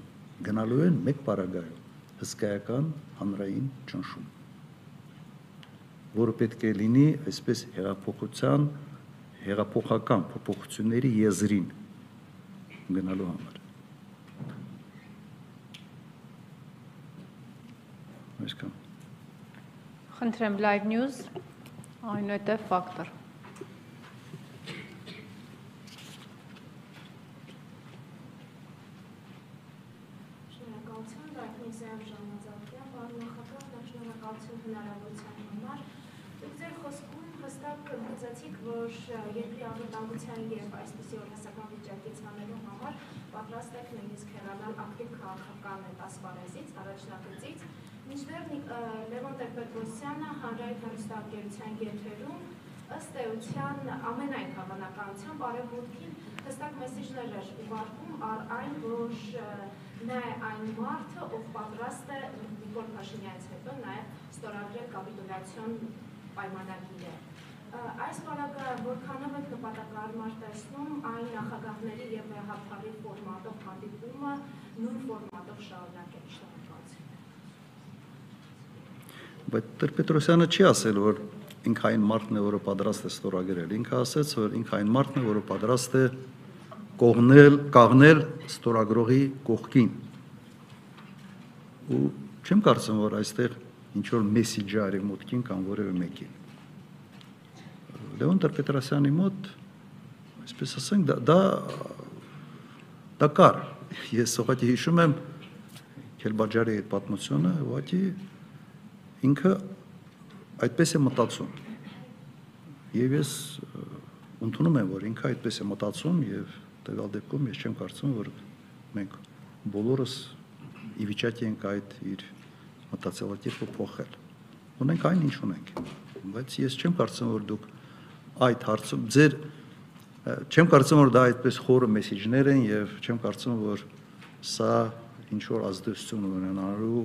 Գնալու են մեկ պարագայում հսկայական հանրային ճնշում, որը պետք է լինի այսպես հեղափոխության հեղափոխական փոփոխությունների եզրին գնալու համար։ Այսքան։ Խնդրեմ live news, այնուհետև ֆակտոր։ Շնորհակալություն Ռաֆնիսյան Ժամանցյան, պարոն նախագահ, շնորհակալություն հնարավորության համար։ Դուք ձեր խոսքում հստակ ընդգծեցիք, որ երկրի անվտանգության եւ այսպիսի օրհասական վիճակից հանելու համար պատրաստ եք նույնիսկ հեռանալ ակտիվ քաղաքական ասպարեզից, առաջնագծից, Մինչդեռ Լևոն Տեր-Պետրոսյանը հանրային հեռուստաընկերության եթերում ըստ էության ամենայն հավանականությամբ արևմուտքին հստակ մեսիջներ էր ուղարկում առ այն, որ նա է այն մարդը, ով պատրաստ է Նիկոլ Փաշինյանից հետո նաև ստորագրել կապիտուլյացիոն պայմանագիրը։ Այս բանակը որքանով եք նպատակարար տեսնում այն նախագահների եւ հապարի ֆորմատով հանդիպումը նույն ֆորմատով շարունակել շնորհակալություն բայց Տեր-Պետրոսյանը չի ասել, որ ինքը այն մարդն է, որը պատրաստ է ստորագրել։ Ինքը ասաց, որ ինքը այն մարդն է, որը պատրաստ է կողնել, կաղնել ստորագրողի կողքին։ Ու չեմ կարծում, որ այստեղ ինչ որ մեսիջը արևմուտքին կամ որևէ մեկին։ Լևոն Տեր-Պետրոսյանի մոտ, այսպես ասենք, դա դա դա կար։ Ես ուղղակի հիշում եմ Քելբաջարի այդ պատմությունը, ուղղակի ինքը այդպես է մտածում։ Եվ ես ընդունում եմ, որ ինքը այդպես է մտածում եւ տվյալ դեպքում ես չեմ կարծում, որ մենք բոլորս ի վիճակի ենք այդ իր մտածելակերպը փոխել։ Ունենք այն ինչ ունենք, բայց ես չեմ կարծում, որ դուք այդ հարցում ձեր չեմ կարծում, որ դա այդպես խորը մեսեջներ են եւ չեմ կարծում, որ սա ինչ որ ազդեցություն ունենալու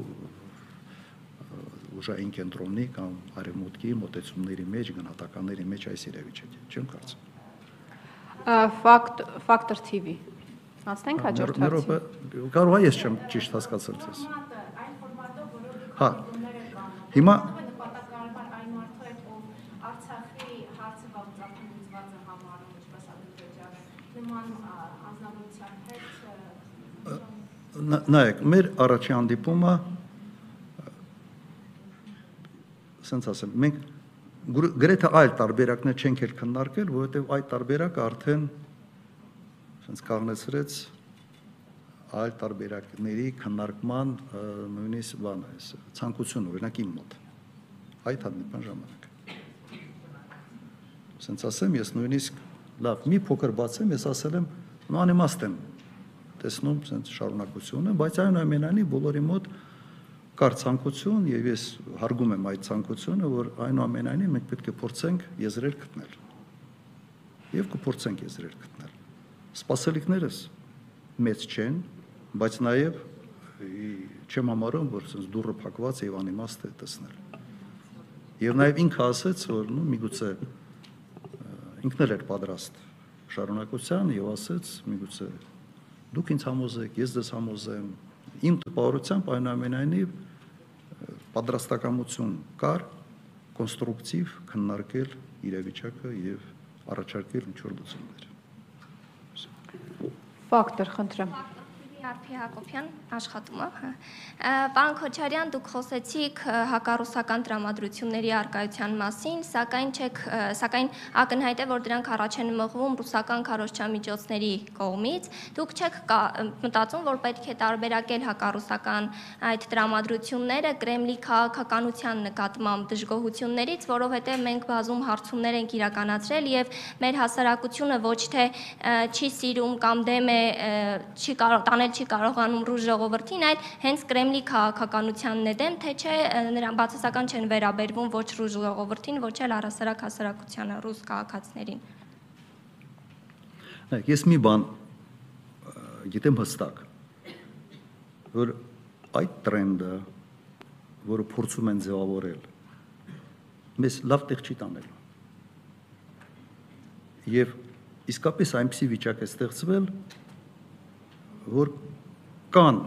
ուժային կենտրոնի կամ արևմուտքի մոտեցումների մեջ, գնահատականների մեջ այս իրավիճակը, չեմ կարծում։ Ֆակտ ֆակտոր TV։ Անցնենք հաջորդ հարցին։ Կարող է ես չեմ ճիշտ հասկացել ձեզ։ Հա։ Հիմա նայեք, մեր առաջի հանդիպումը ասենց ասեմ, մենք գրեթե այլ տարբերակներ չենք էլ քննարկել, որովհետև այդ տարբերակը արդեն ասենց կանգնեցրեց այլ տարբերակների քննարկման նույնիսկ բան է, ցանկություն օրինակ իմ մոտ այդ հանդիպան ժամանակ։ Ասենց ասեմ, ես նույնիսկ լավ, մի փոքր բացեմ, ես ասել եմ, նո անիմաստ եմ տեսնում ասենց շարունակությունը, բայց այնուամենայնիվ բոլորի մոտ կար ցանկություն եւ ես հարգում եմ այդ ցանկությունը, որ այնուամենայնիվ մենք պետք է փորձենք եզրեր գտնել։ Եվ կփորձենք եզրեր գտնել։ Սպասելիքներս մեծ չեն, բայց նաեւ չեմ համարում, որ sense դուրը փակված եւ անիմաստ է տեսնել։ Եվ նաեւ ինքը ասաց, որ նու միգուցե ինքն էլ էր պատրաստ շարունակության եւ ասաց, միգուցե դուք ինձ համոզեք, ես դες համոզեմ Իմ տպավորությամբ այնուամենայնիվ պատրաստակամություն կար կոնստրուկտիվ քննարկել իրավիճակը եւ առաջարկել ինչ-որ լուծումներ։ Ֆակտոր, խնդրեմ։ Արփի Հակոբյան աշխատումը։ հա։ Պարոն Քոչարյան, դուք խոսեցիք հակառուսական տրամադրությունների արկայության մասին, սակայն չեք, սակայն ակնհայտ է, որ դրանք առաջ են մղվում ռուսական քարոզչամիջոցների կողմից։ Դուք չեք մտածում, որ պետք է տարբերակել հակառուսական այդ տրամադրությունները Կրեմլի քաղաքականության նկատմամբ դժգոհություններից, որովհետև մենք բազում հարցումներ ենք իրականացրել եւ մեր հասարակությունը ոչ թե չի սիրում կամ դեմ է չի կարող տանել չի կարողանում ռուս ժողովրդին, այլ հենց Կրեմլի քաղաքականությանն է դեմ, թե չէ նրան բացասական չեն վերաբերվում ոչ ռուս ժողովրդին, ոչ էլ առասարակ հասարակությանը, ռուս քաղաքացիներին։ Նայեք, ես մի բան գիտեմ հստակ, որ այդ տրենդը, որը փորձում են ձևավորել, մեզ լավ տեղ չի տանել։ Եվ իսկապես այնպիսի վիճակ է ստեղծվել, որ կան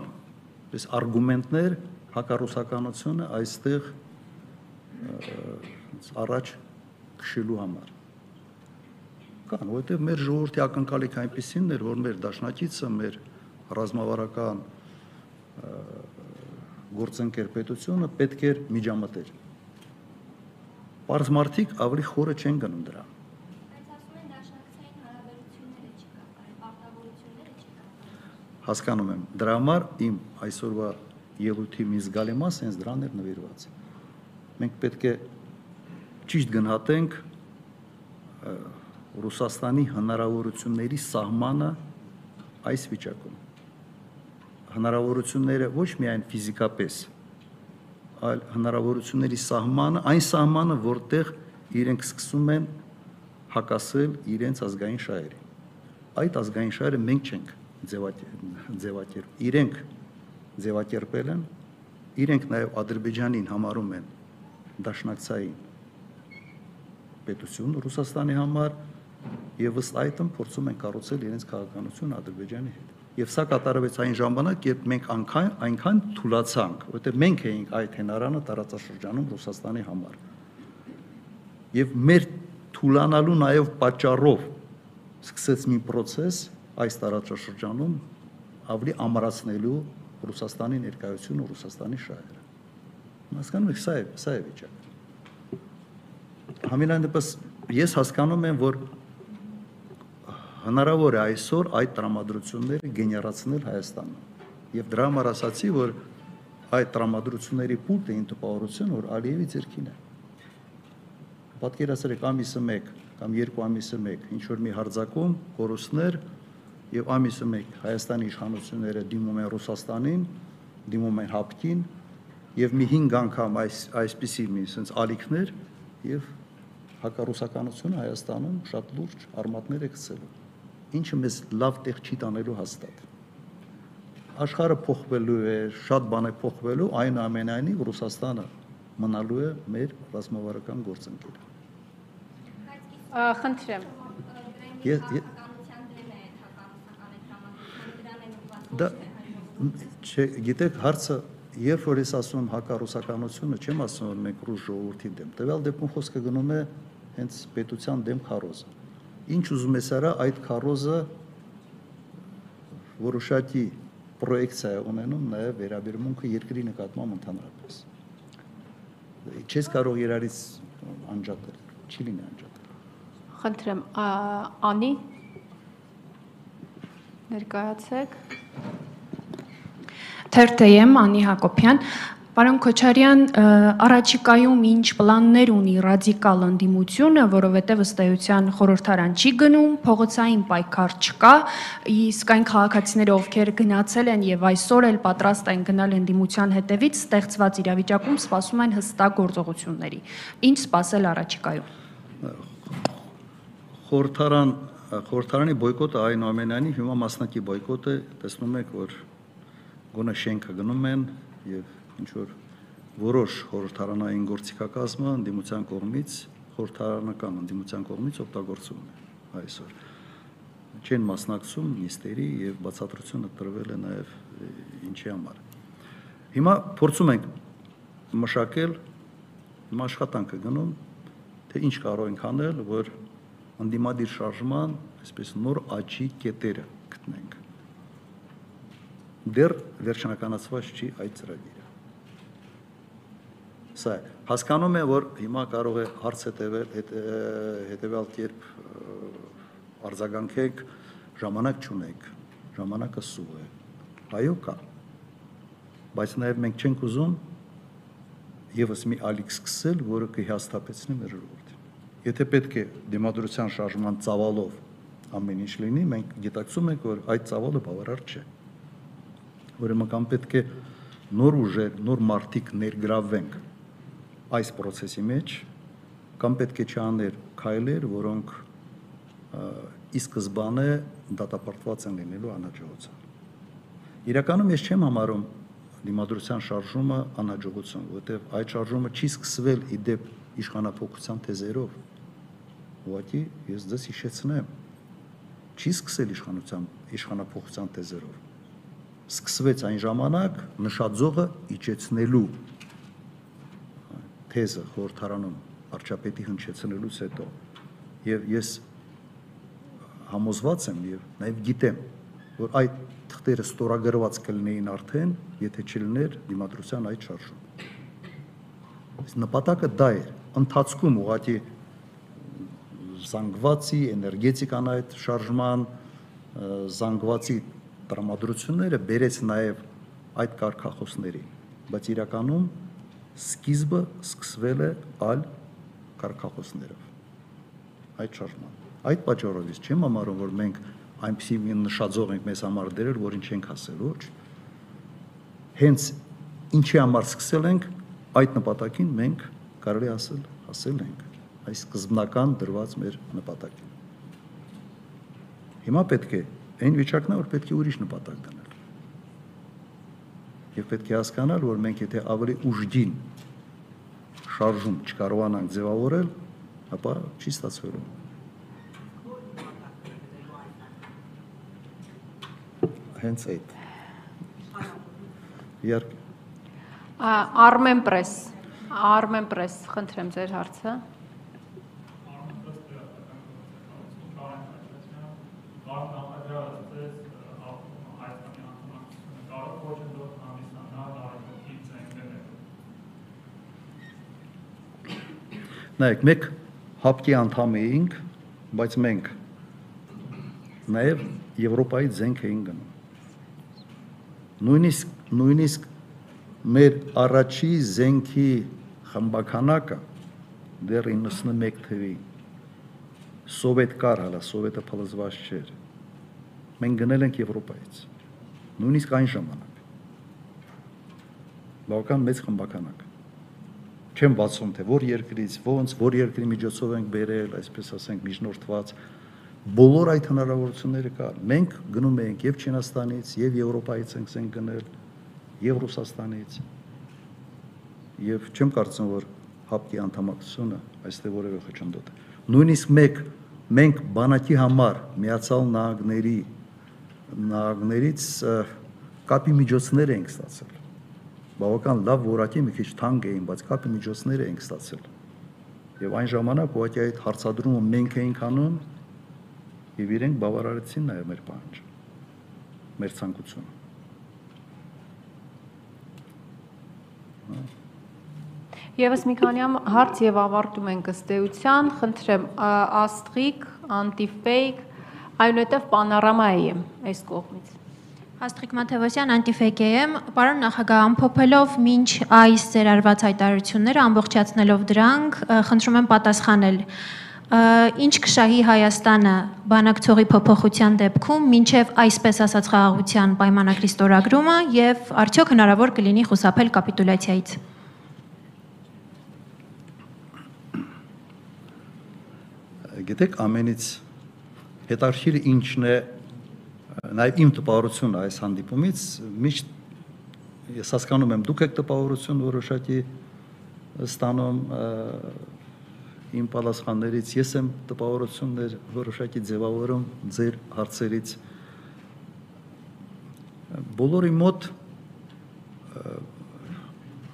այս արգումենտներ հակառուսականությունը այստեղ առաջ քշելու համար կան, որովհետև մեր ժողովրդի ակնկալիք այնպեսին էր, որ մեր դաշնակիցը, մեր ռազմավարական գործընկեր պետությունը պետք էր միջամտեր։ Պարզ մարդիկ ավելի խորը չեն գնում դրան։ հասկանում եմ։ Դրա համար իմ այսօրվա ելույթի մի զգալի մասը հենց դրան էր նվիրված։ Մենք պետք է ճիշտ գնահատենք Ռուսաստանի հնարավորությունների սահմանը այս վիճակում։ Հնարավորությունները ոչ միայն ֆիզիկապես, այլ հնարավորությունների սահմանը, այն սահմանը, որտեղ իրենք սկսում են հակասել իրենց ազգային շահերին։ Այդ ազգային շահերը մենք չենք ձևակերպ իրենք ձևակերպել են իրենք նաև ադրբեջանին համարում են դաշնակցային պետություն Ռուսաստանի համար եւ ըստ այդմ փորձում են կառուցել իրենց քաղաքականություն Ադրբեջանի հետ։ Եվ սա կատարվեց այն ժամանակ, երբ մենք այնքան այնքան թուլացանք, որտեղ մենք էինք այդ հենարանը տարածաշրջանում Ռուսաստանի համար։ Եվ մեր թուլանալու նաև պատճառով սկսեց մի process, այս տարածաշրջանում ավելի ամրացնելու Ռուսաստանի ներկայությունը, Ռուսաստանի շահերը։ Հասկանում եք, սա է, սա է վիճակը։ Համենայն դեպս ես հասկանում եմ, որ հնարավոր է այսօր այդ տրամադրությունները գեներացնել Հայաստանում։ Եվ դրա համար ասացի, որ այդ տրամադրությունների պուլտը ինձ տպավորություն, որ Ալիևի ձերքին է։ Պատկերացրեք ամիսը 1 կամ 2 ամիսը 1 ինչ որ մի հարձակում, կորուստներ, եւ ամիսը մեկ Հայաստանի իշխանությունները դիմում են Ռուսաստանին, դիմում են Հապկին եւ մի 5 անգամ այս այսպիսի մի sense ալիքներ եւ հակառուսականությունը Հայաստանում շատ լուրջ արմատներ է գցելու։ Ինչը մեզ լավ տեղ չի տանելու հաստատ։ Աշխարհը փոխվելու է, շատ բան է փոխվելու, այն ամենայնիվ Ռուսաստանը մնալու է մեր ռազմավարական գործընկերը։ Խնդրեմ։ Ես Դա չէ, գիտեք, հարցը երբ որ ես ասում հակառուսականությունը, չեմ ասում որ մենք ռուս ժողովրդի դեմ։ Տվյալ դեպքում խոսքը գնում է հենց պետության դեմ քարոզը։ Ինչ ուզում ես արա այդ քարոզը որոշակի պրոյեկցիա ունենում նաև վերաբերմունքը երկրի նկատմամբ ընդհանրապես։ Չես կարող երարից անջատել, չի լինի անջատել։ Խնդրեմ, Անի Ներկայացեք։ Թերթ եմ Անի Հակոբյան։ Պարոն Քոչարյան, առաջիկայում ինչ պլաններ ունի ռադիկալ ընդդիմությունը, որովհետև ըստեյության խորհրդարան չի գնում, փողոցային պայքար չկա, իսկ այն քաղաքացիները, ովքեր գնացել են եւ այսօր էլ պատրաստ են գնալ ընդդիմության հետևից, ստեղծված իրավիճակում սպասում են հստակ գործողությունների։ Ինչ սպասել առաջիկայում։ Խորհրդարան խորհրդարանի բոյկոտը այնուամենայնիվ հիմա մասնակի բոյկոտ է, տեսնում եք, որ գոնե շենքը գնում են եւ ինչ որ որոշ խորհրդարանային գործիքակազմը ընդդիմության կողմից խորհրդարանական ընդդիմության կողմից օգտագործվում է այսօր։ չեն մասնակցում նիստերի եւ բացատրությունը տրվել է նաեւ ինչի համար։ Հիմա փորձում ենք մշակել հիմա աշխատանքը գնում թե ինչ կարող ենք անել, որ անդիմադիր շարժման այսպես նոր աճի կետերը գտնենք։ Դեռ վերջնականացված չի այդ ծրագիրը։ Սա հասկանում եմ, որ հիմա կարող է հարց հետևել հետ, հետևալ կերպ արձագանքեք, ժամանակ չունեք, ժամանակը սուղ է։ Այո կա։ Բայց նաև մենք չենք ուզում եւս մի ալիք սկսել, որը կհիաստապեցնի մեր ժողովրդին։ Եթե պետք է դեմոկրատիան շարժման ծավալով ամեն ինչ լինի, մենք գիտակցում ենք, որ այդ ծավալը բավարար չէ։ Ուրեմն կամ պետք է նոր ուժեր, նոր մարտիկ ներգրավենք այս process-ի մեջ, կամ պետք է չաներ քայլեր, որոնք ի սկզբանե դատապարտված են լինելու անհաջողության։ Իրականում ես չեմ համարում դիմադրության շարժումը անհաջողություն, որովհետև այդ շարժումը չի սկսվել իդեպ իշխանապողության թեզերով։ Ուղղակի ես դες հիշեցնեմ, չի սկսել իշխանության իշխանապողության թեզերով։ Սկսվեց այն ժամանակ նշաձողը իջեցնելու թեզը խորհրդարանում արչապետի հնչեցնելուց հետո եւ ես համոզված եմ եւ նաեւ գիտեմ, որ այդ թղթերը ստորագրված կլինեին արդեն, եթե չլիներ դիմադրության այդ շարժում։ Իսկ նպատակը դա էր, ընթացքում ուղղակի զանգվածի, էներգետիկան այդ շարժման զանգվածի տրամադրությունները բերեց նաև այդ կարգախոսների, բայց իրականում սկիզբը սկսվել է այլ կարգախոսներով այդ շարժման Այդ պատճառով ես չեմ համարում, որ մենք այնպեսի մի նշաձող ենք մեզ համար դերել, որին չենք հասել, ոչ։ Հենց ինչի համար սկսել ենք, այդ նպատակին մենք կարելի ասել, հասել ենք այս սկզբնական դրված մեր նպատակին։ Հիմա պետք է այն վիճակն է, որ պետք է ուրիշ նպատակ դնել։ Եվ պետք է հասկանալ, որ մենք եթե ավելի ուժգին շարժում չկարողանանք ձևավորել, ապա չի ստացվելու։ հենց այդ։ Իհարկե։ Armen Press, Armen Press, խնդրեմ ձեր հարցը։ Նայեք, մեկ հապկի անդամ էինք, բայց մենք նաև Եվրոպայի զենք էինք գնում նույնիսկ նույնիսկ մեր առաջի զենքի խմբականակը դեռ 91 թվի սովետ կար հələ սովետը փլզված չէր մենք գնել ենք եվրոպայից նույնիսկ այն ժամանակ բավական մեծ խմբականակ չեմ բացում թե որ երկրից ոնց որ երկրի միջոցով ենք բերել այսպես ասենք միջնորդված բոլոր այդ հնարավորությունները կար։ Մենք գնում էինք եւ Չինաստանից, եւ Եվրոպայից ենք ենք գնել, եւ Ռուսաստանից։ Եվ չեմ կարծում, որ հապկի անդամակցությունը այստեղ որևէ խճնդոտ է։ Նույնիսկ մեկ մենք բանակի համար միացյալ նահանգների նահանգներից կապի միջոցներ ենք ստացել։ Բավական լավ որակի մի քիչ թանկ էին, բայց կապի միջոցներ ենք ստացել։ Եվ այն ժամանակ ուղղակի այդ հարցադրումը մենք էինք անում եւ իրենք բավարարեցին նաեւ մեր պահանջը մեր ցանկությունը Եվս մի քանի հարց եւ ավարտում ենք ըստ էության, խնդրեմ Աստրիկ, Անտիֆեյք, այնուհետև Պանորամայի եմ այս կողմից։ Աստղիկ Մաթևոսյան, Անտիֆեյք եմ, պարոն նախագահ, ամփոփելով ոչ այս ձեր արված հայտարարությունները, ամբողջացնելով դրանք, խնդրում եմ պատասխանել. ինչ կշահի Հայաստանը բանակցողի փոփոխության դեպքում մինչև այսպես ասած խաղաղության պայմանագրի ստորագրումը եւ արդյոք հնարավոր կլինի խուսափել կապիտուլյացիայից։ Գիտեք, ամենից հետարքիրը ինչն է նաև իմ տպավորությունը այս հանդիպումից միշտ ես հասկանում եմ դուք եք տպավորություն որոշակի ստանում իմ պատասխաններից ես եմ տպավորություններ որոշակի ձևավորում ձեր հարցերից բոլորի մոտ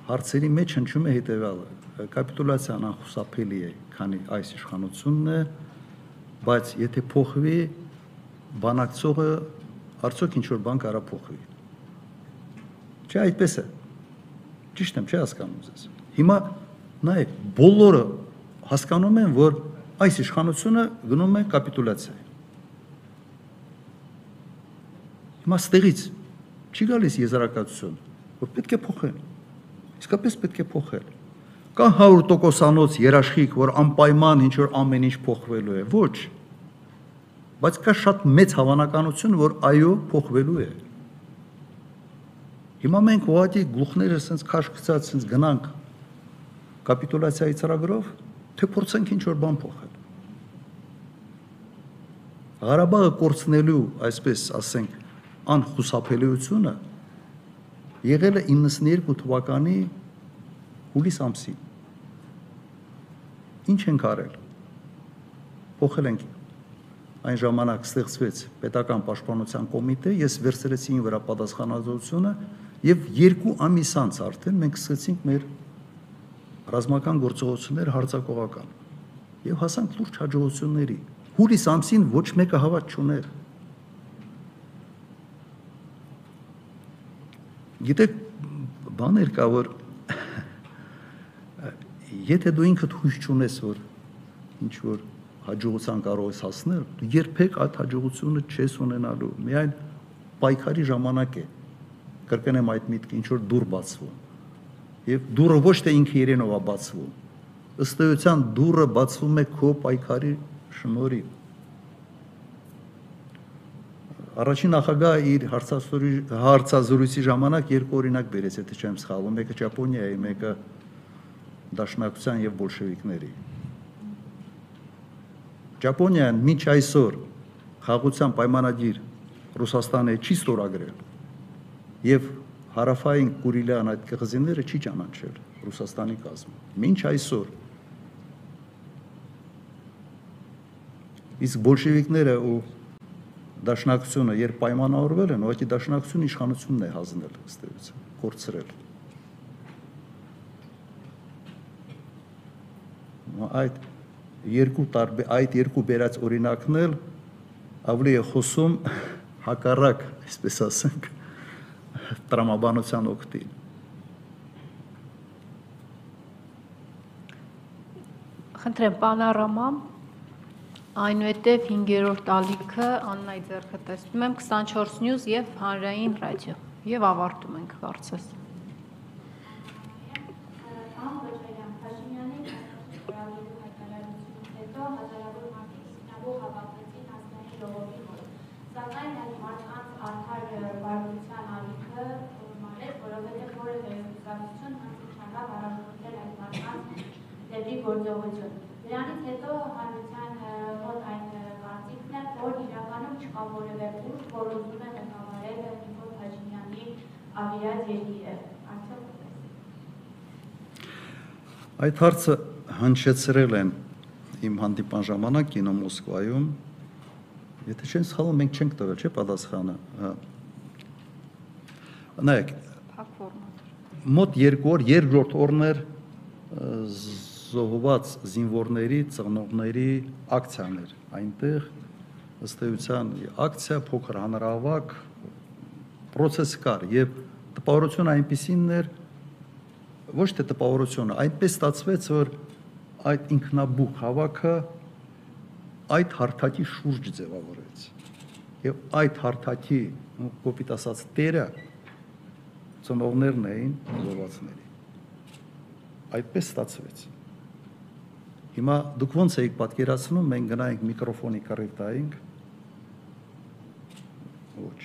հարցերի մեջ հնչում է հետևյալը. Կապիտուլյացիան անխուսափելի է քանի այս իշխանությունն է բայց եթե փոխվի բանակցողը արդյոք ինչ որ բան կարա փոխվի չէ այդպես է ճիշտ եմ չէ հասկանում ձեզ հիմա նայեք բոլորը հասկանում են որ այս իշխանությունը գնում է կապիտուլյացիա հիմա ստեղից չի գալիս եզրակացություն որ պետք է փոխել իսկապես պետք է փոխել։ Կա 100%-անոց երաշխիք, որ անպայման ինչ որ ամեն ինչ փոխվելու է։ Ոչ։ Բայց կա շատ մեծ հավանականություն, որ այո, փոխվելու է։ Հիմա մենք ուղղակի գլուխները sense քաշ գցած sense գնանք կապիտուլյացիայի ծրագրով, թե փորձենք ինչ որ բան փոխել։ Ղարաբաղը կորցնելու, այսպես ասենք, անխուսափելիությունը եղել է 92 թվականի հուլիս ամսին։ Ինչ ենք արել։ Փոխել ենք այն ժամանակ ստեղծվեց պետական պաշտպանության կոմիտե, ես վերցրեցի ին վրա պատասխանատվությունը եւ երկու ամիս անց արդեն մենք սկսեցինք մեր ռազմական գործողություններ հարձակողական եւ հասանք լուրջ հաջողությունների։ Հուլիս ամսին ոչ մեկը հավատ չուներ Գիտեք, բաներ կա, որ եթե դու ինքդ հույս չունես, որ ինչ որ հաջողության կարող ես հասնել, երբեք այդ հաջողությունը չես ունենալու։ Միայն պայքարի ժամանակ է։ Կրկնեմ այդ միտքը, ինչ որ դուր բացվում։ Եվ դուրը ոչ թե ինքը իրենով է բացվում։ Ըստ էության դուրը բացվում է քո պայքարի շնորհիվ Առաջին նախագահը իր հարցազրույցի ժամանակ երկու օրինակ բերեց, եթե չեմ սխալվում, մեկը Ճապոնիայի, մեկը Դաշնակցության եւ բոլշևիկների։ Ճապոնիան մինչ այսօր խաղաղության պայմանագիր Ռուսաստանը չի ստորագրել եւ հարավային Կուրիլյան այդ կղզիները չի ճանաչել Ռուսաստանի կազմը։ Մինչ այսօր իսկ բոլշևիկները ու դաշնակցությունը երբ պայմանավորվել են, ուղղակի դաշնակցությունը իշխանությունն է հանձնել ըստ էության, կորցրել։ Այդ երկու տարբեր այդ երկու բերած օրինակն էլ ավելի է խոսում հակառակ, այսպես ասենք, տրամաբանության օգտին։ Խնդրեմ, պանորամա Այնուհետև 5-րդ ալիքը Աննայի ձեռքը տեսնում եմ 24 News եւ Հանրային ռադիո եւ ավարտում ենք կարծես։ Սակայն այդ մարդկանց արդար բարության ալիքը նորմալեց, որովհետև որևէ զգացություն հանդիպ չանավ առաջնորդել այդ մարդկանց դեպի գործողություն։ Դրանից հետո հանրության մոտ այն կարծիքն է, որ իրականում չկա որևէ ուժ, որ ուզում է ղեկավարել Նիկոլ Փաշինյանի ավիրած երկիրը։ Այդ հարցը հնչեցրել են իմ հանդիպան ժամանակ կինո Մոսկվայում։ Եթե չեն սխալվում, մենք չենք տվել, չէ՞ պատասխանը։ Նայեք, Մոտ 2 օր, երկրորդ օրն էր զոհված զինվորների, ծնողների ակցիաներ այնտեղ ըստ էության ակցիա փոքր հանրավակ process կար եւ տպավորությունը այնպեսին էր ոչ թե տպավորությունը այնպես ստացվեց որ այդ ինքնաբուխ հավաքը այդ հարթակի շուրջ ձևավորեց եւ այդ հարթակի կոպիտ ասած տերը ծնողներն էին զոհվածների այդպես ստացվեց Հիմա դուք ո՞նց եք պատկերացնում, մենք գնայինք միկրոֆոնի կռիվ տայինք։ Ոչ։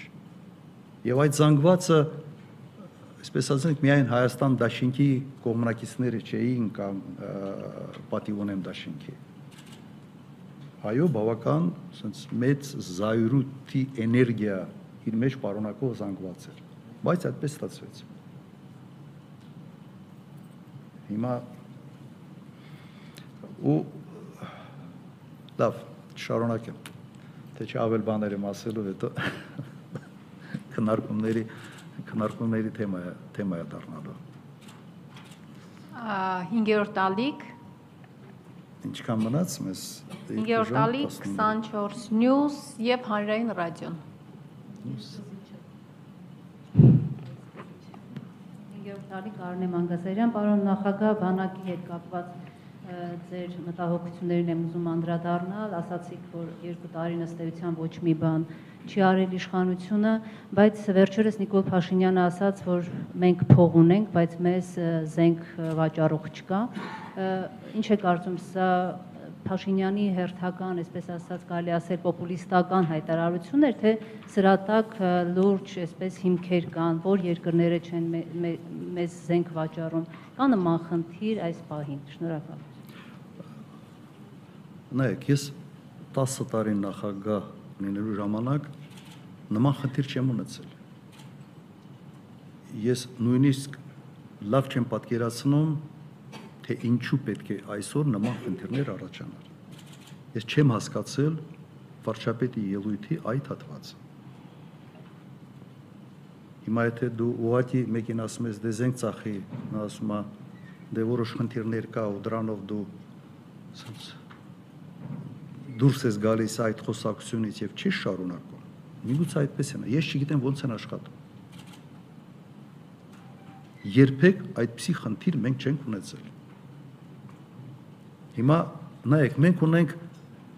Եվ այդ զանգվածը այսպես ասենք միայն Հայաստան դաշինքի կողմնակիցները չէին կամ պատիվ ունեմ դաշինքի։ Այո, բավական ասենց մեծ զայրույթի էներգիա իր մեջ պարունակող զանգված էր, բայց այդպես ստացվեց։ Հիմա ու Լավ, շարունակեմ։ Թե չի ավել բաներ եմ ասելու, հետո քննարկումների քննարկումների թեմա է, թեմա է դառնալու։ 5-րդ ալիք Ինչքան մնաց մեզ 5-րդ ալիք 24 news եւ հանրային ռադիոն։ Գեորգյանի Կարնե Մանգասարյան, պարոն նախագահ, բանակի հետ կապված ձեր մտահոգություններին եմ ուզում անդրադառնալ, ասացիք, որ երկու տարին ըստ էության ոչ մի բան չի արել իշխանությունը, բայց վերջերս Նիկոլ Փաշինյանը ասաց, որ մենք փող ունենք, բայց մեզ զենք վաճառող չկա։ Ինչ է կարծում սա Փաշինյանի հերթական, այսպես ասած, կարելի ասել պոպուլիստական հայտարարություն էր, թե սրա տակ լուրջ, այսպես հիմքեր կան, որ երկրները չեն մեզ զենք վաճառում։ Կա նման խնդիր այս պահին։ Շնորհակալ։ Նայեք, ես 10 տարի նախագահ լինելու ժամանակ նման խնդիր չեմ ունեցել։ Ես նույնիսկ լավ չեմ պատկերացնում թե ինչու պետք է այսօր նման խնդիրներ առաջանար։ Ես չեմ հասկացել վարչապետի ելույթի այդ հատվածը։ Հիմա եթե դու ուղղակի մեկին ասում ես դե զենք ծախի, նա ասում է դե որոշ խնդիրներ կա ու դրանով դու ասած դուրս ես գալիս այդ խոսակցությունից եւ չի շարունակում։ Միգուցե այդպես է։ Ես չգիտեմ ոնց են աշխատում։ Երբեք այդպիսի խնդիր մենք չենք ունեցել։ Հիմա նայեք, մենք ունենք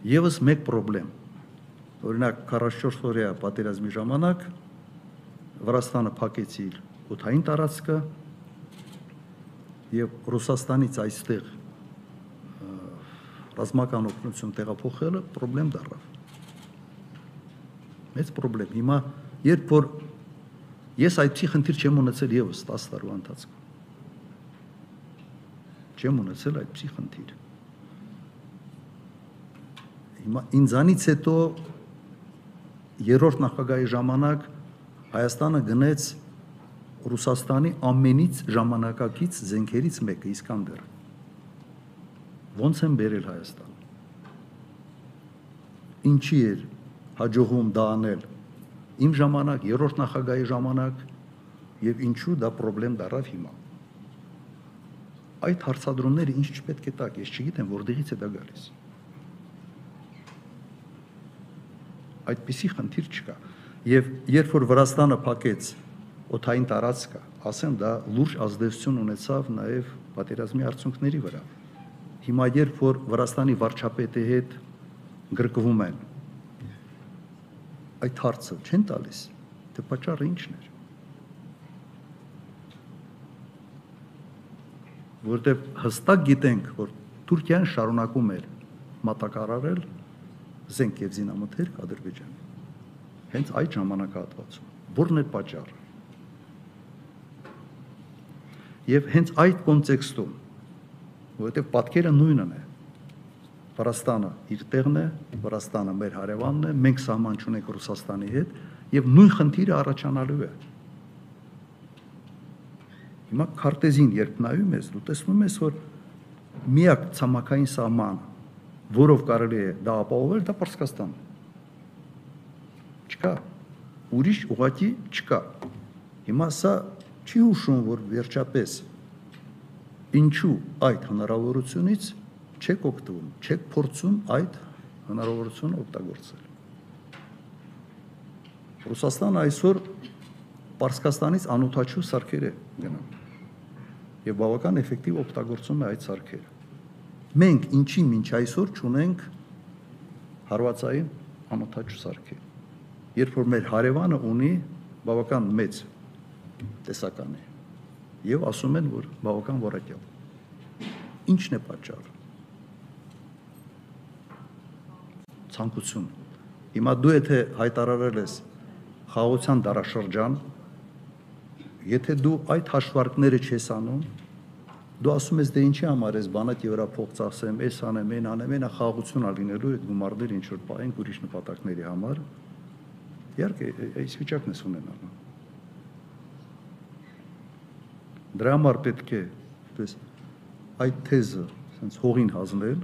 եւս մեկ խնդրեմ։ Օրինակ 44 օրյա պատերազմի ժամանակ Վրաստանը փակեց իր օթային տարածքը եւ Ռուսաստանից այստեղ ռազմական օգնություն տեղափոխելը խնդրեմ դառավ։ Մեծ խնդրեմ։ Հիմա երբ որ ես այդքի խնդիր չեմ ունեցել եւս 10 տարվա ընթացքում։ Չեմ ունեցել այդքի խնդիր։ Հիմա ինձանից հետո երրորդ նախագահի ժամանակ Հայաստանը գնեց Ռուսաստանի ամենից ժամանակակից զենքերից մեկը Իսկանդեր։ Ոնց են բերել Հայաստան։ Ինչի էր հաջողում դա անել։ Իմ ժամանակ, երրորդ նախագահի ժամանակ եւ ինչու դա խնդրեմ դարավ հիմա։ Այդ հարցադրումները ինչ չպետք է տակ, ես չգիտեմ որտեղից է դա գալիս։ այդպիսի խնդիր չկա։ Եվ երբ որ Վրաստանը փակեց օթային տարածքը, ասեմ դա լուրջ ազդեցություն ունեցավ նաև պատերազմի արդյունքների վրա։ Հիմա երբ որ Վրաստանի վարչապետի հետ գրկվում են, այդ հարցը չեն տալիս, թե պատճառը ի՞նչն էր։ որտեղ հստակ գիտենք, որ Թուրքիան շարունակում էր մատակարարել զենք եւ զինամթերք Ադրբեջանի։ Հենց այդ ժամանակահատվածում որն է պատճառը։ Եվ հենց այդ կոնտեքստում, որովհետեւ պատկերը նույնն է, Վրաստանը իր տեղն է, Վրաստանը մեր հարևանն է, մենք սահման չունենք Ռուսաստանի հետ եւ նույն խնդիրը առաջանալու է։ Հիմա քարտեզին երբ նայում ես, դու տեսնում ես, որ միակ ցամաքային սահմանը որով կարելի է դա ապահովել, դա Պարսկաստանն է։ Չկա։ Ուրիշ ուղակի չկա։ Հիմա սա չի հուշում, որ վերջապես ինչու այդ հնարավորությունից չեք օգտվում, չեք փորձում այդ հնարավորությունը օգտագործել։ Ռուսաստանը այսօր Պարսկաստանից անօթաչու սարքեր է գնում եւ բավական էֆեկտիվ օգտագործում է այդ սարքերը մենք ինչի մինչ այսօր ճունենք հարվածային անօթաչու սարքի երբ որ մեր հարևանը ունի բավական մեծ տեսական է եւ ասում են որ բավական որակյալ ինչն է պատճառը? Ցանկություն հիմա դու եթե հայտարարել ես խաղաղության դարաշրջան եթե դու այդ հաշվարկները չես անում Դու ասում ես դե ինչի համար ես բանակի վրա փող ծախսեմ, էս անեմ, այն անեմ, այնա խաղաղություն ա լինելու այդ գումարներ ինչ որ պահենք ուրիշ նպատակների համար։ Իհարկե, այս վիճակն ես ունենալու։ Դրա համար պետք է պես այդ թեզը sense հողին հազնել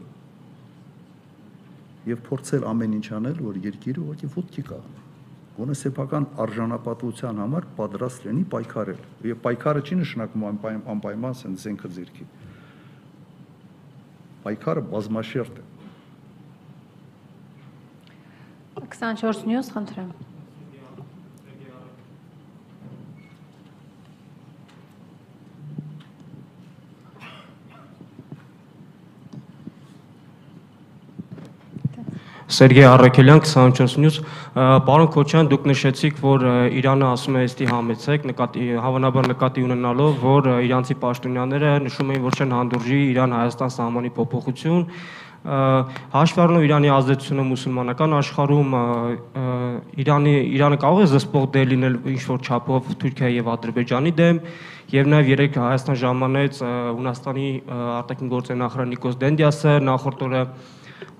եւ փորձել ամեն ինչ անել, որ երկիրը ուղղակի ոտքի կանգնի։ Գոնե սեփական արժանապատվության համար պատրաստ լինի պայքարել։ Եվ պայքարը չի նշանակում անպայման ասեն զենքը ձերքի։ Պայքարը բազմաշերտ է։ 24 նյուս խնդրեմ։ Սերգեյ Առաքելյան 24 News պարոն Քոչյան դուք նշեցիք որ Իրանը ասում է էստի համեցեք նկատի հավանաբար նկատի ունենալով որ իրանցի պաշտոնյաները նշում էին որ չեն հանդուրժի Իրան-Հայաստան սահմանի փոփոխություն հաշվի առնելով Իրանի ազդեցությունը մուսուլմանական աշխարհում Իրանի Իրանը կարող է զսպող դեր լինել ինչ որ չափով Թուրքիայի եւ Ադրբեջանի դեմ եւ նաեւ երեք Հայաստան ժամանեց Հունաստանի արտաքին գործերի նախարար Նիկոս Դենդիասը նախորդ օրը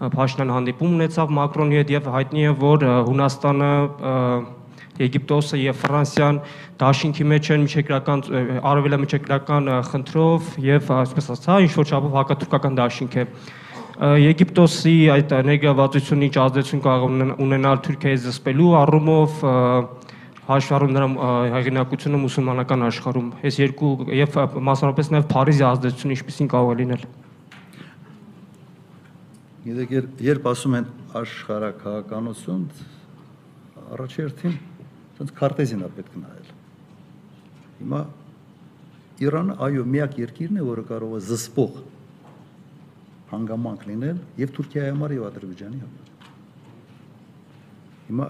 Փաշինյան հանդիպում ունեցավ Մակրոնի հետ եւ հայտնի է որ Հունաստանը Եգիպտոսը եւ Ֆրանսիան դաշինքի մեջ են միջեկրական արևելա միջեկրական խնդրով եւ այսպես ասած ինչ որ չափով հակաթուրքական դաշինք է Եգիպտոսի այդ ներգրավվածությունը ինչ ազդեցություն կարող ունենալ Թուրքիայի զսպելու առումով հաշվառում նրա հեղինակությունը մուսուլմանական աշխարհում այս երկու եւ մասնավորապես նաեւ Փարիզի ազդեցությունը ինչպեսին կարող է լինել Գիտեք, երբ ասում են աշխարհակահականություն, առաջերտին ցած քարտեզին է պետք նայել։ Հիմա Իրանը այո միակ երկիրն է, որը կարող է զսպող հանգամանք լինել եւ Թուրքիայի համար եւ Ադրբեջանի համար։ Հիմա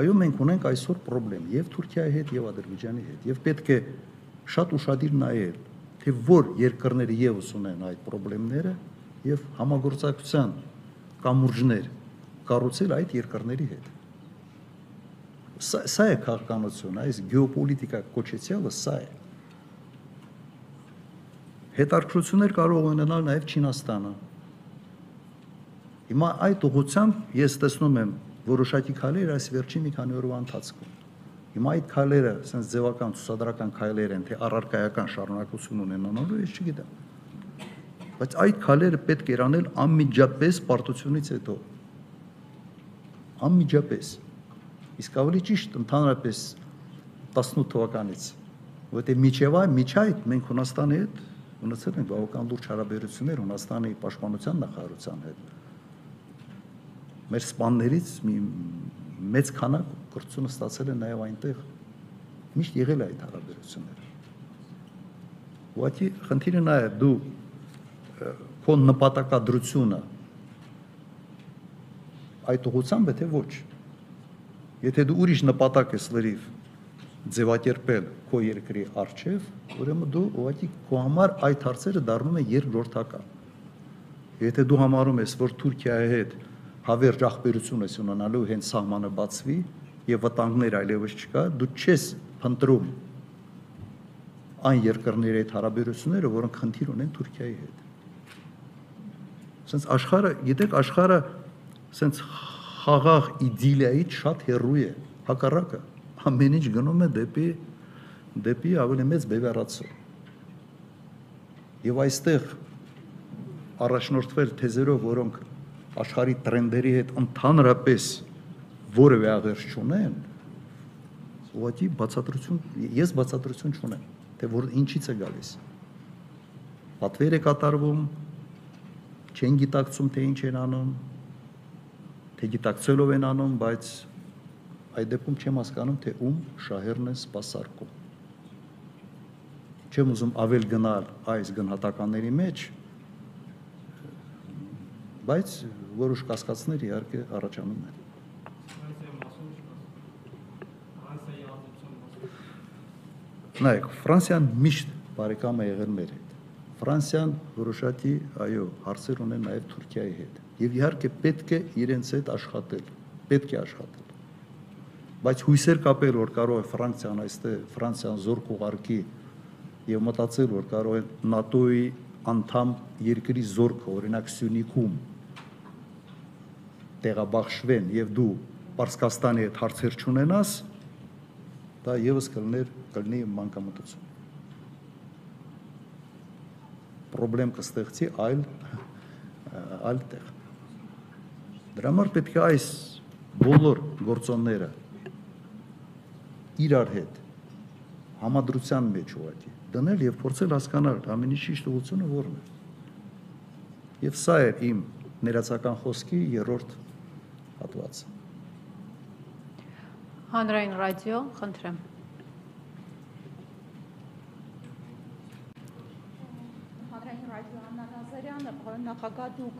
այո մենք ունենք այսօր խնդրեմ եւ Թուրքիայի հետ եւ Ադրբեջանի հետ եւ պետք է շատ ուշադիր նայել թե որ երկրները եւս ունեն այդ խնդիրները եւ համագործակցության կամուրջներ կառուցել այդ երկրների հետ։ Սա, սա է քաղաքականությունը, այս գեոպոլիտիկա կոչեցյալը սա է։ Հետարկություններ կարող ունենալ նաև Չինաստանը։ Հիմա այդ ուղությամբ ես տեսնում եմ որոշակի քայլեր այս վերջին մի քանի օրվա ընթացքում։ Հիմա այդ քայլերը, ասենց ձևական ցուսադրական քայլեր են, թե առարկայական շարունակություն ունենալու, ես չգիտեմ բայց այդ քալերը պետք էր անել անմիջապես պարտությունից հետո անմիջապես իսկ ավելի ճիշտ ընդհանրապես 18 թվականից որտեղ միջև այ միջ այդ մենք Հունաստանի հետ ունեցել ենք բավական լուրջ հարաբերություններ Հունաստանի պաշտպանության նախարարության հետ մեր սպաններից մի մեծ քանակ կրծությունը ստացել են նաև այնտեղ միշտ եղել է այդ հարաբերությունները ուղղակի խնդիրը նա է դու քո նպատակադրությունը այդ ուղությամբ է թե ոչ եթե դու ուրիշ նպատակ ես լրիվ ձևակերպել քո երկրի արչև ուրեմն դու ուղղակի քո համար այդ հարցերը դառնում են երկրորդական եթե դու համարում ես որ Թուրքիայի հետ հավերժ ախբերություն ես ունենալու հենց սահմանը բացվի եւ վտանգներ այլևս չկա դու չես փնտրում այն երկրների հետ հարաբերությունները որոնք խնդիր ունեն Թուրքիայի հետ Սենց աշխարհը, գիտեք, աշխարհը սենց խաղաղ իդիլիայից շատ հեռու է, հակառակը ամեն ինչ գնում է դեպի դեպի ավելի մեծ բևեռացում։ Եվ այստեղ առաջնորդվել թեզերով, որոնք աշխարհի տրենդերի հետ ընդհանրապես որևէ աղերս չունեն, ուղղակի բացատրություն, ես բացատրություն չունեմ, թե որ ինչից է գալիս։ Պատվեր է կատարվում, չեն գիտակցում, թե ինչ են անում, թե գիտակցելով են անում, բայց այդ դեպքում չեմ հասկանում, թե ում շահերն են սпасարկում։ Չեմ ուզում ավել գնալ այս գնահատականների մեջ, բայց որոշ կասկածներ իհարկե առաջանում են։ Նայեք, Ֆրանսիան միշտ բարեկամ է եղել մեր հետ Ֆրանսիան որոշակի, այո, հարցեր ունեն նաև Թուրքիայի հետ։ Եվ իհարկե պետք է իրենց հետ աշխատել, պետք է աշխատել։ Բայց հույսեր կապել, որ կարող է Ֆրանսիան այստեղ, Ֆրանսիան զոր կուղարկի եւ մտածել, որ կարող է ՆԱՏՕ-ի անդամ երկրի զորքը, օրինակ Սյունիքում տեղաբաշխվեն եւ դու Պարսկաստանի հետ հարցեր չունենաս, դա եւս կլներ կլինի մանկամտություն խնդրեմ կստեղծի այլ այլ տեղ։ Դրա համար պետք է այս բոլոր գործոնները իրար հետ համադրության մեջ ուղղակի դնել եւ փորձել հասկանալ ամենի ճիշտ ուղղությունը որն է։ Եվ սա է իմ ներածական խոսքի երրորդ հատվածը։ Հանրային ռադիո, խնդրեմ։ Հանրային ռադիո Աննա Նազարյանը, պարոն նախագահ, դուք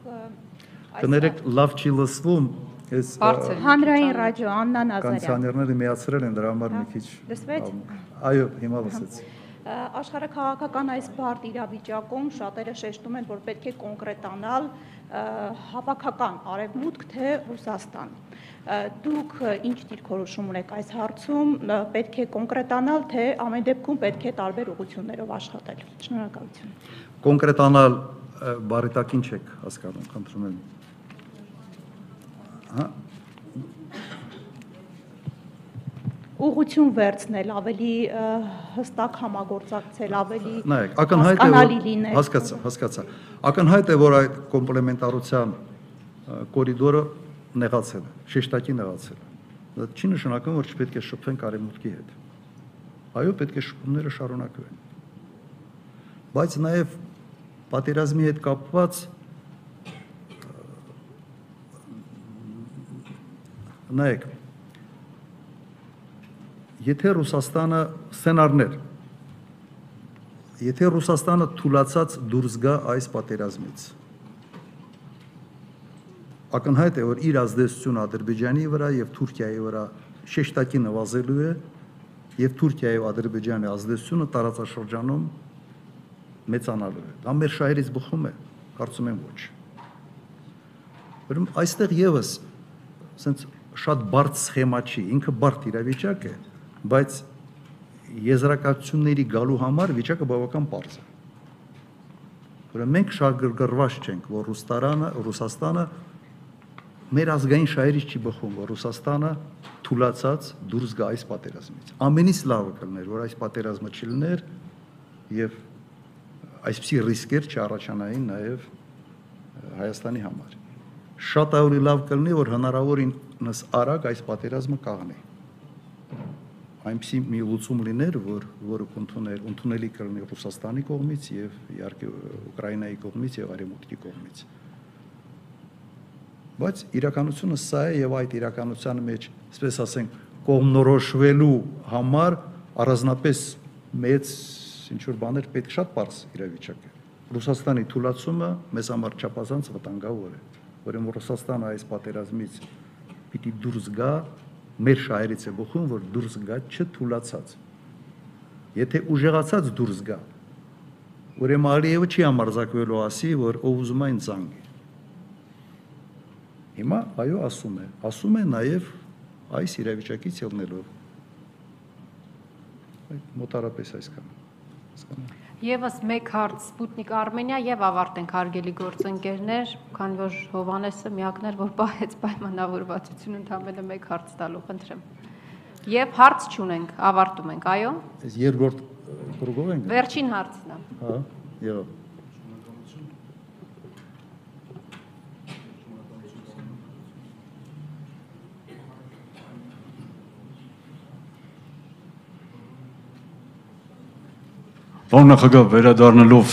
Կներեք, լավ չի լսվում, այս Հանրային ռադիո Աննա Նազարյան։ Կանցաներները միացրել են դրա համար մի քիչ։ Լսվեց։ Այո, հիմա լսեց։ Աշխարհակաղակական այս բարդ իրավիճակում շատերը շեշտում են, որ պետք է կոնկրետանալ հավաքական արևմուտք թե Ռուսաստան։ Դուք ինչ դիրքորոշում ունեք այս հարցում, պետք է կոնկրետանալ, թե ամեն դեպքում պետք է տարբեր ուղություններով աշխատել։ Շնորհակալություն։ Կոնկրետանալ բարիտակին չեք հասկանում, խնդրում եմ։ Հա ուղություն վերցնել, ավելի հստակ համագործակցել, ավելի նայեք, ակնհայտ է որ հասկացա, հասկացա։ Ակնհայտ է որ այդ կոմպլեմենտարության կորիդորը նեղացել է, շեշտակի նեղացել է։ Դա չի նշանակում որ չպետք է շփվենք արևմուտքի հետ։ Այո, պետք է շփումները շարունակվեն։ Բայց նաև պատերազմի հետ կապված նայեք Եթե Ռուսաստանը սցենարներ Եթե Ռուսաստանը թուլացած դուրս գա այս պատերազմից ակնհայտ է որ իր ազդեցությունը Ադրբեջանի վրա եւ Թուրքիայի վրա շեշտակի նվազելու է եւ Թուրքիայի եւ Ադրբեջանի ազդեցությունը տարածաշրջանում մեծանալու է։ Դա մեր շահերից բխում է, կարծում եմ ոչ։ Ուրեմն այստեղ եւս ասենց շատ բարդ սխեմա չի, ինքը բարդ իրավիճակ է, բայց եզրակացությունների գալու համար վիճակը բավական པարզ է։ Ուրեմն մենք շարգրգռված չենք, որ Ռուսաստանը, Ռուսաստանը մեր ազգային շահերից չի բխում, որ Ռուսաստանը թուլացած դուրս գա այս պատերազմից։ Ամենից լավը կլներ, որ այս պատերազմը չլիներ եւ այսպիսի ռիսկեր չառաջանային նաեւ Հայաստանի համար։ Շատ ավելի լավ կլինի, որ հնարավորինս արագ այս պատերազմը կաղնի այնպիսի մի լուծում լիներ, որ որը կընդուներ, ընդունելի կլինի Ռուսաստանի կողմից եւ իհարկե Ուկրաինայի կողմից եւ Արևմուտքի կողմից։ Բայց իրականությունը սա է եւ այդ իրականության մեջ, այսպես ասենք, կողմնորոշվելու համար առանձնապես մեծ ինչ որ բաներ պետք շատ པարս իրավիճակ է։ Ռուսաստանի թուլացումը մեզ համար չափազանց վտանգավոր է, որովհետեւ Ռուսաստանը այս պատերազմից պիտի դուրս գա մեր շահերից է բխում, որ դուրս գա չթուլացած։ Եթե ուժեղացած դուրս գա, ուրեմն Ալիևը չի համարձակվելու ասի, որ ով ուզում է ինձ զանգի։ Հիմա այո ասում է, ասում է նաև այս իրավիճակից ելնելով։ Այդ մոտարապես այսքան։ Հասկանա։ Եվս մեկ հարց Սպուտնիկ Արմենիա եւ ավարտենք հարգելի գործընկերներ, քանի որ Հովանեսը միակն էր, որ պահեց պայմանավորվածություն ընդամենը մեկ հարց տալու, խնդրեմ։ Եվ հարց չունենք, ավարտում ենք, այո։ Այս երկրորդ կրուգով ենք։ Վերջին հարցն է։ Հա, եղավ։ Պարոն նախագահ, վերադառնալով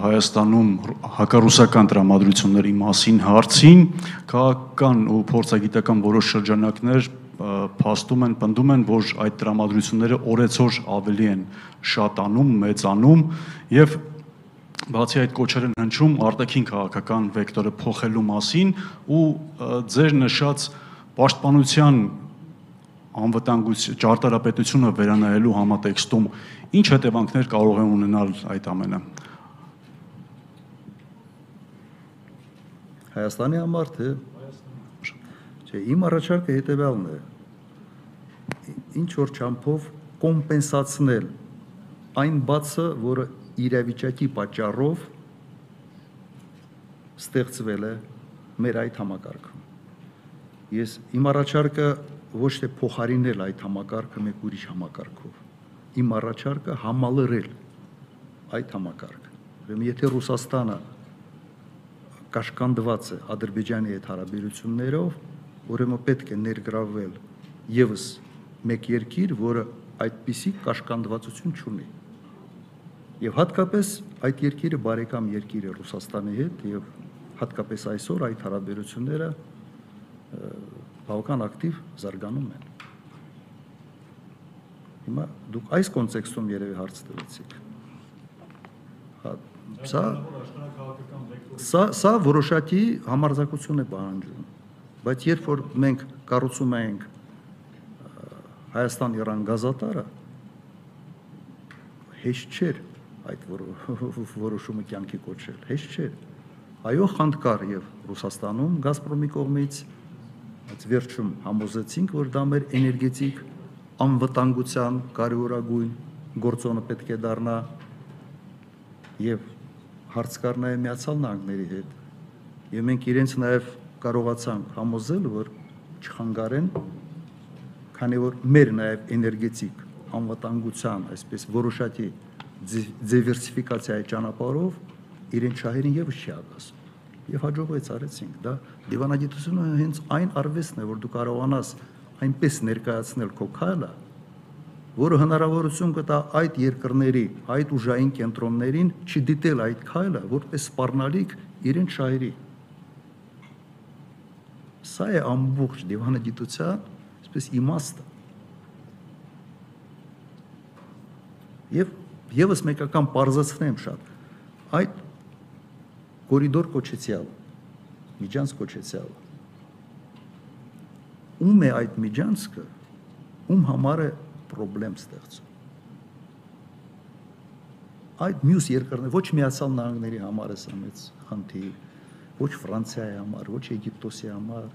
Հայաստանում հակառուսական տրամադրությունների մասին հարցին, քաղաքական ու փորձագիտական որոշ շրջանակներ փաստում են, պնդում են, որ այդ տրամադրությունները օրեցօր ավելի են շատանում, մեծանում եւ բացի այդ կոչեր են հնչում արտաքին քաղաքական վեկտորը փոխելու մասին ու ձեր նշած պաշտպանության անվտանգություն ճարտարապետությունը վերանայելու համատեքստում ինչ հետևանքներ կարող է ունենալ այդ ամենը Հայաստանի համար թե Չէ, իմ առաջարկը հետևյալն է ինչ որ չափով կոմպենսացնել այն բացը, որը իրավիճակի պատճառով ստեղծվել է մեր այդ համակարգում։ Ես իմ առաջարկը ոչ թե փոխարինել այդ համակարգը մեկ ուրիշ համակարգով։ Իմ առաջարկը համալրել այդ համակարգը։ Ուրեմն եթե Ռուսաստանը կաշկանդված է Ադրբեջանի հետ հարաբերություններով, ուրեմն պետք է ներգրավել եւս մեկ երկիր, որը այդպիսի կաշկանդվածություն չունի։ Եվ հատկապես այդ երկիրը բարեկամ երկիր է Ռուսաստանի հետ եւ հատկապես այսօր այդ հարաբերությունները բավական ակտիվ զարգանում են։ Հիմա դուք այս կոնտեքստում երևի հարց տվեցիք։ Հա, սա սա սա որոշակի համարձակություն է պահանջում։ Բայց երբ որ մենք կառուցում ենք Հայաստան-Իրան գազատարը, հեշտ չէր այդ որոշումը կյանքի կոչել, հեշտ չէր։ Այո, խանդ կար եւ Ռուսաստանում Գազպրոմի կողմից, բայց վերջում համոզեցինք, որ դա մեր էներգետիկ անվտանգության կարևորագույն գործոնը պետք է դառնա եւ հարց կար նաեւ Միացյալ Նահանգների հետ։ Եվ մենք իրենց նաեւ կարողացանք համոզել, որ չխանգարեն, քանի որ մեր նաեւ էներգետիկ անվտանգության, այսպես որոշակի դիվերսիֆիկացիայի ճանապարհով իրեն շահերին եւս չի ակասում։ Եվ հաջողվեց արեցինք։ Դա դիվանագիտությունը հենց այն արվեստն է, որ դու կարողանաս այնպես ներկայացնել քո քայլը, որը հնարավորություն կտա այդ երկրների, այդ ուժային կենտրոններին չդիտել այդ քայլը որպես սպառնալիք իրեն շահերի։ Սա է ամբողջ դիվանագիտության, այսպես իմաստը։ Եվ եւս մեկական բարձրացնեմ շատ։ Այդ կորիդոր կոչեցյալ, միջանց կոչեցյալ։ Ում է այդ միջանցքը, ում համար է խնդրեմ ստեղծում։ Այդ մյուս երկրներ ոչ միացյալ նահանգների համար է սա մեծ խնդիր, ոչ Ֆրանսիայի համար, ոչ Եգիպտոսի համար,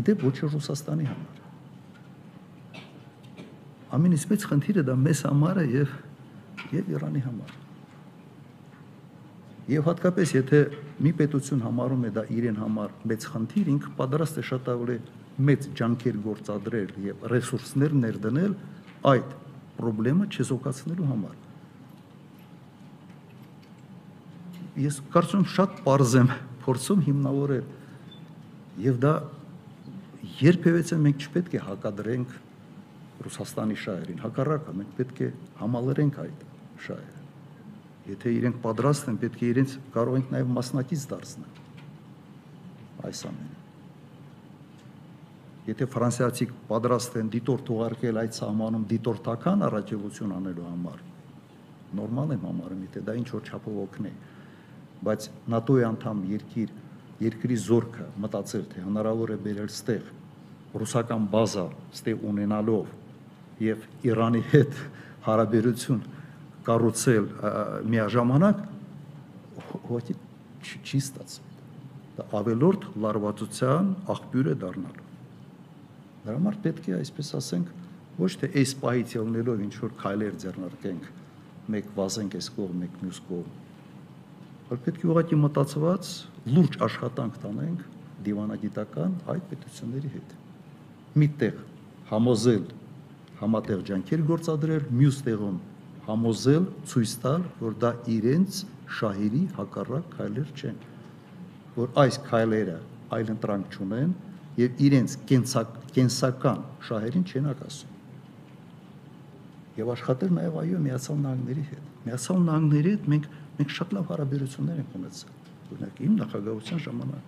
իդեպ ոչ Ռուսաստանի համար։ Ամենից մեծ խնդիրը դա մեզ համար է եւ եւ Իրանի համար։ Եվ հատկապես եթե մի պետություն համարում է դա իրեն համար մեծ խնդիր, ինքը պատրաստ է շատ ավելի մեծ ջանքեր գործադրել եւ ռեսուրսներ ներդնել այդ խնդրեմը չեզոքացնելու համար։ Ես կարծում շատ པարզ եմ փորձում հիմնավորել եւ դա երբևէ մենք չպետք է հակադրենք Ռուսաստանի շահերին, հակառակը մենք պետք է համալրենք այդ շահերը։ Եթե իրենք պատրաստ են, պետք է իրենց կարող ենք նաև մասնակից դարձնել այս ամենը։ Եթե ֆրանսիացի պատրաստ են դիտորդ ուղարկել այդ սահմանում դիտորդական առաջելություն անելու համար, նորմալ եմ համարում, եթե դա ինչ որ չափով օգնի, բայց ՆԱՏՕ-ի անդամ երկիր երկրի զորքը մտածել թե հնարավոր է բերել ստեղ ռուսական բազա ստեղ ունենալով եւ Իրանի հետ հարաբերություն կառուցել միաժամանակ հողի չի Դա ավելորդ լարվածության աղբյուր է դառնալու։ Դրա համար պետք է այսպես ասենք ոչ թե այս պահից ելնելով ինչ որ քայլեր ձեռնարկենք, մեկ վազենք այս կողմ, մեկ մյուս կողմ, որ պետք է ուղղակի մտածված լուրջ աշխատանք տանենք դիվանագիտական այդ պետությունների հետ։ Միտեղ համոզել համատեղ ջանքեր գործադրել, մյուս տեղում համոզել, ցույց տալ, որ դա իրենց շահերի հակառակ քայլեր չեն, որ այս քայլերը այլ ընտրանք չունեն եւ իրենց կենսակ, կենսական շահերին չեն ակասում։ Եվ աշխատել նաեւ այո միացյալ նահանգների հետ։ Միացյալ նահանգների հետ մենք մենք շատ լավ հարաբերություններ ենք ունեցել։ Օրինակ իմ նախագահության ժամանակ։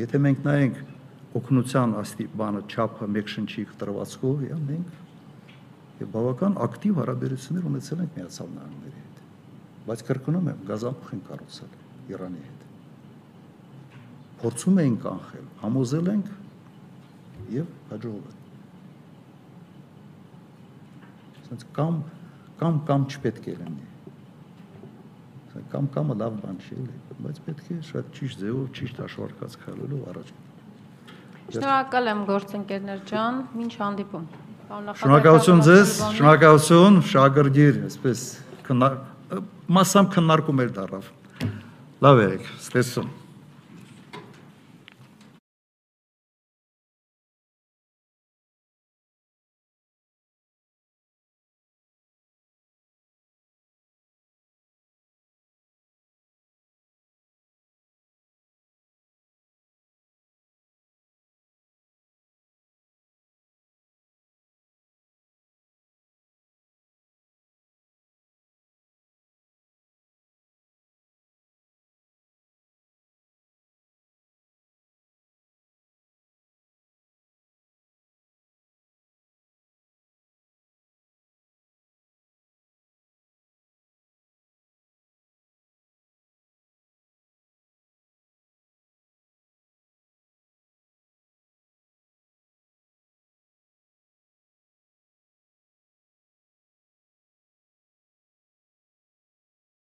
Եթե մենք նայենք օգնության աստի բանը չափը մեկ շնչի տրվածքով, եւ մենք եւ բավական ակտիվ հարաբերություններ ունեցել ենք Միացյալ Նահանգների հետ։ Բայց կրկնում եմ, գազամփ են կառուցել Իրանի հետ։ Փորձում էին կանխել, համոզել ենք եւ հաջողվել։ Սենց կամ կամ կամ չպետք է լինի։ Կամ կամը լավ բան չի էլի, բայց պետք է շատ ճիշտ ձևով, ճիշտ հաշվարկած քայլելով առաջ։ Շնորհակալ եմ գործընկերներ ջան, ինչ հանդիպում։ Շնորհակալություն ձեզ, շնորհակալություն, շահագրգիռ, այսպես մասամբ քննարկում էր դարավ։ Լավ եք, ստեսում։